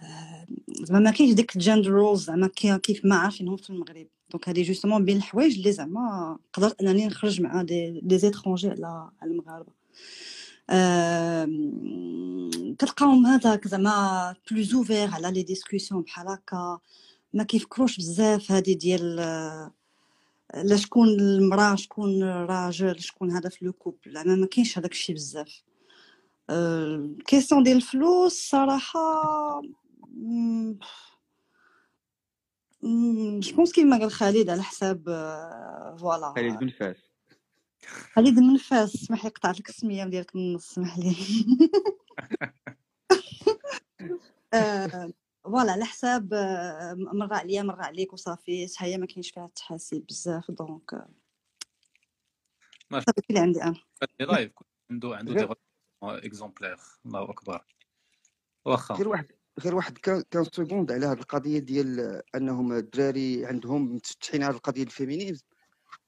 آه، زعما ما كاينش ديك ال gender roles زعما كي- كيف ما عارفينهم في المغرب. donc هادي justement بين الحوايج اللي زعما قدرت أنني نخرج مع des des étrangers على على المغاربة. آم، كتلقاهم هذاك زعما plus ouverts على les discussions بحال هكا. ما كيفكروش بزاف هادي ديال آه، لا شكون المراه شكون راجل شكون هذا في le couple. زعما ما كاينش هذاك الشيء بزاف. question ديال الفلوس صراحة je pense كيما قال خالد على حساب آه، voilà. خالد بن فاس. خالد من فاس اسمح لي قطعت لك السمية ديالك من النص اسمح لي. آه، voilà على حساب آه، مره عليا مره عليك وصافي هي؟ ما كاينش فيها التحاسيب بزاف donc. آه، هذاك اللي عندي أنا هادي live عنده عنده des exemplaires الله أكبر. واخا. غير واحد غير واحد كان كان second على هذه القضية ديال أنهم الدراري عندهم متفتحين على القضية ال féminisme.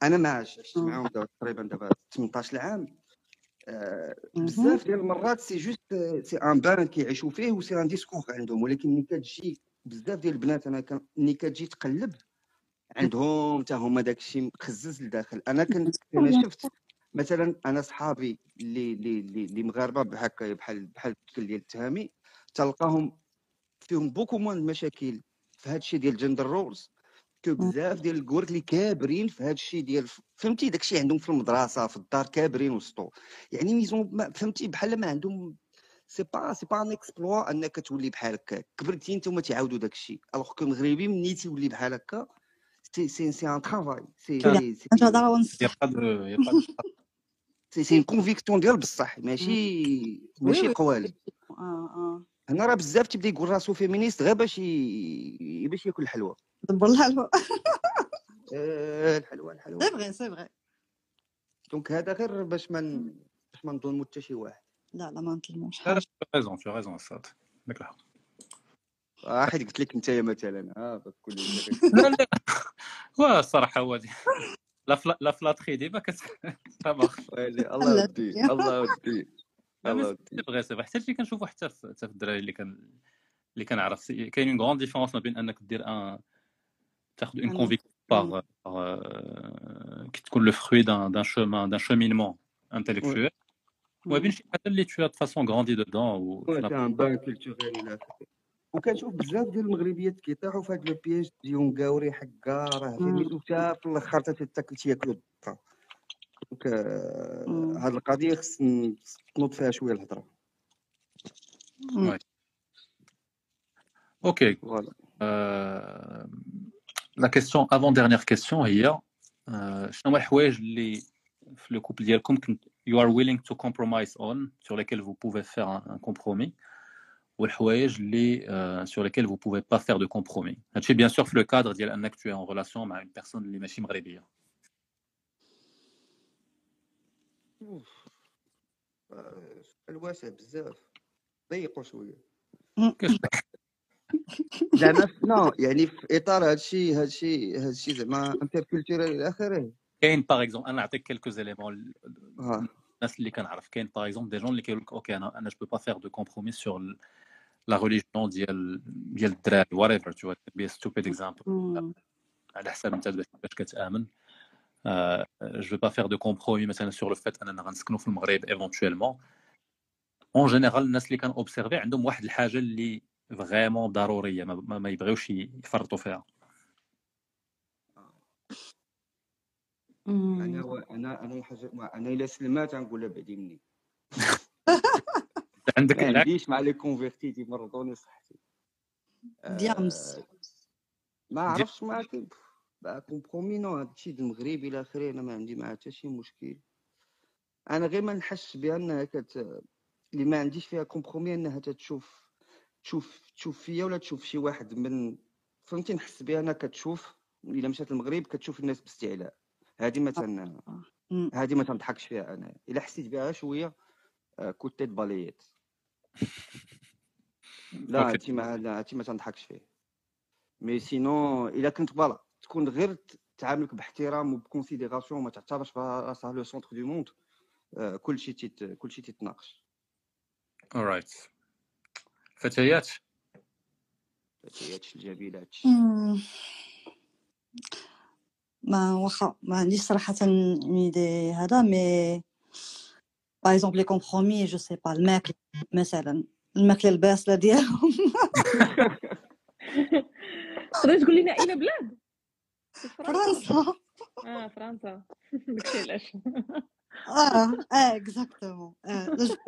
أنا ما عشت. معاهم تقريبا دابا 18 عام آه،. بزاف ديال المرات c'est juste c'est un bain كيعيشوا فيه و c'est un discours عندهم. ولكن ملي كتجي بزاف ديال البنات أنا ملي كتجي تقلب عندهم حتى هما داك الشيء مخزز لداخل. أنا كنت أنا شفت مثلا أنا صحابي اللي اللي اللي مغاربة بحال هكا بحال بحال الشكل ديال التهامي تلقاهم فيهم بوكو موان المشاكل في هذا الشيء ديال جندر رولز كو بزاف ديال الكورك اللي كابرين في هذا الشيء ديال فهمتي داك الشيء عندهم في المدرسة في الدار كابرين وسطو يعني ميزون ما- فهمتي بحال ما عندهم سي با سي با ان اكسبلوا انك تولي بحال هكا كبرتي انت وما تعاودوا داك الشيء الوغ كو مغربي ملي تولي بحال هكا c'est c'est c'est un travail c'est c'est ونصح c'est c'est conviction ديال بصح ماشي ماشي قوالب هنا راه بزاف تيبدا يقول راسو féministe غير باش. باش ياكل الحلوى دبر لها الهواء آه الحلوى الحلوى c'est vrai c'est vrai donc هذا غير باش ما باش ما نظلمو حتى شي واحد. لا لا ما نظلموش. حاجة tu as raison أستاذ عندك الحق حيت قلت لك انت مثلا. ها كل لا لا. هو الصراحة هو دي. لا فلا لا فلاتري ديما كت الله لا ودي الله ودي الله ودي سي فغي سي فغي حتى اللي كنشوفو حتى في في الدراري اللي كان اللي كنعرف كاين اون غون ديفيرونس ما بين أنك دير ان تاخذ اون مم. كونفيكسيون باغ كي تكون لو فروي دان دان شومان دان شومينمون انتيليكتويل وما بين شي حاجة اللي tu as de façon grandi dedans و وي سي ان بان culturel إلى اخره وكنشوف بزاف ديال المغربيات كيطيحوا في هاد le piège ديال مقاوري حكا راه فهمتي حتى في الآخر حتى تاكل تياكلوا الضفه دونك آه، مم. هاد القضية خص ن- تنوض فيها شوية الهضره مم. Ouais. okay voilà la question avant-dernière question هي آه، شنو هما الحوايج اللي في le couple ديالكم كنت you are willing to compromise on sur lesquels vous pouvez faire un, un compromis والحوايج اللي euh, sur lesquels vous pouvez pas faire de compromis هادشي bien sûr في le cadre ديال انك tu es en relation مع une personne اللي ماشي مغربيه أوف. آه، سؤال واسع بزاف ضيقوا شوية كيفاش زعما في- non يعني في إطار هادشي هادشي هادشي زعما intercultural إلى آخره. كاين par exemple أنا نعطيك quelques éléments الناس اللي كنعرف كاين par exemple des gens اللي كيقول لك okay أنا أنا je vais pas faire de compromis sur la religion ديال ديال الدراري whatever to be stupid example. على حساب أنت باش كتآمن. je vais pas faire de compromis مثلا sur le fait أننا غنسكنوا في المغرب éventuellement en général الناس اللي كان observé عندهم واحد الحاجة اللي vraiment ضرورية ما, ما, ما يبغيوش يفرطوا فيها. أنا مم. و... أنا أنا الحاجة ما أنا الا سلمات غنقول لها بعدي مني. عندك ما عنديش مع لي كونفيرتي تيمرضوني صحتي ديامس آه، ما عرفتش ما كي بقى كومبرومي نو هادشي د المغرب إلى آخره أنا ما عندي معاه حتى شي مشكل. أنا غير ما نحسش بانها كت اللي ما عنديش فيها كومبرومي أنها تتشوف تشوف تشوف فيا ولا تشوف شي واحد من فهمتي نحس بها أنا كتشوف إلا مشات المغرب كتشوف الناس باستعلاء. هذه ما تن مم. هذه ما تنضحكش فيها أنا. إلا حسيت بها شوية آه، كنت باليت لا هادشي ما لا هادشي ما تنضحكش فيه mais sinon إلا كنت voilà تكون غير تعاملك باحترام وب considération ما تعتبرش براسها le centre du monde كلشي تيت كلشي تيتناقش. alright فتيات. فتيات الجميلات. ما واخا ما عنديش صراحة ايدي هذا مي باغ اكزومبل لي كومبرومي جو سي با الماكلة مثلا الماكلة الباسلة ديالهم. تقدر تقول لنا أين بلاد؟ فرنسا. فرنسا. آه فرنسا. داكشي علاش آه آه اكزاكتومون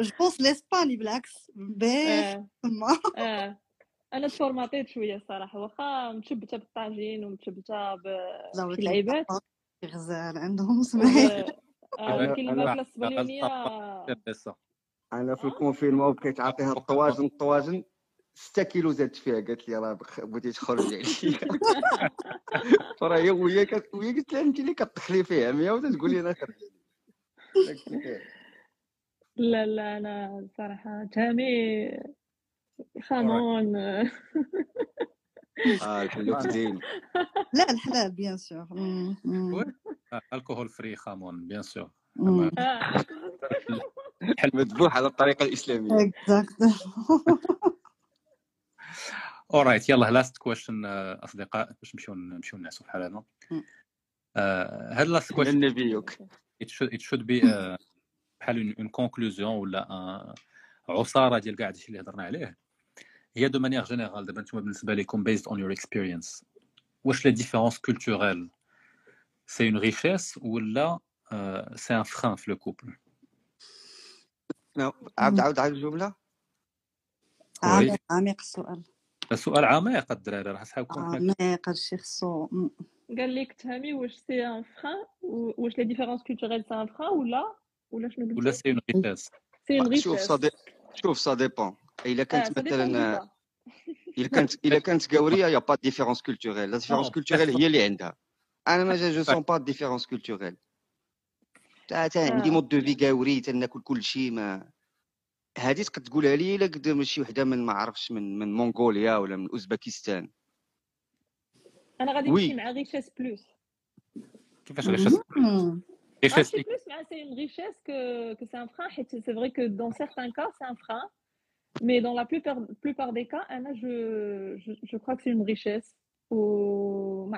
جو بونس لاسباني بالعكس باش آه تما. آه. أنا تفورماتيت شوية الصراحة واخا متشبتة بالطاجين ومتشبتة بشي زاوية لعيبات. غزال عندهم. سمعي. آه أنا ولكن الماكله أنا في آه. الكونفينمون بقيت عاطيها الطواجن الطواجن 6 كيلو زادت فيها قالت لي راه بغيتي تخرج عليا. فراه هي وهي قلت لها أنت اللي كتدخلي فيها 100 وتقول لي أنا خرج لا لا أنا صراحة. تامي خامون. آه الحلوف زين لا الحلال بيان سور الكحول فري خامون بيان سور آه. مذبوح على الطريقة الإسلامية. exactement alright يلا last question أصدقاء. باش نمشيو نمشيو نعسوا بحال هذا آه، هاد last من question نبيك it should it should be uh, بحال une conclusion ولا uh, عصارة ديال كاع هادشي اللي هضرنا عليه. هي de manière générale دابا نتوما بالنسبة لكم based on your experience. واش la différence culturelle c'est une richesse ولا c'est un frein في le couple نعم. عاود عاود عاود الجملة. عميق عميق السؤال. سؤال عميق الدراري راه صحابكم عميق هادشي خصو. قال لك تهامي واش c'est un frein واش les différences culturelles c'est un frein ولا ولا شنو ولا قلتي سي اون ريشيس سي اون شوف ريشيس صديق شوف ça dépend الا آه كانت مثلا الا كانت الا كانت قاوريه y a pas différence culturelle la différence culturelle هي اللي عندها أنا mais je sens pas différence culturelle تا تا عندي آه mode de vie قاوري تناكل كل شيء ما هادي تقد تقولها لي الا قد شي وحده من ما عرفتش من من مونغوليا ولا من اوزبكستان أنا غادي نمشي oui مع richesse plus كيفاش richesse مم. richesse غنمشي plus مع c'est une richesse que que c'est un frein حيت c'est vrai que dans certains cas c'est un frein Mais dans la plupart, plupart des cas, أنا, je, je, je crois que c'est une richesse. و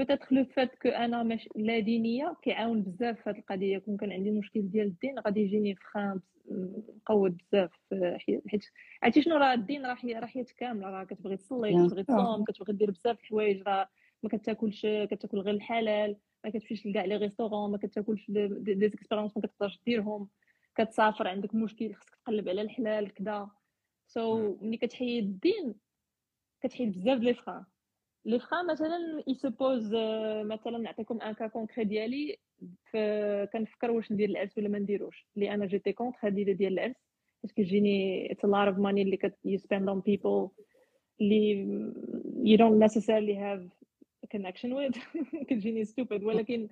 peut-être le fait que أنا مش لا دينيه كيعاون بزاف في هذه القضية كون كان عندي مشكل ديال الدين غادي يجيني frein مقود بزاف حي- حيت عرفتي شنو راه الدين راه حي- راه حياه كامله راه كتبغي تصلي كتبغي تصوم كتبغي دير بزاف الحوايج راه ما كتاكلش كتاكل غير الحلال ما كتمشيش لكاع les restaurants ما كتاكلش des expériences ما كتقدرش ديرهم كتسافر عندك مشكل خصك تقلب على الحلال كذا سو so, ملي كتحيد الدين كتحيد بزاف les freins les freins مثلا ils se posent مثلا نعطيكم un cas concret ديالي. كنفكر واش ندير العرس ولا ما نديروش. اللي أنا j'étais contre هذه ديال العرس حيت كتجيني it's a lot of money اللي كت you spend on people اللي don't necessarily have a connection with. كتجيني stupid. ولكن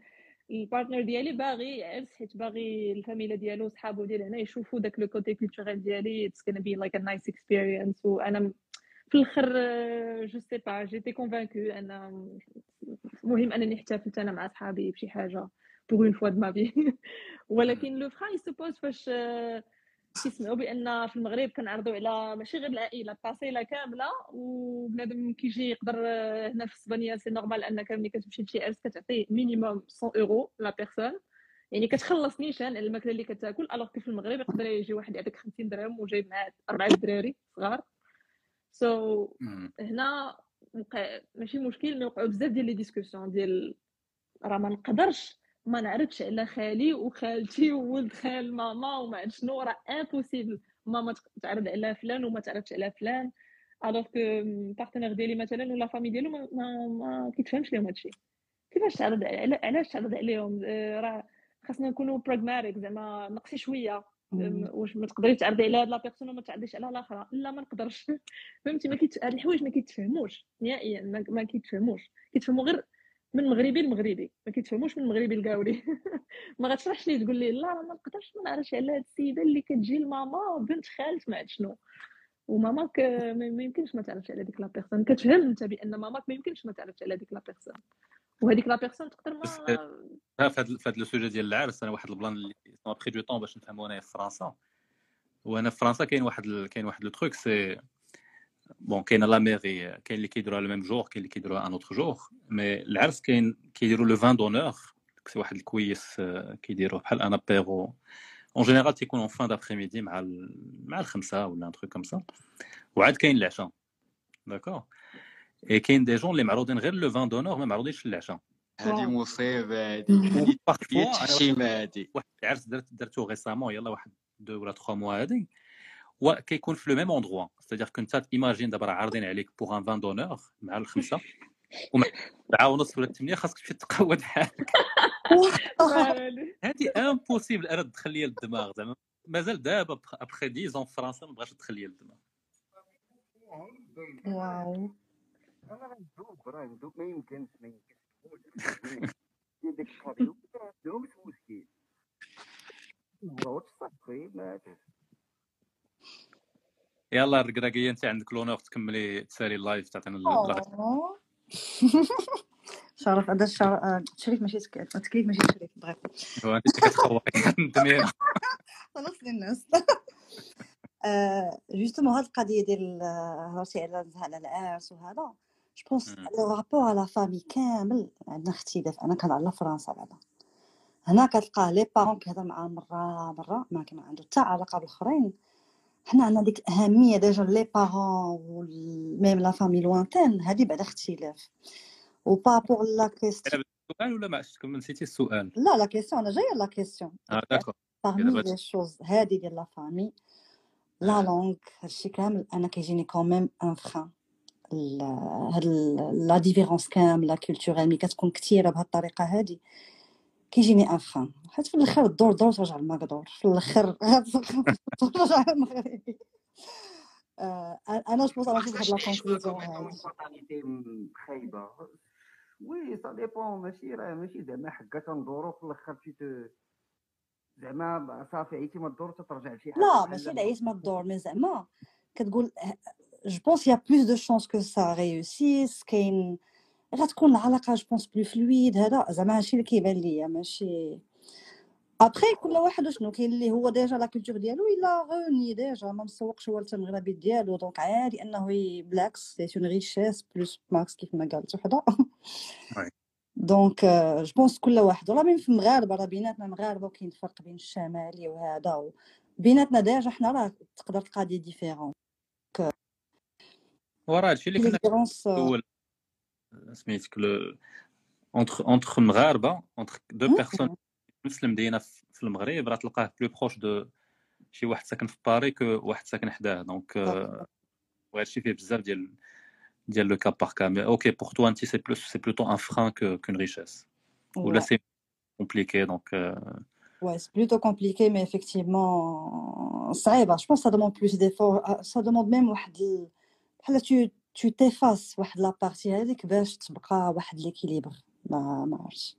ال partner ديالي باغي عرس حيت باغي الفاميلا ديالو صحابو ديال هنا يشوفوا داك le côté culturel ديالي. It's gonna be like a nice experience. وأنا في الآخر je sais pas j'étais convaincu أنا مهم أنني احتفلت أنا مع صحابي بشي حاجة pour une fois de ma vie ولكن le frein il se pose فاش آه، كيسمعوا بأن في المغرب كنعرضوا على ماشي غير العائلة الطاسيله كاملة وبنادم كيجي يقدر آه، هنا في إسبانيا c'est normal انك ملي كتمشي لشي عرس كتعطي minimum 100 اورو la personne يعني كتخلص نيشان على الماكلة اللي كتاكل alors في المغرب يقدر يجي واحد يعطيك 50 درهم وجايب معاه أربعة دراري صغار. سو so, هنا وقع ماشي مشكل mais وقعوا بزاف ديال les discussions ديال راه ما نقدرش ما نعرضش على خالي وخالتي وولد خال ماما وما عرفت شنو راه impossible ماما تعرض على فلان وما تعرضش على فلان. alors que partenaire ديالي مثلا ولا famille ديالو ما, ما, ما كيتفهمش لهم هادشي. كيفاش تعرض علاش تعرض عليهم؟ آه، راه خاصنا نكونوا pragmatiques زعما نقصي شوية. واش ما تقدري تعرضي على هاد la personne وما تعرضيش على الاخرى لا ما نقدرش. فهمتي؟ ما كيت هاد الحوايج ما كيتفهموش. نهائيا ما, ما كيتفهموش. كيتفهموا غير من مغربي لمغربي. ما كيتفهموش من مغربي لكاوري ما غتشرحش لي تقول لي لا راه ما نقدرش ما نعرضش على هاد السيدة اللي كتجي لماما بنت خالت ما عرفت شنو. وماماك ما ما يمكنش ما تعرضش على ديك la personne. كتفهم انت بأن ماماك ما يمكنش ما تعرضش على ديك la personne. وهذيك la personne تقدر ما في هذا في هذا le sujet ديال العرس أنا واحد البلان اللي سون بري دو طون باش نفهمو انايا في فرنسا. وأنا في فرنسا كاين واحد ال- كاين واحد le truc c'est bon كاين la mairie كاين اللي كيديروها le même jour كاين اللي كيديروها un autre jour mais العرس كاين كيديروا le vin d'honneur c'est واحد الكويس آه، كيديروه بحال un apéro en général تيكون en fin d'après-midi مع ال... مع الخمسة ولا un truc comme ça وعاد كاين العشاء. d'accord et كاين des gens اللي معروضين غير le vin d'honneur ما معروضينش للعشاء هذه مصيبة هذه هي parfois أنا التحشيمه هذه واحد العرس درت درتو récemment يلا واحد دو ولا تخوا موا هادي. وكيكون في le même endroit c'est-à-dire que t'imagines دابا راه عارضين عليك pour un vin d'honneur مع الخمسة. ومع سبعه ونص ولا ثمانيه خاصك تمشي تقود حالك. هادي impossible أنا تدخل ليا الدماغ زعما. مازال دابا après 10 ans في فرنسا ما بغاش تدخل ليا الدماغ واو. أنا ندوب راه ندوب ما يمكنش ما يمكنش. ديك ال cadeau ما عندهمش مشكل تصفي ما يلا الركراكيه انت عندك l'honneur تكملي تسالي ال live تعطينا ال- الغ- أوه. شرف هذا الشرف آه، ماشي تك- تكليف ماشي تشريف بغيت. هو أنت اللي كتخوفي الدنيا خلاص للناس. justement هاد القضية ديال آه، هضرتي على على العرس وهذا. je pense. le rapport على famille كامل عندنا اختلاف أنا كنهضر على فرنسا بعدا هنا كتلقاه les parents كيهضر معاه مره مره ما كان عنده حتى علاقه بالاخرين حنا عندنا ديك الاهميه déjà les parents même la famille lointaine هادي بعدا اختلاف و par rapport la question السؤال ولا ما عرفتش نسيتي السؤال لا la question أنا جاية la question آه d'accord parmi دابا les choses هادي ديال la famille la langue هادشي كامل أنا كيجيني quand même un frein هاد la différence كامله culturelle ملي كتكون كثيره بهاد الطريقة هادي. كيجيني un frein حيت في الآخر الدور دور ترجع للمقدور في الآخر ترجع للمغربي آه، أنا je نشوف هاد la conclusion خايبة. oui ça dépend ماشي راه ماشي زعما حكا تندورو في الآخر شي ت- زعما صافي عيتي ما تدور تترجع لشي حاجة لا ماشي العيش ما الدور mais زعما كتقول je pense y a plus de chances que ça réussisse كاين غتكون العلاقه je pense plus fluide هذا زعما هادشي اللي كيبان ليا ماشي ابخي كل واحد شنو كاين اللي هو déjà la culture ديالو il l'a renié déjà ما مسوقش هو المغربي ديالو donc عادي انه بالعكس c'est une richesse plus ماكس كيف ما قالت وحده. donc je pense كل واحد راه même في المغاربه راه بيناتنا مغاربه وكاين فرق بين الشمالي وهذا. بيناتنا déjà حنا راه تقدر تلقى des différences وراه هادشي اللي لي كنا différence الأول سميتك لو entre entre مغاربه entre deux personnes في نفس المدينة في في المغرب راه تلقاه plus proche de شي واحد ساكن في باري que واحد ساكن حداه donc آه، وهادشي فيه بزاف ديال ديال le cas par cas mais ok pour toi انت c'est plus c'est plutôt un frein que qu'une richesse ولا Ouais. c'est compliqué donc آه، Ouais, c'est plutôt compliqué, mais effectivement, صعيبة. Je pense que ça demande plus d'efforts. Ah, Ça demande même واحد ال... بحال tu tu t'effaces واحد la partie هذيك باش تبقى واحد l'équilibre ما ما عرفتش.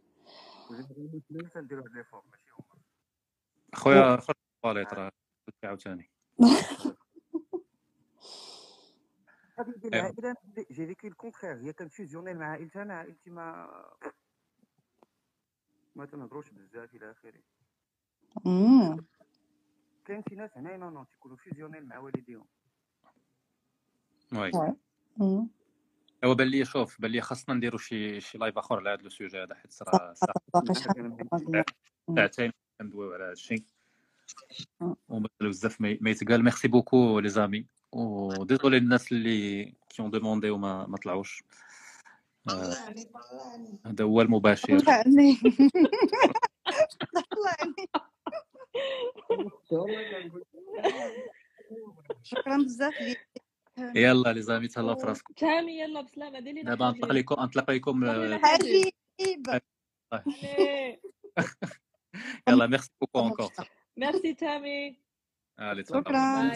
خويا خرج الطواليت راه عاوتاني. هذه. العائله j'ai vécu le contraire هي كانت fusionnelle مع عائلتي أنا عائلتي ما ما تنهضروش بزاف إلى آخره. كاين شي ناس هنا non non تيكونوا fusionnels مع والديهم. oui. مم. هو بان لي شوف بان لي خاصنا نديرو شي شي live آخر على هذا le sujet هذا حيت راه مزيان. مم. ساعتين كندويو على هذا الشيء مم. ومازال بزاف ما يتقال merci beaucoup les amis و désolée الناس اللي qui ont demandé وما ما طلعوش هذا هو المباشر طلعني طلعني شكرا بزاف ليك يلا les amis تهلاو في راسكم تامي يلا بسلامة ديري دابا نطلق لكم نطلق لكم حبيب يلا merci beaucoup encore merci تامي شكرا.